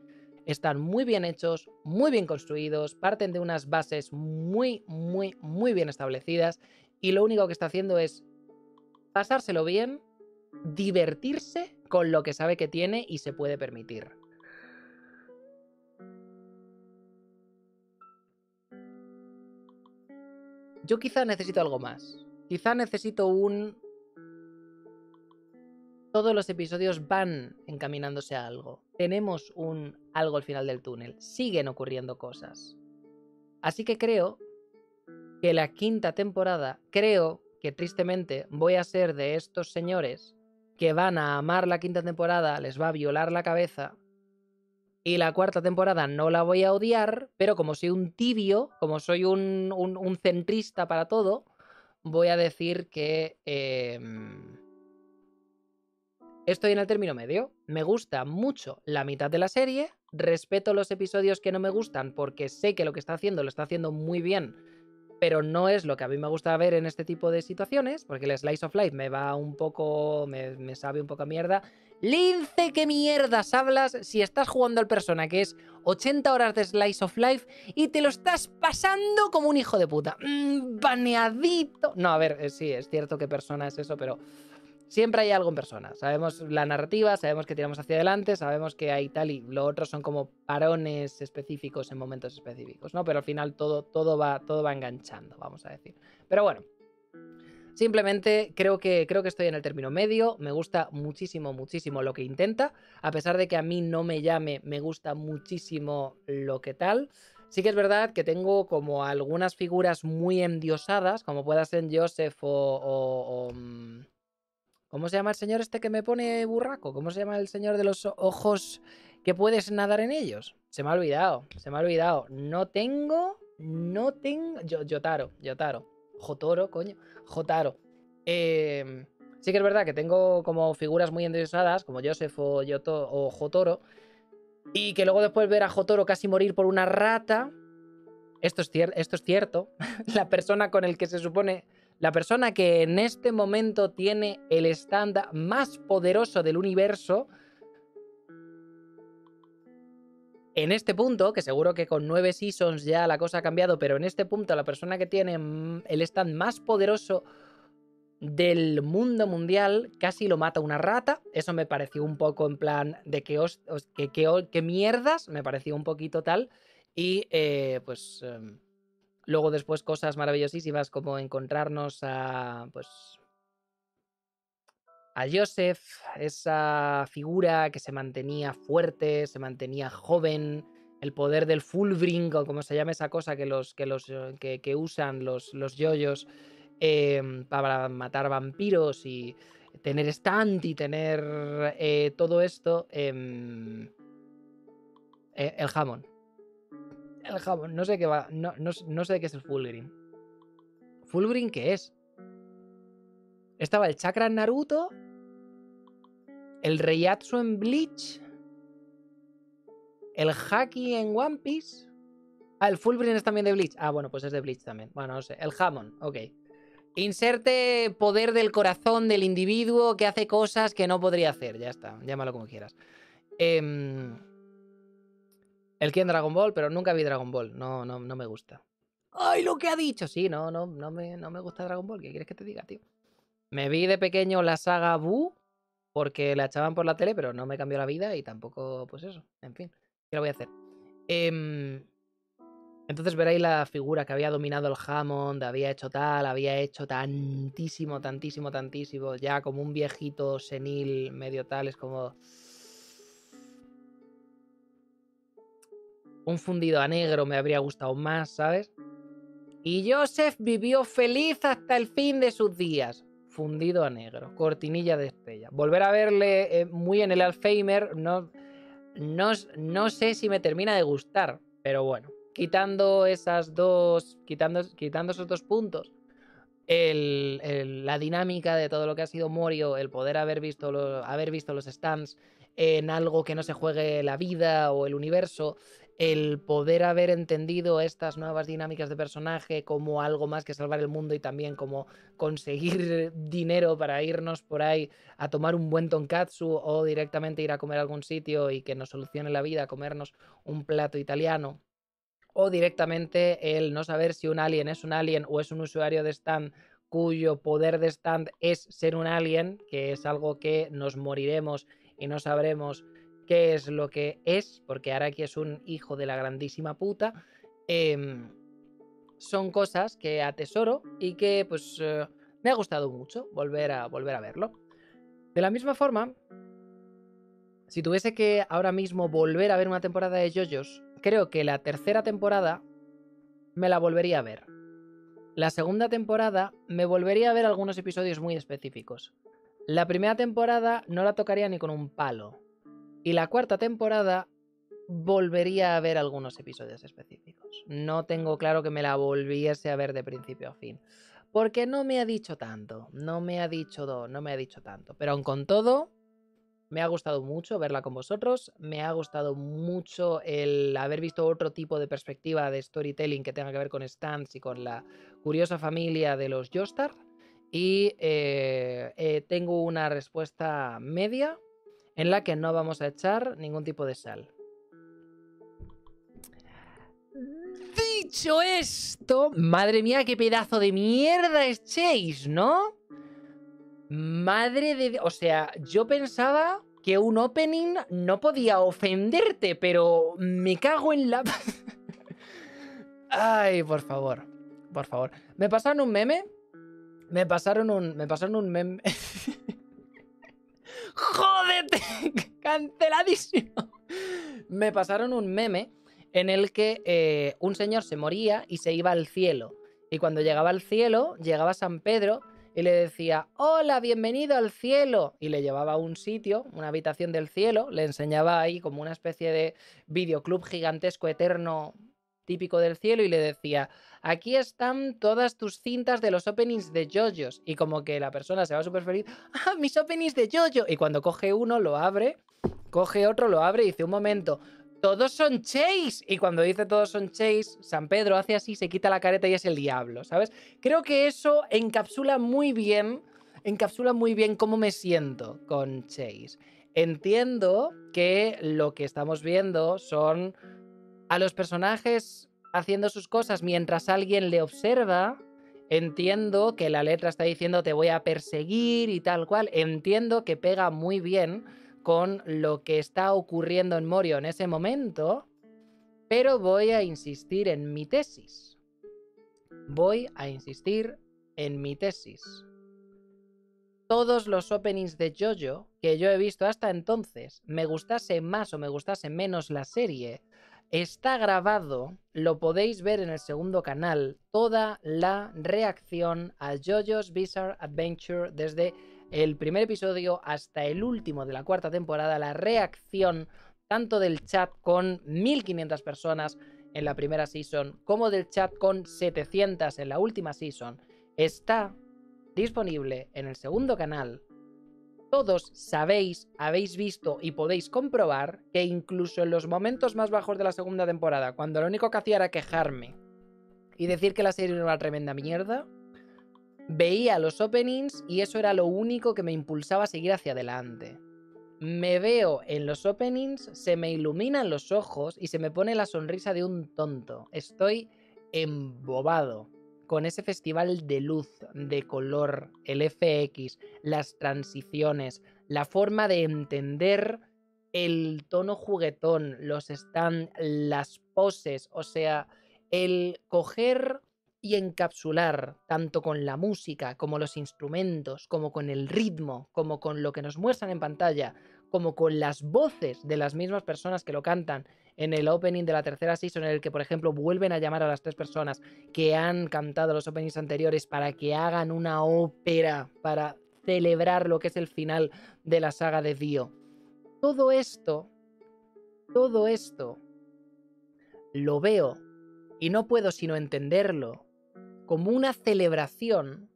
Están muy bien hechos, muy bien construidos, parten de unas bases muy, muy, muy bien establecidas. Y lo único que está haciendo es pasárselo bien, divertirse con lo que sabe que tiene y se puede permitir. Yo quizá necesito algo más. Quizá necesito un... Todos los episodios van encaminándose a algo. Tenemos un algo al final del túnel. Siguen ocurriendo cosas. Así que creo que la quinta temporada, creo que tristemente voy a ser de estos señores que van a amar la quinta temporada, les va a violar la cabeza. Y la cuarta temporada no la voy a odiar, pero como soy un tibio, como soy un, un- centrista para todo, voy a decir que em, estoy en el término medio. Me gusta mucho la mitad de la serie, respeto los episodios que no me gustan porque sé que lo que está haciendo lo está haciendo muy bien pero no es lo que a mí me gusta ver en este tipo de situaciones, porque el Slice of Life me va un poco, me, sabe un poco a mierda. Lince, ¿qué mierdas hablas si estás jugando al Persona, que es 80 horas de Slice of Life, y te lo estás pasando como un hijo de puta? Mm, baneadito. No, a ver, eh, sí, es cierto que Persona es eso, pero siempre hay algo en Persona. Sabemos la narrativa, sabemos que tiramos hacia adelante, sabemos que hay tal y lo otro son como parones específicos en momentos específicos, ¿no? Pero al final todo, todo, va, todo va enganchando, vamos a decir. Pero bueno, simplemente creo que, creo que estoy en el término medio, me gusta muchísimo, muchísimo lo que intenta, a pesar de que a mí no me llame, me gusta muchísimo lo que tal. Sí que es verdad que tengo como algunas figuras muy endiosadas, como pueda ser Joseph o- mm, ¿Cómo se llama el señor este que me pone burraco? ¿Cómo se llama el señor de los ojos que puedes nadar en ellos? Se me ha olvidado, se me ha olvidado. No tengo, no tengo... Yo, Yotaro, Yotaro. Jotoro, coño. Jotaro. Eh, sí que es verdad que tengo como figuras muy endiosadas, como Joseph o, Jotoro, y que luego después ver a Jotoro casi morir por una rata... Esto es, esto es cierto. La persona con el que se supone la persona que en este momento tiene el stand más poderoso del universo, en este punto, que seguro que con nueve seasons ya la cosa ha cambiado, pero en este punto la persona que tiene mm, el stand más poderoso del mundo mundial casi lo mata una rata. Eso me pareció un poco en plan de que, os, que, que, que mierdas, me pareció un poquito tal. Y eh, pues... em, Luego después cosas maravillosísimas como encontrarnos a pues a Joseph, esa figura que se mantenía fuerte, se mantenía joven, el poder del Fulbring o como se llama esa cosa que los que los eh, que, usan los los yoyos em, para matar vampiros y tener stand y tener eh, todo esto em, eh, el jamón el jamón. No sé qué va. No, no, no sé qué es el Fulgrim. ¿Fulgrim qué es? Estaba el chakra en Naruto. El Reiatsu en Bleach. El Haki en One Piece. Ah, el Fulgrim es también de Bleach. Ah, bueno, pues es de Bleach también. Bueno, no sé. El Hammond, ok. Inserte poder del corazón del individuo que hace cosas que no podría hacer. Ya está, llámalo como quieras. Em, el Ken Dragon Ball, pero nunca vi Dragon Ball. No, no, no me gusta. ¡Ay, lo que ha dicho! Sí, no, no, no me, no me gusta Dragon Ball. ¿Qué quieres que te diga, tío? Me vi de pequeño la saga Buu porque la echaban por la tele, pero no me cambió la vida y tampoco, pues eso. En fin, ¿qué lo voy a hacer? Em, entonces veréis la figura que había dominado el Hammond, había hecho tal, había hecho tantísimo, tantísimo, tantísimo, ya como un viejito senil, medio tal, es como... Un fundido a negro me habría gustado más, ¿sabes? Y Joseph vivió feliz hasta el fin de sus días. Fundido a negro, cortinilla de estrella. Volver a verle eh, muy en el Alzheimer, no, no, no sé si me termina de gustar, pero bueno, quitando esas dos, quitando, quitando esos dos puntos, la dinámica de todo lo que ha sido Morio, el poder haber visto, haber visto los stands en algo que no se juegue la vida o el universo, el poder haber entendido estas nuevas dinámicas de personaje como algo más que salvar el mundo y también como conseguir dinero para irnos por ahí a tomar un buen tonkatsu o directamente ir a comer a algún sitio y que nos solucione la vida, comernos un plato italiano. O directamente el no saber si un alien es un alien o es un usuario de stand cuyo poder de stand es ser un alien, que es algo que nos moriremos y no sabremos qué es lo que es, porque Araki es un hijo de la grandísima puta. em, son cosas que atesoro y que pues eh, me ha gustado mucho volver a, volver a verlo. De la misma forma, si tuviese que ahora mismo volver a ver una temporada de JoJo's, creo que la tercera temporada me la volvería a ver. La segunda temporada me volvería a ver algunos episodios muy específicos. La primera temporada no la tocaría ni con un palo. Y la cuarta temporada volvería a ver algunos episodios específicos. No tengo claro que me la volviese a ver de principio a fin. Porque no me ha dicho tanto. No me ha dicho, do- no me ha dicho tanto. Pero aun con todo, me ha gustado mucho verla con vosotros. Me ha gustado mucho el haber visto otro tipo de perspectiva de storytelling que tenga que ver con stands y con la curiosa familia de los Joestar. Y eh, eh, tengo una respuesta media en la que no vamos a echar ningún tipo de sal. Dicho esto, madre mía, qué pedazo de mierda es Chase, ¿no? Madre de... O sea, yo pensaba que un opening no podía ofenderte, pero me cago en la... Ay, por favor, por favor. Me pasaron un meme. Me pasaron un... Me pasaron un meme... ¡Jódete! ¡Canceladísimo! Me pasaron un meme en el que eh, un señor se moría y se iba al cielo. Y cuando llegaba al cielo, llegaba San Pedro y le decía, hola, bienvenido al cielo. Y le llevaba a un sitio, una habitación del cielo, le enseñaba ahí como una especie de videoclub gigantesco eterno típico del cielo y le decía, aquí están todas tus cintas de los openings de JoJo's. Y como que la persona se va súper feliz, ¡ah, mis openings de JoJo! Y cuando coge uno, lo abre, coge otro, lo abre y dice, un momento, todos son Chase. Y cuando dice todos son Chase, San Pedro hace así, se quita la careta y es el diablo, ¿sabes? Creo que eso encapsula muy bien, encapsula muy bien cómo me siento con Chase. Entiendo que lo que estamos viendo son a los personajes haciendo sus cosas mientras alguien le observa. Entiendo que la letra está diciendo te voy a perseguir y tal cual. Entiendo que pega muy bien con lo que está ocurriendo en Morio en ese momento, pero voy a insistir en mi tesis. Voy a insistir en mi tesis. Todos los openings de JoJo que yo he visto hasta entonces, me gustase más o me gustase menos la serie, está grabado, lo podéis ver en el segundo canal, toda la reacción a JoJo's Bizarre Adventure desde el primer episodio hasta el último de la cuarta temporada, la reacción tanto del chat con 1500 personas en la primera season como del chat con 700 en la última season, está disponible en el segundo canal. Todos sabéis, habéis visto y podéis comprobar que incluso en los momentos más bajos de la segunda temporada, cuando lo único que hacía era quejarme y decir que la serie era una tremenda mierda, veía los openings y eso era lo único que me impulsaba a seguir hacia adelante. Me veo en los openings, se me iluminan los ojos y se me pone la sonrisa de un tonto. Estoy embobado con ese festival de luz, de color, el FX, las transiciones, la forma de entender el tono juguetón, los stand, las poses, o sea, el coger y encapsular tanto con la música como los instrumentos, como con el ritmo, como con lo que nos muestran en pantalla, como con las voces de las mismas personas que lo cantan en el opening de la tercera season, en el que, por ejemplo, vuelven a llamar a las tres personas que han cantado los openings anteriores para que hagan una ópera para celebrar lo que es el final de la saga de Dio. Todo esto, todo esto, lo veo y no puedo sino entenderlo como una celebración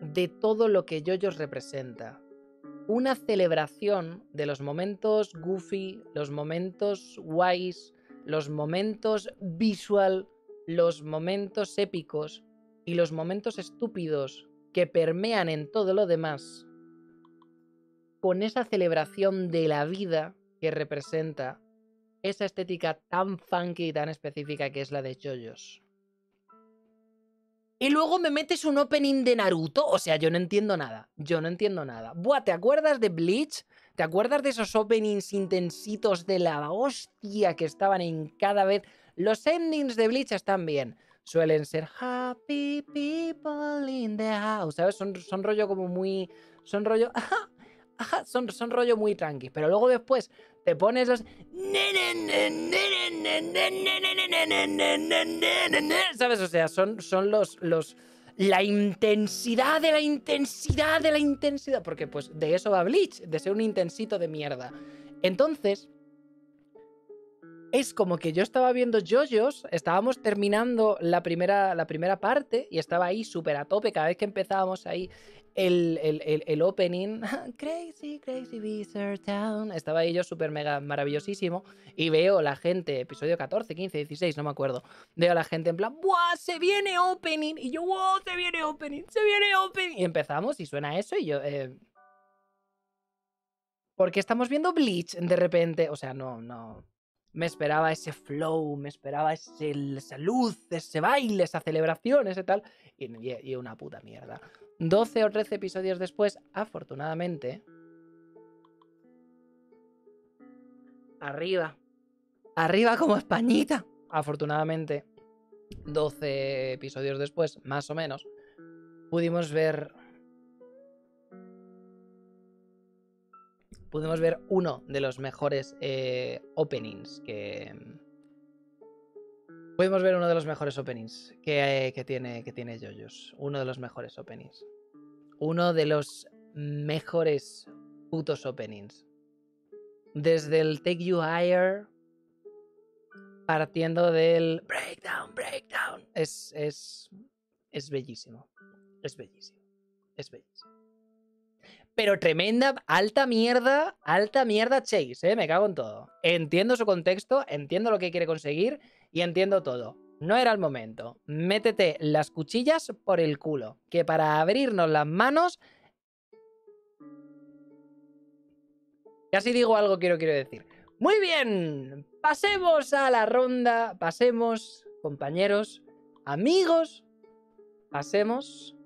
de todo lo que JoJo's representa. Una celebración de los momentos goofy, los momentos guays, los momentos visual, los momentos épicos y los momentos estúpidos que permean en todo lo demás, con esa celebración de la vida que representa esa estética tan funky y tan específica que es la de JoJo's. Y luego me metes un opening de Naruto. O sea, yo no entiendo nada. Yo no entiendo nada. Buah, ¿te acuerdas de Bleach? ¿Te acuerdas de esos openings intensitos de la hostia que estaban en cada vez? Los endings de Bleach están bien. Suelen ser happy people in the house. ¿Sabes? Son, son rollo como muy. Son rollo. Ajá, son, son rollo muy tranqui. Pero luego después te pones los. ¿Sabes? O sea, son, son los, los. La intensidad de la intensidad de la intensidad. Porque, pues, de eso va Bleach, de ser un intensito de mierda. Entonces. Es como que yo estaba viendo JoJo's, estábamos terminando la primera, la primera parte y estaba ahí súper a tope cada vez que empezábamos ahí el, el, el, opening, Crazy, Crazy Bizarre Town, estaba ahí yo súper mega maravillosísimo y veo la gente, episodio 14, 15, 16, no me acuerdo, veo a la gente en plan, ¡buah! Se viene opening y yo, ¡wow! Se viene opening, se viene opening y empezamos y suena eso y yo, eh... Porque estamos viendo Bleach de repente, o sea, no, no, me esperaba ese flow, me esperaba ese, esa luz, ese baile, esa celebración, ese tal. Y, y, una puta mierda. 12 o 13 episodios después, afortunadamente. Arriba. Arriba como Españita. Afortunadamente. 12 episodios después, más o menos. Pudimos ver pudimos ver uno de los mejores eh, openings que... Pudimos ver uno de los mejores openings que, eh, tiene, que tiene. Uno de los mejores openings. Uno de los mejores putos openings. Desde el Take You Higher, partiendo del Breakdown, Breakdown. Es, es, es bellísimo. Es bellísimo. Es bellísimo pero tremenda, alta mierda, alta mierda Chase, ¿eh? Me cago en todo. Entiendo su contexto, entiendo lo que quiere conseguir y entiendo todo. No era el momento. Métete las cuchillas por el culo, que para abrirnos las manos... Casi digo algo que no quiero decir. Muy bien, pasemos a la ronda, pasemos, compañeros, amigos, pasemos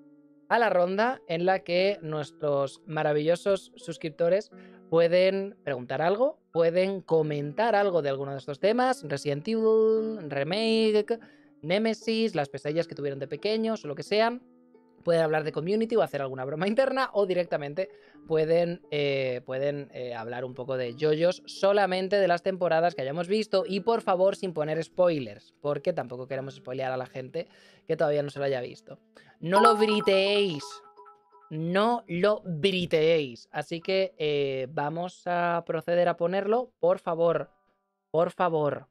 a la ronda en la que nuestros maravillosos suscriptores pueden preguntar algo, pueden comentar algo de alguno de estos temas, Resident Evil, Remake, Nemesis, las pesadillas que tuvieron de pequeños o lo que sean. Pueden hablar de community o hacer alguna broma interna o directamente pueden, eh, pueden eh, hablar un poco de yoyos solamente de las temporadas que hayamos visto y por favor sin poner spoilers, porque tampoco queremos spoilear a la gente que todavía no se lo haya visto. No lo briteéis, no lo briteéis. Así que eh, vamos a proceder a ponerlo, por favor, por favor.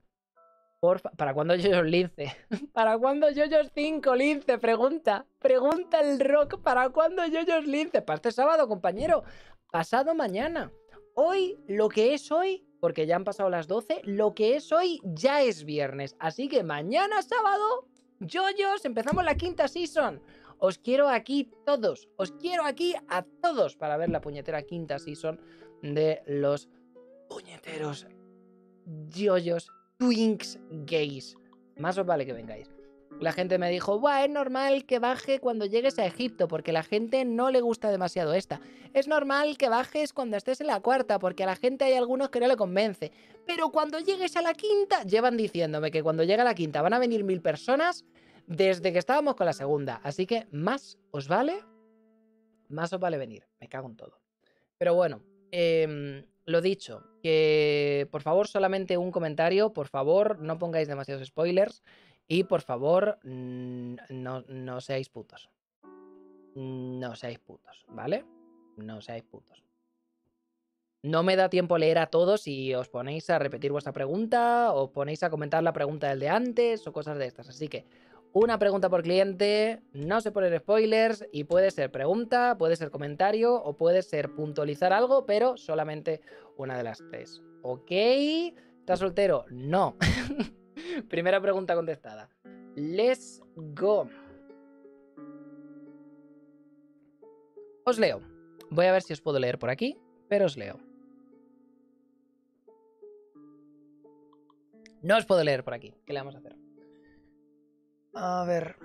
¿Para cuándo Yoyos Lince? ¿Para cuándo Yoyos 5 Lince? Pregunta. Pregunta el rock. ¿Para cuándo Yoyos Lince? Para este sábado, compañero. Pasado mañana. Hoy, lo que es hoy, porque ya han pasado las 12, lo que es hoy ya es viernes. Así que mañana sábado, Yoyos, empezamos la quinta season. Os quiero aquí todos. Os quiero aquí a todos para ver la puñetera quinta season de los puñeteros Yoyos Twinks gays. Más os vale que vengáis. La gente me dijo, Buah, es normal que baje cuando llegues a Egipto, porque a la gente no le gusta demasiado esta. Es normal que bajes cuando estés en la cuarta, porque a la gente hay algunos que no le convence. Pero cuando llegues a la quinta, llevan diciéndome que cuando llegue a la quinta van a venir mil personas desde que estábamos con la segunda. Así que más os vale, más os vale venir. Me cago en todo. Pero bueno, eh, lo dicho, que por favor solamente un comentario, por favor no pongáis demasiados spoilers y por favor no, no seáis putos. No seáis putos, ¿vale? No seáis putos. No me da tiempo leer a todos y os ponéis a repetir vuestra pregunta o ponéis a comentar la pregunta del de antes o cosas de estas. Así que una pregunta por cliente, no se poner spoilers y puede ser pregunta, puede ser comentario o puede ser puntualizar algo, pero solamente una de las tres. Ok, ¿Estás soltero? No. Primera pregunta contestada. Let's go. Os leo. Voy a ver si os puedo leer por aquí, pero os leo. No os puedo leer por aquí. ¿Qué le vamos a hacer? A ver.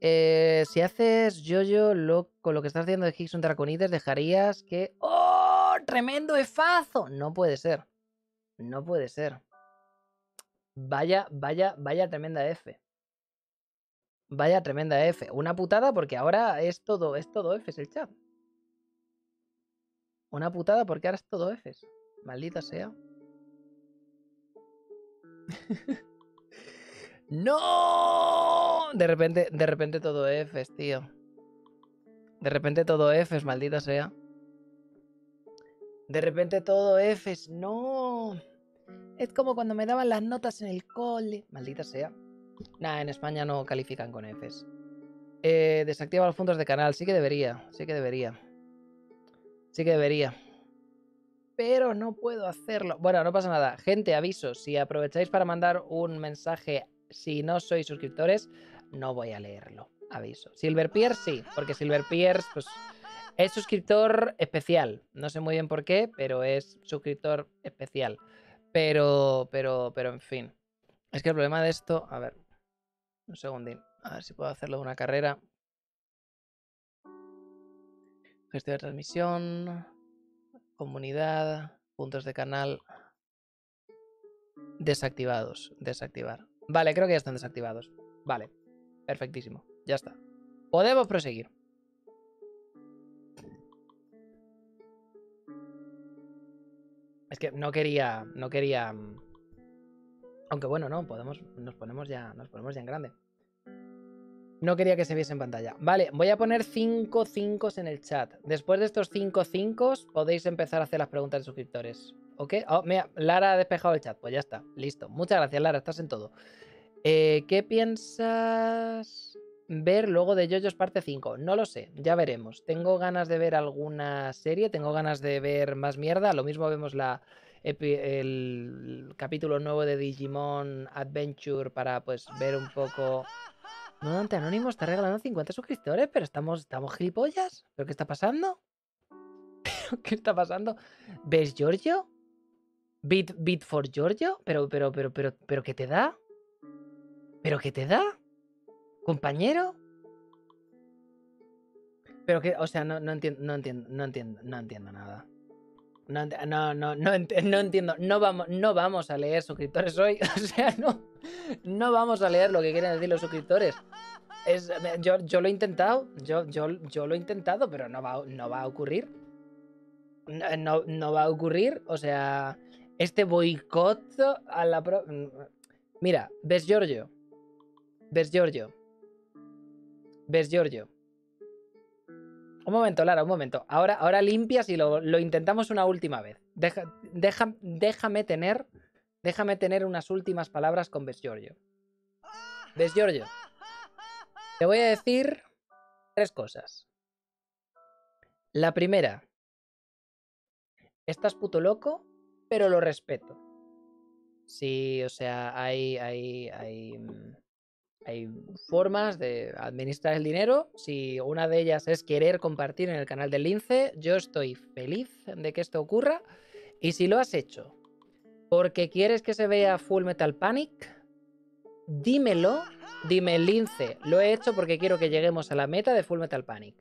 Eh, si haces yo-yo lo- con lo que estás haciendo de Hickson Draconides, dejarías que. ¡Oh! ¡Tremendo efazo! No puede ser. No puede ser. Vaya, vaya, vaya tremenda F. Vaya tremenda F. Una putada porque ahora es todo, es todo F el chat. Una putada porque ahora es todo F. Maldita sea. ¡No! De repente, de repente todo F, tío. De repente todo F, maldita sea. De repente todo F, no. Es como cuando me daban las notas en el cole. Maldita sea. Nah, en España no califican con Fs. Eh, desactiva los puntos de canal. Sí que debería. Sí que debería. Sí que debería. Pero no puedo hacerlo. Bueno, no pasa nada. Gente, aviso. Si aprovecháis para mandar un mensaje si no sois suscriptores, no voy a leerlo. Aviso. Silver Pierce sí, porque Silver Pierce pues, es suscriptor especial. No sé muy bien por qué, pero es suscriptor especial. Pero, pero, pero, en fin. Es que el problema de esto. A ver. Un segundín. A ver si puedo hacerlo de una carrera. Gestión de transmisión. Comunidad. Puntos de canal. Desactivados. Desactivar. Vale, creo que ya están desactivados. Vale. Perfectísimo. Ya está. Podemos proseguir. Es que no quería. No quería. mm, Aunque bueno, no, podemos. Nos ponemos ya. Nos ponemos ya en grande. No quería que se viese en pantalla. Vale, voy a poner 5 5 en el chat. Después de estos 5 5 podéis empezar a hacer las preguntas de suscriptores. ¿Ok? Oh, mira, Lara ha despejado el chat. Pues ya está. Listo. Muchas gracias, Lara. Estás en todo. Eh, ¿Qué piensas ver luego de JoJo's parte 5? No lo sé, ya veremos. Tengo ganas de ver alguna serie, tengo ganas de ver más mierda. Lo mismo vemos la, el capítulo nuevo de Digimon Adventure para pues ver un poco... No, Dante Anónimo está regalando 50 suscriptores, pero estamos, estamos gilipollas. ¿Pero qué está pasando? ¿Pero qué está pasando? ¿Ves Giorgio? ¿Beat, beat for Giorgio? ¿Pero, pero, pero, pero, pero qué te da? ¿Pero qué te da? ¿Compañero? Pero que, o sea, no, no entiendo, no entiendo, no entiendo, no entiendo nada. No, no, no, no entiendo. No vamos, no vamos a leer suscriptores hoy. O sea, no, no vamos a leer lo que quieren decir los suscriptores. Es, yo, yo lo he intentado, yo, lo he intentado, pero no va, a ocurrir. No, va a ocurrir. O sea, este boicot a la... pro- Mira, ves Giorgio. Ves Giorgio. Ves Giorgio. Un momento, Lara, un momento. Ahora, ahora limpias y lo, intentamos una última vez. Déjame tener. Déjame tener unas últimas palabras con Ves Giorgio. Ves Giorgio. Te voy a decir tres cosas. La primera. Estás puto loco, pero lo respeto. Sí, o sea, hay, hay, hay, mm, hay formas de administrar el dinero. Si una de ellas es querer compartir en el canal del Lince, yo estoy feliz de que esto ocurra. Y si lo has hecho porque quieres que se vea Full Metal Panic, dímelo. Dime, Lince, lo he hecho porque quiero que lleguemos a la meta de Full Metal Panic.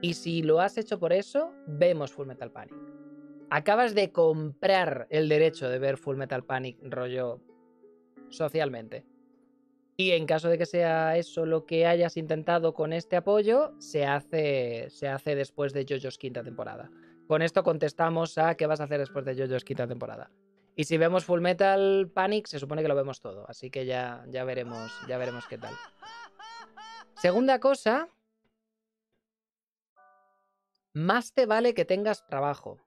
Y si lo has hecho por eso, vemos Full Metal Panic. Acabas de comprar el derecho de ver Full Metal Panic rollo socialmente. Y en caso de que sea eso lo que hayas intentado con este apoyo, se hace, se hace después de JoJo's quinta temporada. Con esto contestamos a qué vas a hacer después de JoJo's quinta temporada. Y si vemos Full Metal Panic, se supone que lo vemos todo. Así que ya, ya veremos, ya veremos qué tal. Segunda cosa. Más te vale que tengas trabajo.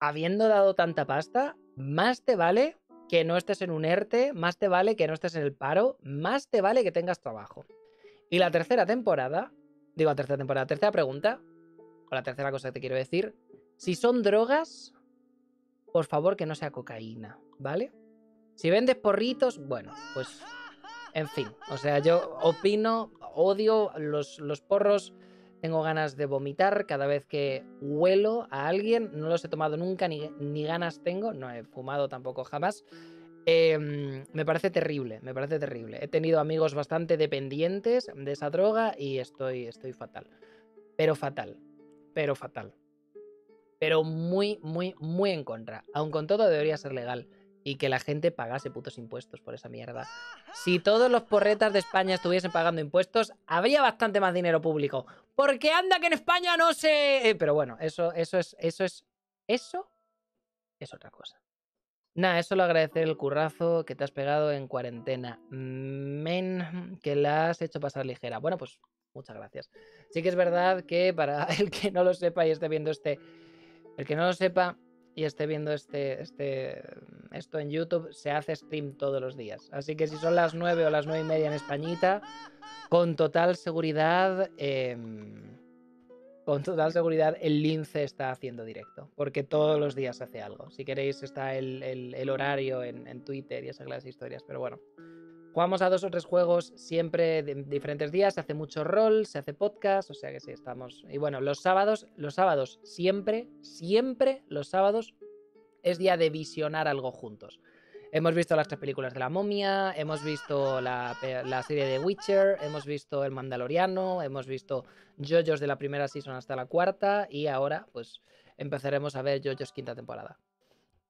Habiendo dado tanta pasta, más te vale que no estés en un ERTE, más te vale que no estés en el paro, más te vale que tengas trabajo. Y la tercera temporada, digo la tercera temporada, tercera pregunta, o la tercera cosa que te quiero decir, Si son drogas, por favor que no sea cocaína, ¿vale? Si vendes porritos, bueno, pues en fin, o sea, yo opino, odio los, los porros, tengo ganas de vomitar cada vez que huelo a alguien, no los he tomado nunca, ni, ni ganas tengo, no he fumado tampoco jamás. Em, me parece terrible, me parece terrible. He tenido amigos bastante dependientes de esa droga y estoy, estoy fatal. Pero fatal, pero fatal. Pero muy, muy, muy en contra. Aun con todo debería ser legal y que la gente pagase putos impuestos por esa mierda. Si todos los porretas de España estuviesen pagando impuestos, habría bastante más dinero público. Porque anda que en España no se... Eh, Pero bueno, eso, eso es, eso es, eso es otra cosa. Nada, es solo agradecer el currazo que te has pegado en cuarentena. Men, que la has hecho pasar ligera. Bueno, pues muchas gracias. Sí que es verdad que para el que no lo sepa y esté viendo este... El que no lo sepa, y esté viendo este, este, esto en YouTube, se hace stream todos los días. Así que si son las 9 o las 9 y media en Españita, con total seguridad, em, con total seguridad, el lince está haciendo directo. Porque todos los días hace algo. Si queréis, está el, horario en, en Twitter y esas clases de historias. Pero bueno. Jugamos a dos o tres juegos siempre de diferentes días, se hace mucho rol, se hace podcast, o sea que sí, estamos. Y bueno, los sábados, los sábados, siempre, siempre los sábados es día de visionar algo juntos. Hemos visto las tres películas de la momia, hemos visto la, serie de Witcher, hemos visto El Mandaloriano, hemos visto JoJo's de la primera season hasta la cuarta y ahora pues empezaremos a ver JoJo's quinta temporada.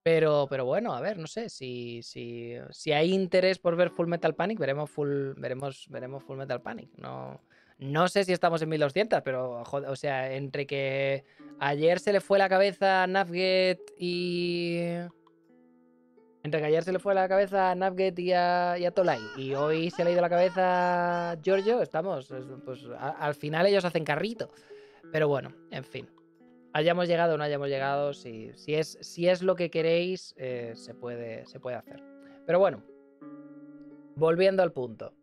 Pero, pero bueno, a ver, no sé, si, si, si hay interés por ver Full Metal Panic, veremos Full, veremos, veremos Full Metal Panic. No, no sé si estamos en 1200, pero, o sea, entre que ayer se le fue la cabeza a Navgate y... Entre que ayer se le fue la cabeza a Navgate y a, y a Tolai y hoy se le ha ido la cabeza a Giorgio, estamos, es- pues al final ellos hacen carrito. Pero bueno, en fin hayamos llegado o no hayamos llegado, si, es, si es lo que queréis, eh, se, puede, se puede hacer. Pero bueno, volviendo al punto.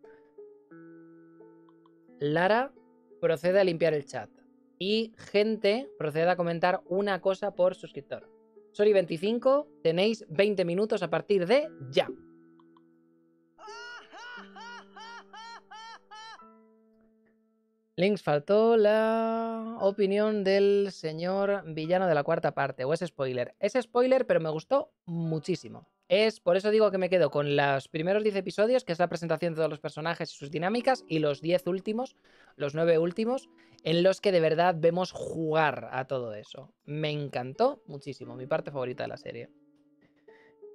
Lara procede a limpiar el chat. Y gente procede a comentar una cosa por suscriptor. Sori25, tenéis 20 minutos a partir de ya. Links, faltó la opinión del señor villano de la cuarta parte, o es spoiler. Es spoiler, pero me gustó muchísimo. Es por eso digo que me quedo con los primeros 10 episodios, que es la presentación de todos los personajes y sus dinámicas, y los 10 últimos, los 9 últimos, en los que de verdad vemos jugar a todo eso. Me encantó muchísimo, mi parte favorita de la serie.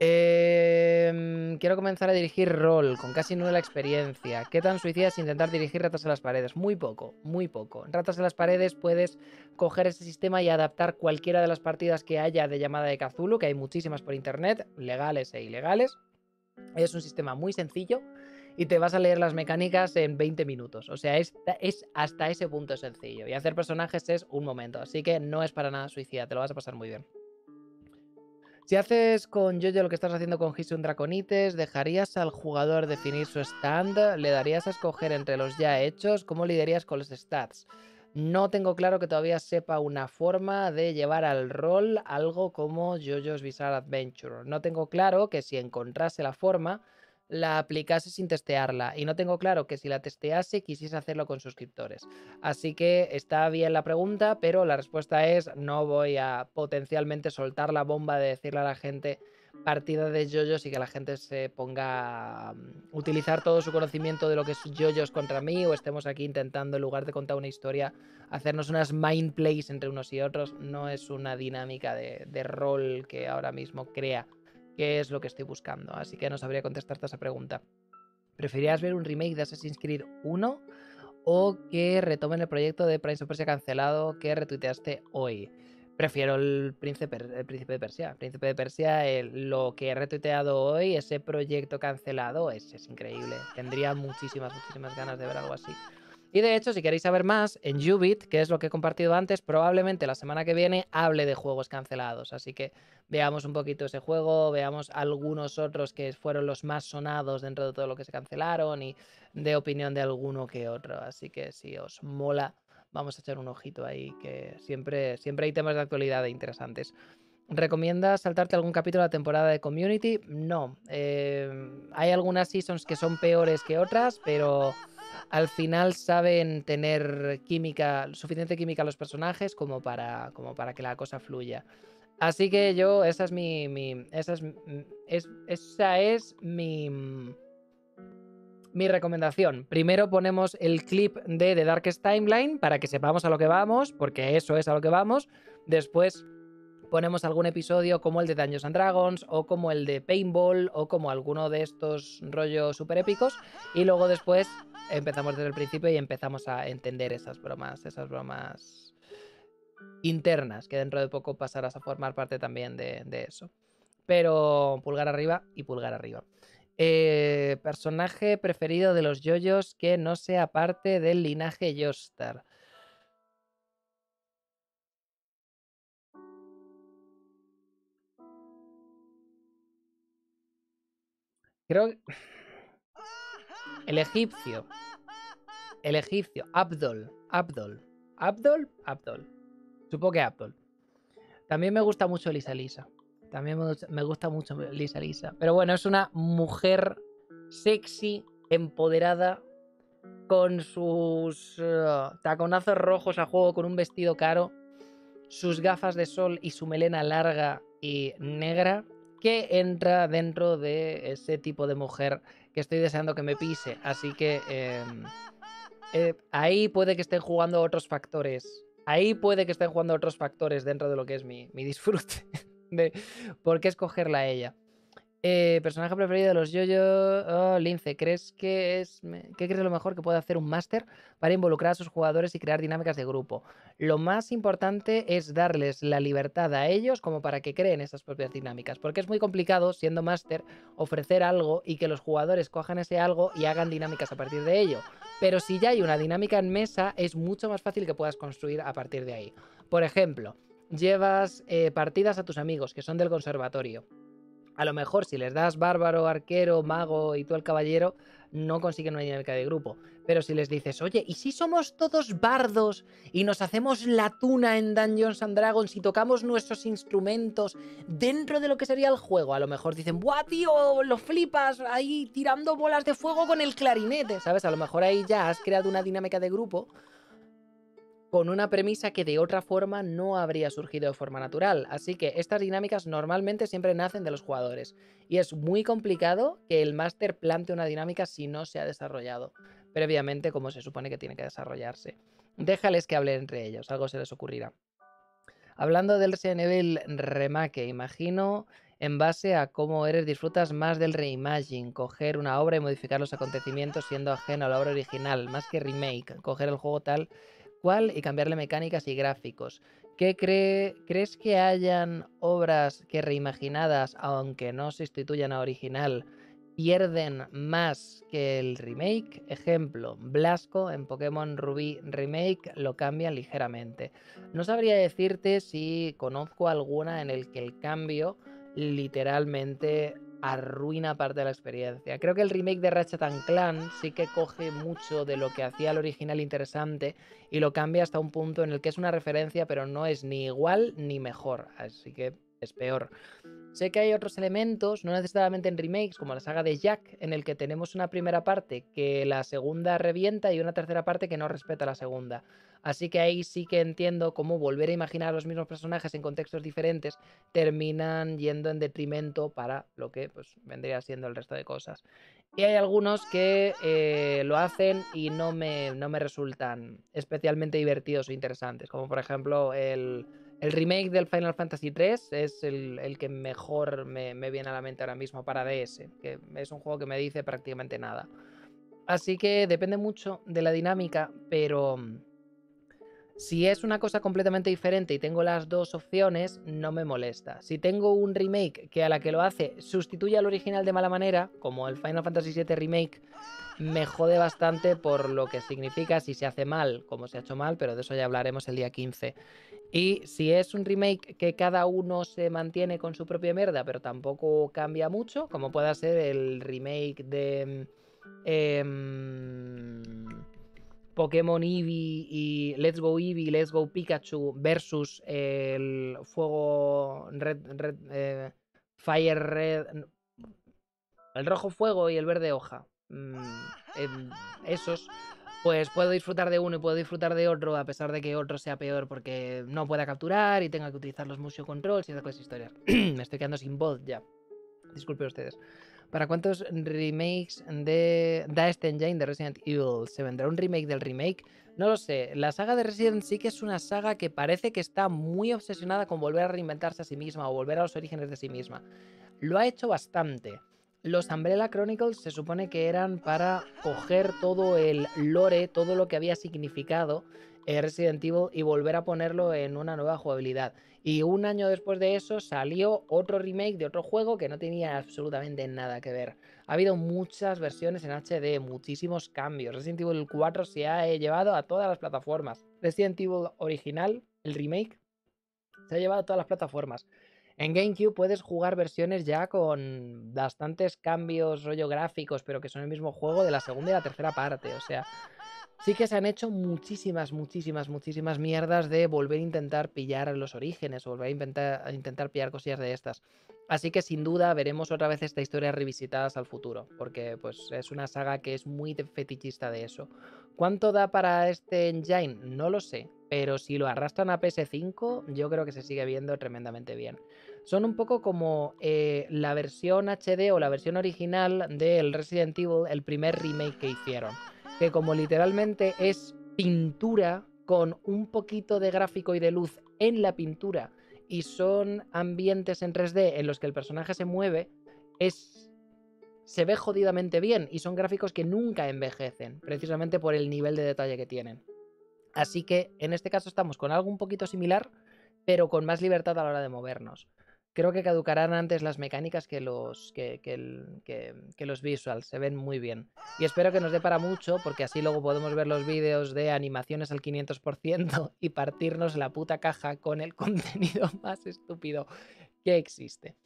Em, quiero comenzar a dirigir rol con casi nula experiencia. ¿Qué tan suicida es intentar dirigir ratas en las paredes? Muy poco, muy poco. Ratas en las paredes puedes coger ese sistema y adaptar cualquiera de las partidas que haya de llamada de Cthulhu, que hay muchísimas por internet, legales e ilegales. Es un sistema muy sencillo y te vas a leer las mecánicas en 20 minutos. O sea, es hasta ese punto sencillo. Y hacer personajes es un momento. Así que no es para nada suicida, te lo vas a pasar muy bien. Si haces con Jojo lo que estás haciendo con Hisun Draconites, ¿dejarías al jugador definir su stand? ¿Le darías a escoger entre los ya hechos? ¿Cómo lidiarías con los stats? No tengo claro que todavía sepa una forma de llevar al rol algo como JoJo's Bizarre Adventure. No tengo claro que si encontrase la forma, la aplicase sin testearla. Y no tengo claro que si la testease, quisiese hacerlo con suscriptores. Así que está bien la pregunta, pero la respuesta es no voy a potencialmente soltar la bomba de decirle a la gente partida de JoJo's y que la gente se ponga a mm, utilizar todo su conocimiento de lo que es JoJo's contra mí o estemos aquí intentando en lugar de contar una historia hacernos unas mind plays entre unos y otros. No es una dinámica de rol que ahora mismo crea que es lo que estoy buscando. Así que no sabría contestarte a esa pregunta. ¿Preferirías ver un remake de Assassin's Creed 1 o que retomen el proyecto de Prince of Persia cancelado que retuiteaste hoy? Prefiero el príncipe, de Persia. El príncipe de Persia, lo que he retuiteado hoy, ese proyecto cancelado, es, es increíble. Tendría muchísimas, muchísimas ganas de ver algo así. Y de hecho, si queréis saber más, en Ubit, que es lo que he compartido antes, probablemente la semana que viene hable de juegos cancelados. Así que veamos un poquito ese juego, veamos algunos otros que fueron los más sonados dentro de todo lo que se cancelaron y de opinión de alguno que otro. Así que si os mola vamos a echar un ojito ahí, que siempre, siempre hay temas de actualidad interesantes. ¿Recomiendas saltarte algún capítulo de la temporada de Community? No. Eh, hay algunas seasons que son peores que otras, pero al final saben tener química, suficiente química los personajes como para, como para que la cosa fluya. Así que yo, esa es mi. mi- esa es, m- es- esa es mi. Mi recomendación. Primero ponemos el clip de The Darkest Timeline para que sepamos a lo que vamos, porque eso es a lo que vamos. Después ponemos algún episodio como el de Dungeons and Dragons, o como el de Paintball, o como alguno de estos rollos super épicos. Y luego después empezamos desde el principio y empezamos a entender esas bromas, esas bromas internas, que dentro de poco pasarás a formar parte también de, eso. Pero pulgar arriba y pulgar arriba. Eh, personaje preferido de los yoyos que no sea parte del linaje Yostar. Creo que... El egipcio. El egipcio. Abdol. Abdol. Abdol. Abdol. Supongo que Abdol. También me gusta mucho Lisa Lisa. También me gusta, mucho Lisa Lisa. Pero bueno, es una mujer sexy, empoderada, con sus eh, taconazos rojos a juego, con un vestido caro, sus gafas de sol y su melena larga y negra, que entra dentro de ese tipo de mujer que estoy deseando que me pise. Así que eh, eh, ahí puede que estén jugando otros factores. Ahí puede que estén jugando otros factores dentro de lo que es mi, mi disfrute de por qué escogerla a ella. Eh, personaje preferido de los yoyo. Oh, Lince, ¿crees que es. ¿Qué crees lo mejor que puede hacer un máster para involucrar a sus jugadores y crear dinámicas de grupo? Lo más importante es darles la libertad a ellos como para que creen esas propias dinámicas. Porque es muy complicado, siendo máster, ofrecer algo y que los jugadores cojan ese algo y hagan dinámicas a partir de ello. Pero si ya hay una dinámica en mesa, es mucho más fácil que puedas construir a partir de ahí. Por ejemplo, llevas eh, partidas a tus amigos que son del conservatorio. A lo mejor si les das bárbaro, arquero, mago y tú el caballero, no consiguen una dinámica de grupo. Pero si les dices, oye, ¿y si somos todos bardos y nos hacemos la tuna en Dungeons and Dragons y tocamos nuestros instrumentos dentro de lo que sería el juego? A lo mejor dicen, ¡buah, tío! Lo flipas ahí tirando bolas de fuego con el clarinete, ¿sabes? A lo mejor ahí ya has creado una dinámica de grupo con una premisa que de otra forma no habría surgido de forma natural. Así que estas dinámicas normalmente siempre nacen de los jugadores. Y es muy complicado que el máster plante una dinámica si no se ha desarrollado previamente como se supone que tiene que desarrollarse. Déjales que hablen entre ellos, algo se les ocurrirá. Hablando del Resident Evil Remake, imagino en base a cómo eres disfrutas más del reimagine, coger una obra y modificar los acontecimientos siendo ajeno a la obra original, más que remake, coger el juego tal cual y cambiarle mecánicas y gráficos. ¿Qué cree, crees que hayan obras que reimaginadas, aunque no sustituyan a original, pierden más que el remake? Ejemplo, Blasco en Pokémon Rubí Remake lo cambian ligeramente. No sabría decirte si conozco alguna en el que el cambio literalmente arruina parte de la experiencia. Creo que el remake de Ratchet and Clank sí que coge mucho de lo que hacía el original interesante y lo cambia hasta un punto en el que es una referencia, pero no es ni igual ni mejor. Así que es peor. Sé que hay otros elementos, no necesariamente en remakes, como la saga de Jack, en el que tenemos una primera parte que la segunda revienta y una tercera parte que no respeta la segunda. Así que ahí sí que entiendo cómo volver a imaginar a los mismos personajes en contextos diferentes terminan yendo en detrimento para lo que pues, vendría siendo el resto de cosas. Y hay algunos que eh, lo hacen y no me, no me resultan especialmente divertidos o interesantes, como por ejemplo el, el remake del Final Fantasy III es el, que mejor me, me viene a la mente ahora mismo para DS, que es un juego que me dice prácticamente nada. Así que depende mucho de la dinámica, pero mm, si es una cosa completamente diferente y tengo las dos opciones, no me molesta. Si tengo un remake que a la que lo hace sustituye al original de mala manera, como el Final Fantasy VII Remake, me jode bastante por lo que significa si se hace mal, como se ha hecho mal, pero de eso ya hablaremos el día 15. Y si es un remake que cada uno se mantiene con su propia mierda, pero tampoco cambia mucho, como pueda ser el remake de... em, Pokémon Eevee y Let's Go Eevee, Let's Go Pikachu versus el fuego red eh, Fire Red, el rojo fuego y el verde hoja. Mm, em, esos, pues puedo disfrutar de uno y puedo disfrutar de otro, a pesar de que otro sea peor porque no pueda capturar y tenga que utilizar los motion controls y esas cosas historias. Me estoy quedando sin voz ya. Disculpe ustedes. ¿Para cuántos remakes de da este engine de Resident Evil? ¿Se vendrá un remake del remake? No lo sé. La saga de Resident sí que es una saga que parece que está muy obsesionada con volver a reinventarse a sí misma o volver a los orígenes de sí misma. Lo ha hecho bastante. Los Umbrella Chronicles se supone que eran para coger todo el lore, todo lo que había significado Resident Evil y volver a ponerlo en una nueva jugabilidad. Y un año después de eso salió otro remake de otro juego que no tenía absolutamente nada que ver. Ha habido muchas versiones en HD, muchísimos cambios. Resident Evil 4 se ha eh, llevado a todas las plataformas. Resident Evil original, el remake, se ha llevado a todas las plataformas. En GameCube puedes jugar versiones ya con bastantes cambios, rollo gráficos, pero que son el mismo juego de la segunda y la tercera parte. O sea, sí que se han hecho muchísimas, muchísimas, muchísimas mierdas de volver a intentar pillar los orígenes, volver a intentar, pillar cosillas de estas. Así que sin duda veremos otra vez esta historia revisitadas al futuro, porque pues es una saga que es muy fetichista de eso. ¿Cuánto da para este engine? No lo sé, pero si lo arrastran a PS5, yo creo que se sigue viendo tremendamente bien. Son un poco como eh, la versión HD o la versión original del Resident Evil, el primer remake que hicieron que como literalmente es pintura con un poquito de gráfico y de luz en la pintura y son ambientes en 3D en los que el personaje se mueve, es se ve jodidamente bien y son gráficos que nunca envejecen, precisamente por el nivel de detalle que tienen. Así que en este caso estamos con algo un poquito similar, pero con más libertad a la hora de movernos. Creo que caducarán antes las mecánicas que los, que, los visuals, se ven muy bien. Y espero que nos dé para mucho, porque así luego podemos ver los vídeos de animaciones al 500% y partirnos la puta caja con el contenido más estúpido que existe.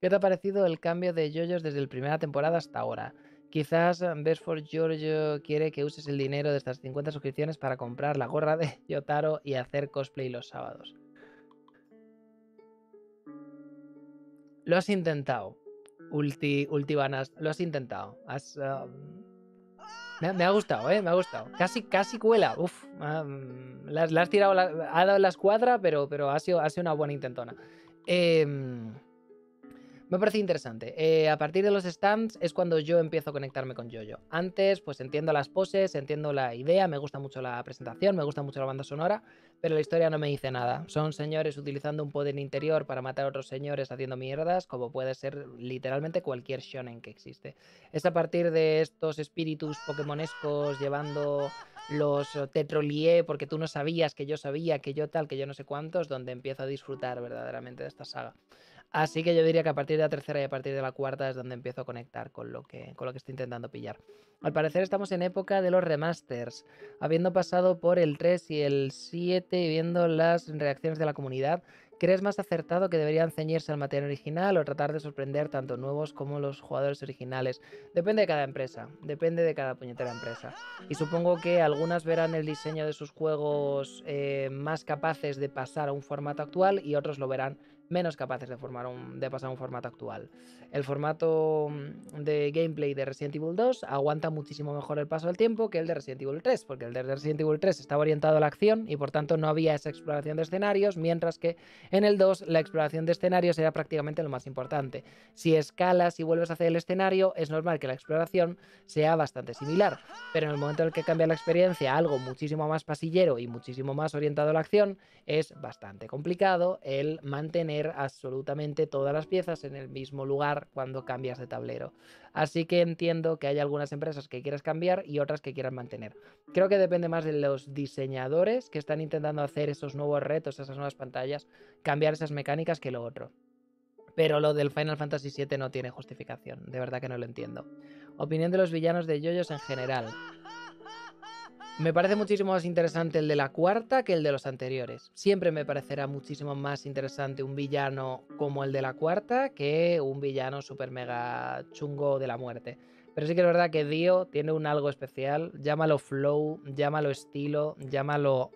¿Qué te ha parecido el cambio de yoyos desde la primera temporada hasta ahora? Quizás Best for Giorgio quiere que uses el dinero de estas 50 suscripciones para comprar la gorra de Yotaro y hacer cosplay los sábados. Lo has intentado, Ulti, Ultibanas, lo has intentado. Has, um, me, ha- gustado, ¿eh? Me ha gustado. Casi, casi cuela. Uf, la, tirado, ha dado la escuadra, pero, pero ha, sido, ha sido una buena intentona. Em, me parece interesante. Eh, a partir de los stands es cuando yo empiezo a conectarme con Jojo. Antes, pues entiendo las poses, entiendo la idea, me gusta mucho la presentación, me gusta mucho la banda sonora, pero la historia no me dice nada. Son señores utilizando un poder interior para matar a otros señores haciendo mierdas, como puede ser literalmente cualquier shonen que existe. Es a partir de estos espíritus pokémonescos llevando los eh, tetrolié, porque tú no sabías que yo sabía, que yo tal, que yo no sé cuántos, donde empiezo a disfrutar verdaderamente de esta saga. Así que yo diría que a partir de la tercera y a partir de la cuarta es donde empiezo a conectar con lo que, con lo que estoy intentando pillar. Al parecer estamos en época de los remasters, habiendo pasado por el 3 y el 7 y viendo las reacciones de la comunidad. ¿Crees más acertado que deberían ceñirse al material original o tratar de sorprender tanto nuevos como los jugadores originales? Depende de cada empresa, depende de cada puñetera empresa. Y supongo que algunas verán el diseño de sus juegos eh, más capaces de pasar a un formato actual y otros lo verán menos capaces de, formar un- pasar un formato actual. El formato mm, de gameplay de Resident Evil 2 aguanta muchísimo mejor el paso del tiempo que el de Resident Evil 3, porque el de Resident Evil 3 estaba orientado a la acción y por tanto no había esa exploración de escenarios, mientras que en el 2 la exploración de escenarios era prácticamente lo más importante. Si escalas y vuelves a hacer el escenario, es normal que la exploración sea bastante similar, pero en el momento en el que cambia la experiencia a algo muchísimo más pasillero y muchísimo más orientado a la acción, es bastante complicado el mantener absolutamente todas las piezas en el mismo lugar cuando cambias de tablero. Así que entiendo que hay algunas empresas que quieras cambiar y otras que quieras mantener. Creo que depende más de los diseñadores que están intentando hacer esos nuevos retos, esas nuevas pantallas, cambiar esas mecánicas que lo otro. Pero lo del Final Fantasy VII no tiene justificación, de verdad que no lo entiendo. Opinión de los villanos de Yoyos en general. Me parece muchísimo más interesante el de la cuarta que el de los anteriores. Siempre me parecerá muchísimo más interesante un villano como el de la cuarta que un villano super mega chungo de la muerte. Pero sí que es verdad que Dio tiene un algo especial. Llámalo flow, llámalo estilo, llámalo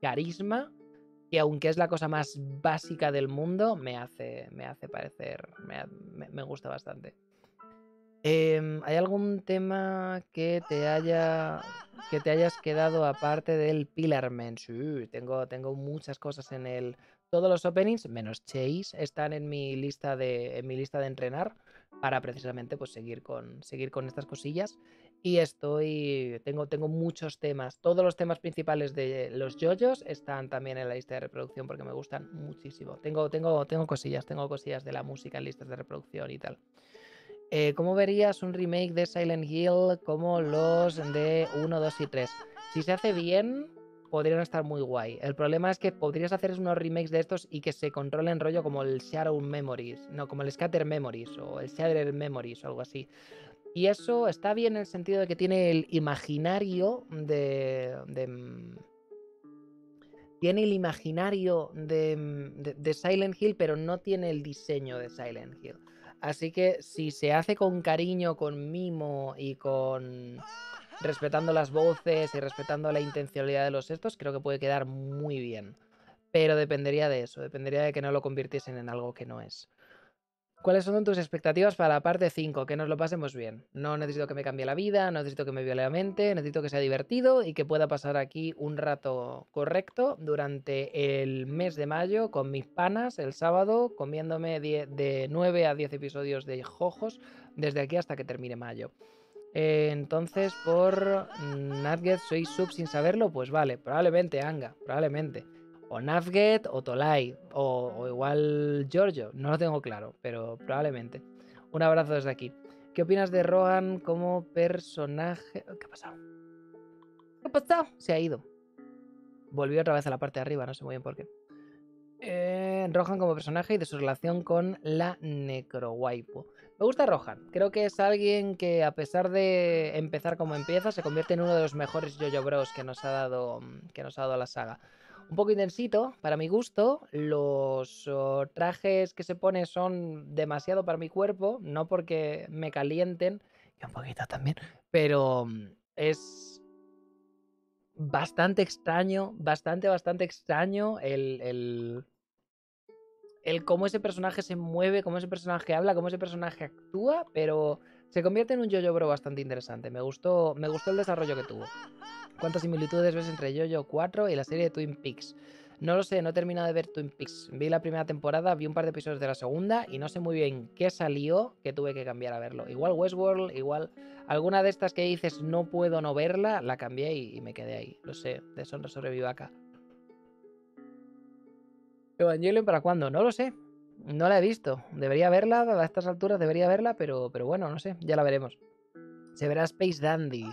carisma. Y aunque es la cosa más básica del mundo, me hace, me hace parecer. Me- me gusta bastante. Em, ¿Hay algún tema que te haya que te hayas quedado aparte del Pillarman? Sí, tengo, tengo muchas cosas en el. Todos los openings, menos Chase, están en mi lista de. en mi lista de entrenar. Para precisamente pues seguir con. seguir con estas cosillas. Y estoy. Tengo, tengo muchos temas. Todos los temas principales de los JoJo's están también en la lista de reproducción porque me gustan muchísimo. Tengo, tengo, tengo cosillas, tengo cosillas de la música en listas de reproducción y tal. Eh, ¿Cómo verías un remake de Silent Hill como los de 1, 2 y 3? Si se hace bien, podrían estar muy guay. El problema es que podrías hacer unos remakes de estos y que se controlen rollo como el Shadow Memories, no, como el Scatter Memories o el Shadow Memories o algo así. Y eso está bien en el sentido de que tiene el imaginario de. de, mm, tiene el imaginario mm, de- de Silent Hill, pero no tiene el diseño de Silent Hill. Así que si se hace con cariño, con mimo y con respetando las voces y respetando la intencionalidad de los estos, creo que puede quedar muy bien. Pero dependería de eso, dependería de que no lo convirtiesen en algo que no es. ¿Cuáles son tus expectativas para la parte 5? Que nos lo pasemos bien. No necesito que me cambie la vida, no necesito que me viole la mente, necesito que sea divertido y que pueda pasar aquí un rato correcto durante el mes de mayo con mis panas el sábado, comiéndome de 9 a 10 episodios de Jojos desde aquí hasta que termine mayo. Eh, entonces, por Nugget soy sub sin saberlo, pues vale, probablemente Anga, probablemente. O Navget o Tolai, o, igual Giorgio, no lo tengo claro, pero probablemente. Un abrazo desde aquí. ¿Qué opinas de Rohan como personaje? ¿Qué ha pasado? ¿Qué ha pasado? Se ha ido. Volvió otra vez a la parte de arriba, no sé muy bien por qué. Eh, Rohan como personaje y de su relación con la Necrowaipo. Me gusta Rohan. Creo que es alguien que, a pesar de empezar como empieza, se convierte en uno de los mejores Jojo Bros que nos ha dado, que nos ha dado la saga. Un poco intensito, para mi gusto. Los oh, trajes que se pone son demasiado para mi cuerpo, no porque me calienten, y un poquito también, pero mm, es bastante extraño, bastante, bastante extraño el, el, el cómo ese personaje se mueve, cómo ese personaje habla, cómo ese personaje actúa, pero se convierte en un Jojo Bro bastante interesante. Me gustó, me gustó el desarrollo que tuvo. ¿Cuántas similitudes ves entre Jojo 4 y la serie de Twin Peaks? No lo sé, no he terminado de ver Twin Peaks. Vi la primera temporada, vi un par de episodios de la segunda y no sé muy bien qué salió que tuve que cambiar a verlo. Igual Westworld, igual alguna de estas que dices no puedo no verla, la cambié y, me quedé ahí. Lo sé, de Sonra sobre Vivaca. Evangelion para cuándo? No lo sé. No la he visto. Debería verla, a estas alturas debería verla, pero, pero bueno, no sé, ya la veremos. Se verá Space Dandy.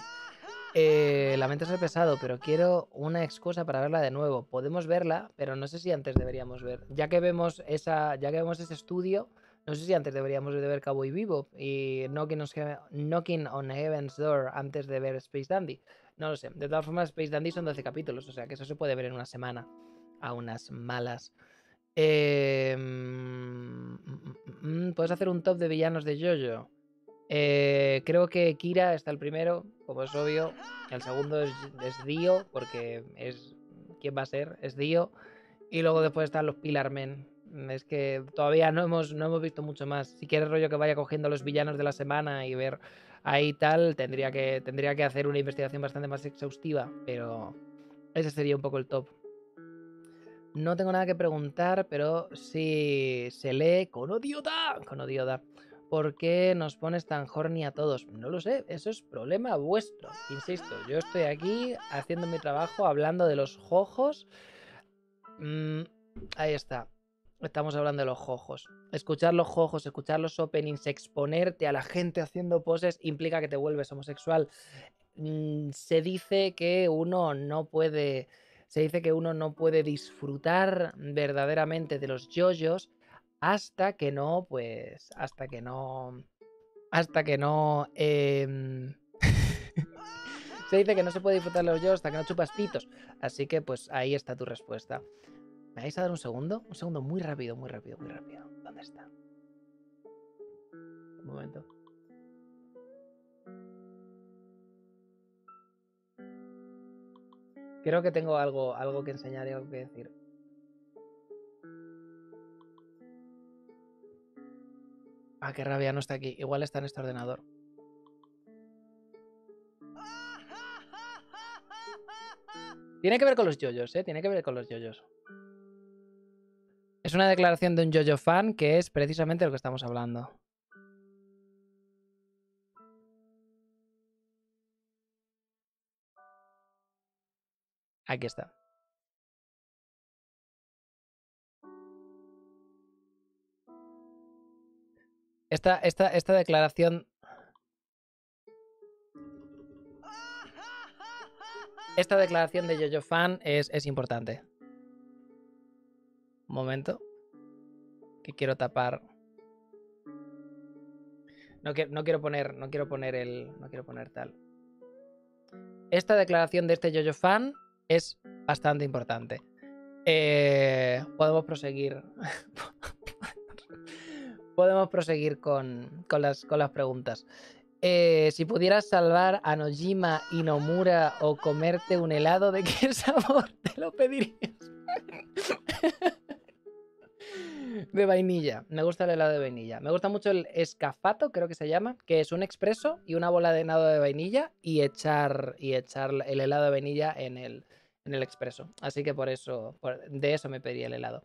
Eh, lamento ser pesado, pero quiero una excusa para verla de nuevo. Podemos verla, pero no sé si antes deberíamos ver. Ya que vemos esa, ya que vemos ese estudio, no sé si antes deberíamos de ver Cowboy Vivo y Knocking on, Heaven- Knocking on Heaven's Door antes de ver Space Dandy. No lo sé. De todas formas, Space Dandy son 12 capítulos, o sea que eso se puede ver en una semana. A unas malas. Eh, mm, mm, mm, ¿Puedes hacer un top de villanos de Jojo? Eh, creo que Kira está el primero, como es obvio. El segundo es, Dio, porque es. ¿Quién va a ser? Es Dio. Y luego después están los Pillar Men. Es que todavía no hemos, no hemos visto mucho más. Si quieres rollo que vaya cogiendo los villanos de la semana y ver ahí tal, tendría que, tendría que hacer una investigación bastante más exhaustiva. Pero ese sería un poco el top. No tengo nada que preguntar, pero si se lee con odiota, con odiota. ¿Por qué nos pones tan horny a todos? No lo sé, eso es problema vuestro. Insisto, yo estoy aquí haciendo mi trabajo, hablando de los jojos. Mm, ahí está. Estamos hablando de los jojos. Escuchar los jojos, escuchar los openings, exponerte a la gente haciendo poses implica que te vuelves homosexual. Mm, se dice que uno no puede. Se dice que uno no puede disfrutar verdaderamente de los yoyos hasta que no, pues. Hasta que no. Hasta que no. em, se dice que no se puede disfrutar de los yoyos hasta que no chupas pitos. Así que, pues ahí está tu respuesta. ¿Me vais a dar un segundo? Un segundo muy rápido, muy rápido, muy rápido. ¿Dónde está? Un momento. Creo que tengo algo, algo que enseñar y algo que decir. Ah, qué rabia, no está aquí. Igual está en este ordenador. Tiene que ver con los yoyos, ¿eh? Tiene que ver con los yoyos. Es una declaración de un yoyo fan que es precisamente lo que estamos hablando. Aquí está. Esta, esta, esta declaración. Esta declaración de Jojo Fan es, es importante. Un momento. Que quiero tapar. No, que- no quiero poner. No quiero poner el. No quiero poner tal. Esta declaración de este Jojo Fan es bastante importante. Eh, podemos proseguir. podemos proseguir con, con las, con las preguntas. Eh, si pudieras salvar a Nojima y Nomura o comerte un helado, ¿de qué sabor te lo pedirías? de vainilla. Me gusta el helado de vainilla. Me gusta mucho el escafato, creo que se llama, que es un expreso y una bola de helado de vainilla y echar, y echar el helado de vainilla en el, en el expreso. Así que por eso, por- de eso me pedí el helado.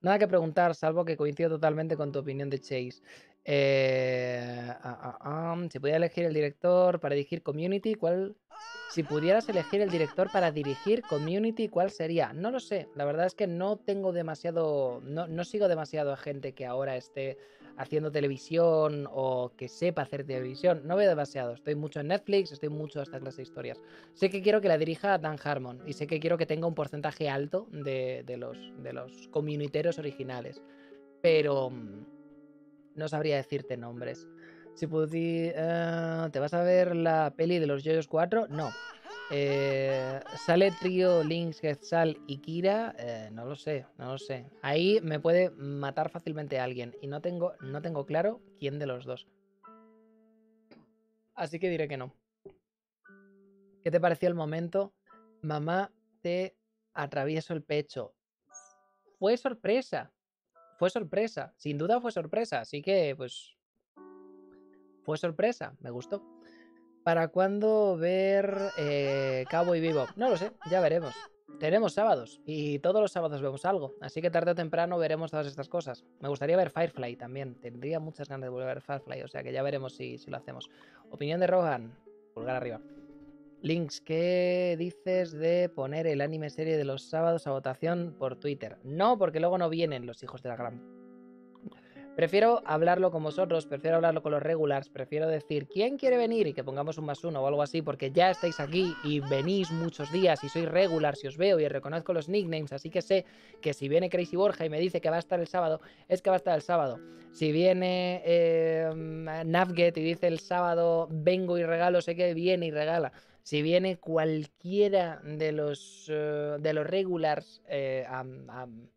Nada que preguntar, salvo que coincido totalmente con tu opinión de Chase. Eh, ah, ah, ah, si pudiera elegir el director para dirigir Community, ¿cuál? Si pudieras elegir el director para dirigir Community, ¿cuál sería? No lo sé. La verdad es que no tengo demasiado. No, no sigo demasiado a gente que ahora esté haciendo televisión o que sepa hacer televisión. No veo demasiado. Estoy mucho en Netflix, estoy mucho a esta clase de historias. Sé que quiero que la dirija Dan Harmon y sé que quiero que tenga un porcentaje alto de, de los, de los comuniteros originales. Pero mm, no sabría decirte nombres. Si pudi- ¿Te vas a ver la peli de los Yoyos 4? No. Eh, ¿Sale trío Lynx, Quetzal y Kira? Eh, no lo sé, no lo sé. Ahí me puede matar fácilmente alguien y no tengo, no tengo claro quién de los dos. Así que diré que no. ¿Qué te pareció el momento? Mamá, te atravieso el pecho. Fue sorpresa. Fue sorpresa. Sin duda fue sorpresa. Así que, pues. Fue sorpresa. Me gustó. ¿Para cuándo ver eh, Cowboy Vivo? No lo sé, ya veremos. Tenemos sábados y todos los sábados vemos algo, así que tarde o temprano veremos todas estas cosas. Me gustaría ver Firefly también, tendría muchas ganas de volver a ver Firefly, o sea que ya veremos si, si lo hacemos. Opinión de Rohan, pulgar arriba. Links, ¿qué dices de poner el anime serie de los sábados a votación por Twitter? No, porque luego no vienen los hijos de la gran. Prefiero hablarlo con vosotros, prefiero hablarlo con los regulars, prefiero decir quién quiere venir y que pongamos un más uno o algo así, porque ya estáis aquí y venís muchos días y sois regulars y os veo y reconozco los nicknames, así que sé que si viene Crazy Borja y me dice que va a estar el sábado, es que va a estar el sábado. Si viene eh, Navget y dice el sábado vengo y regalo, sé que viene y regala. Si viene cualquiera de los, eh, de los regulars eh, am-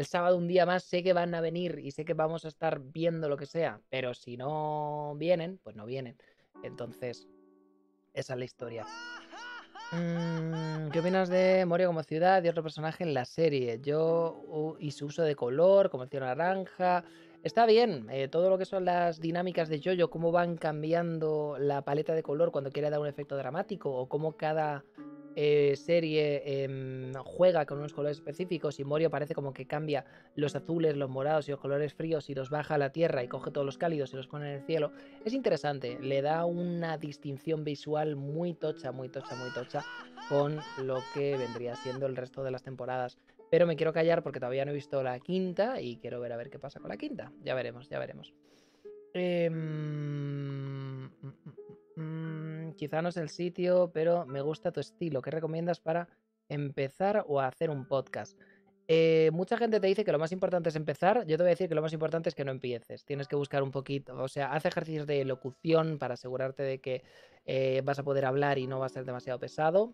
el sábado un día más, sé que van a venir y sé que vamos a estar viendo lo que sea, pero si no vienen, pues no vienen. Entonces, esa es la historia. Mm, ¿Qué opinas de Moria como ciudad y otro personaje en la serie? Yo y su uso de color, como el naranja. Está bien, eh, todo lo que son las dinámicas de Jojo, cómo van cambiando la paleta de color cuando quiere dar un efecto dramático, o cómo cada eh, serie em, juega con unos colores específicos y Morio parece como que cambia los azules, los morados y los colores fríos y los baja a la tierra y coge todos los cálidos y los pone en el cielo. Es interesante, le da una distinción visual muy tocha, muy tocha, muy tocha con lo que vendría siendo el resto de las temporadas. Pero me quiero callar porque todavía no he visto la quinta y quiero ver a ver qué pasa con la quinta. Ya veremos, ya veremos. Em, quizá no es el sitio, pero me gusta tu estilo. ¿Qué recomiendas para empezar o hacer un podcast? Eh, mucha gente te dice que lo más importante es empezar. Yo te voy a decir que lo más importante es que no empieces. Tienes que buscar un poquito, o sea, haz ejercicios de locución para asegurarte de que eh, vas a poder hablar y no va a ser demasiado pesado.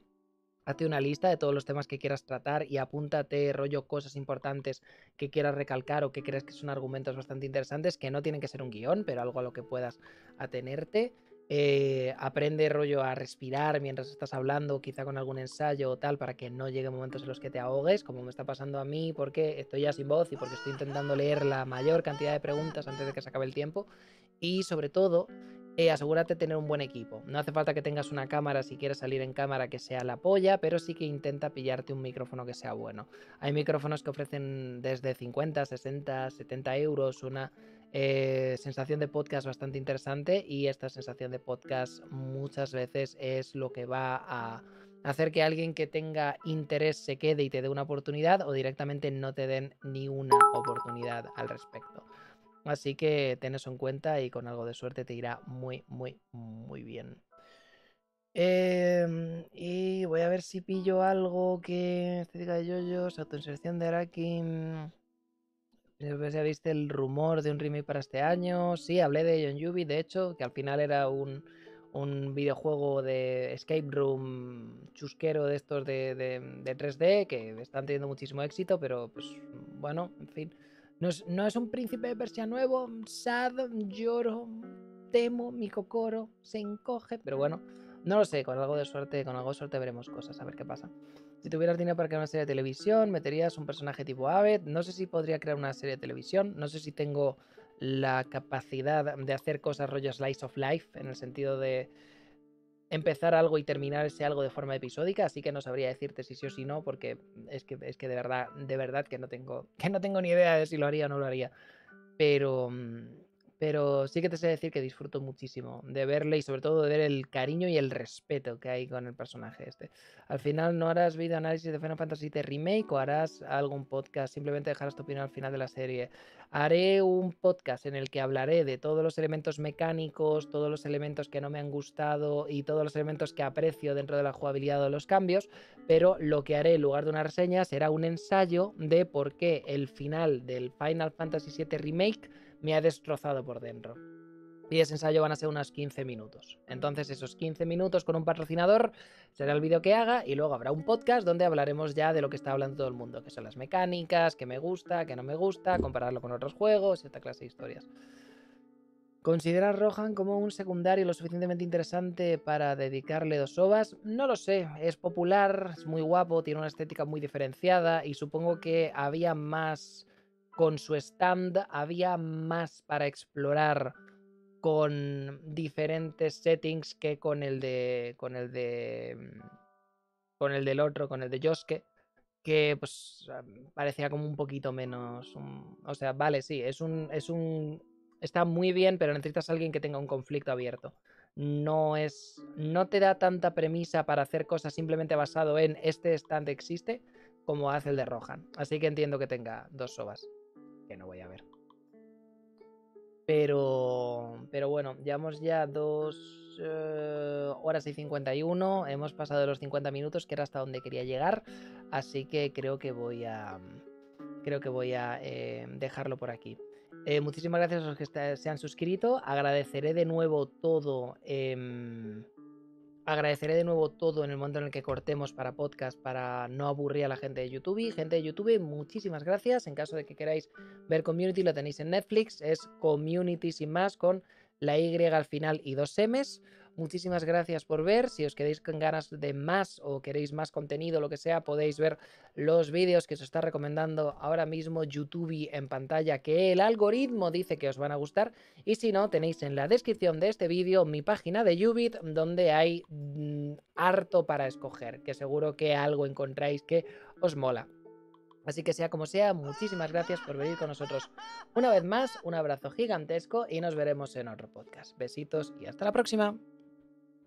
Hazte una lista de todos los temas que quieras tratar y apúntate rollo cosas importantes que quieras recalcar o que crees que son argumentos bastante interesantes que no tienen que ser un guion, pero algo a lo que puedas atenerte. Eh, aprende rollo a respirar mientras estás hablando, quizá con algún ensayo o tal, para que no llegue momentos en los que te ahogues, como me está pasando a mí, porque estoy ya sin voz y porque estoy intentando leer la mayor cantidad de preguntas antes de que se acabe el tiempo. Y sobre todo, eh, asegúrate de tener un buen equipo. No hace falta que tengas una cámara si quieres salir en cámara que sea la polla, pero sí que intenta pillarte un micrófono que sea bueno. Hay micrófonos que ofrecen desde 50, 60, 70 euros una eh, sensación de podcast bastante interesante y esta sensación de podcast muchas veces es lo que va a hacer que alguien que tenga interés se quede y te dé una oportunidad o directamente no te den ni una oportunidad al respecto. Así que ten eso en cuenta y con algo de suerte te irá muy, muy, muy bien. Em, y voy a ver si pillo algo que estética de yoyos, autoinserción de Arakim. Si ya viste el rumor de un remake para este año. Sí, hablé de John Yubi, de hecho, que al final era un, un videojuego de escape room chusquero de estos de, de 3D que están teniendo muchísimo éxito, pero pues bueno, en fin. No es, no es un príncipe de Persia nuevo, sad, lloro, temo, mi cocoro se encoge, pero bueno, no lo sé, con algo de suerte, con algo de suerte veremos cosas, a ver qué pasa. Si tuvieras dinero para crear una serie de televisión, meterías un personaje tipo Aved. No sé si podría crear una serie de televisión, no sé si tengo la capacidad de hacer cosas rollo slice of life, en el sentido de empezar algo y terminar ese algo de forma episódica, así que no sabría decirte si sí o si no, porque es que, es que de verdad, de verdad que no tengo, que no tengo ni idea de si lo haría o no lo haría. Pero, pero sí que te sé decir que disfruto muchísimo de verle y sobre todo de ver el cariño y el respeto que hay con el personaje este. Al final no harás video análisis de Final Fantasy VII Remake o harás algún podcast, simplemente dejarás tu opinión al final de la serie. Haré un podcast en el que hablaré de todos los elementos mecánicos, todos los elementos que no me han gustado y todos los elementos que aprecio dentro de la jugabilidad de los cambios, pero lo que haré en lugar de una reseña será un ensayo de por qué el final del Final Fantasy VII Remake me ha destrozado por dentro. Y ese ensayo van a ser unos 15 minutos. Entonces esos 15 minutos con un patrocinador será el vídeo que haga y luego habrá un podcast donde hablaremos ya de lo que está hablando todo el mundo, que son las mecánicas, que me gusta, que no me gusta, compararlo con otros juegos y esta clase de historias. ¿Consideras Rohan como un secundario lo suficientemente interesante para dedicarle dos ovas? No lo sé, es popular, es muy guapo, tiene una estética muy diferenciada y supongo que había más con su stand había más para explorar con diferentes settings que con el de con el de mm, con el del otro, con el de Yosuke, que pues parecía como un poquito menos, o sea, vale, sí, es un es un está muy bien, pero necesitas alguien que tenga un conflicto abierto. No es no te da tanta premisa para hacer cosas simplemente basado en este stand existe como hace el de Rohan. Así que entiendo que tenga dos sobas que no voy a ver. Pero, pero bueno, llevamos ya dos eh, horas y 51. Hemos pasado los 50 minutos, que era hasta donde quería llegar. Así que creo que voy a. Creo que voy a eh, dejarlo por aquí. Eh, muchísimas gracias a los que se han suscrito. Agradeceré de nuevo todo. Agradeceré de nuevo todo en el momento en el que cortemos para podcast para no aburrir a la gente de YouTube. Gente de YouTube, muchísimas gracias. En caso de que queráis ver Community, lo tenéis en Netflix. Es Community sin más con la Y al final y dos M's. Muchísimas gracias por ver. Si os queréis con ganas de más o queréis más contenido, lo que sea, podéis ver los vídeos que os está recomendando ahora mismo YouTube en pantalla, que el algoritmo dice que os van a gustar. Y si no, tenéis en la descripción de este vídeo mi página de Ubit, donde hay mm, harto para escoger, que seguro que algo encontráis que os mola. Así que sea como sea, muchísimas gracias por venir con nosotros una vez más, un abrazo gigantesco y nos veremos en otro podcast. Besitos y hasta la próxima.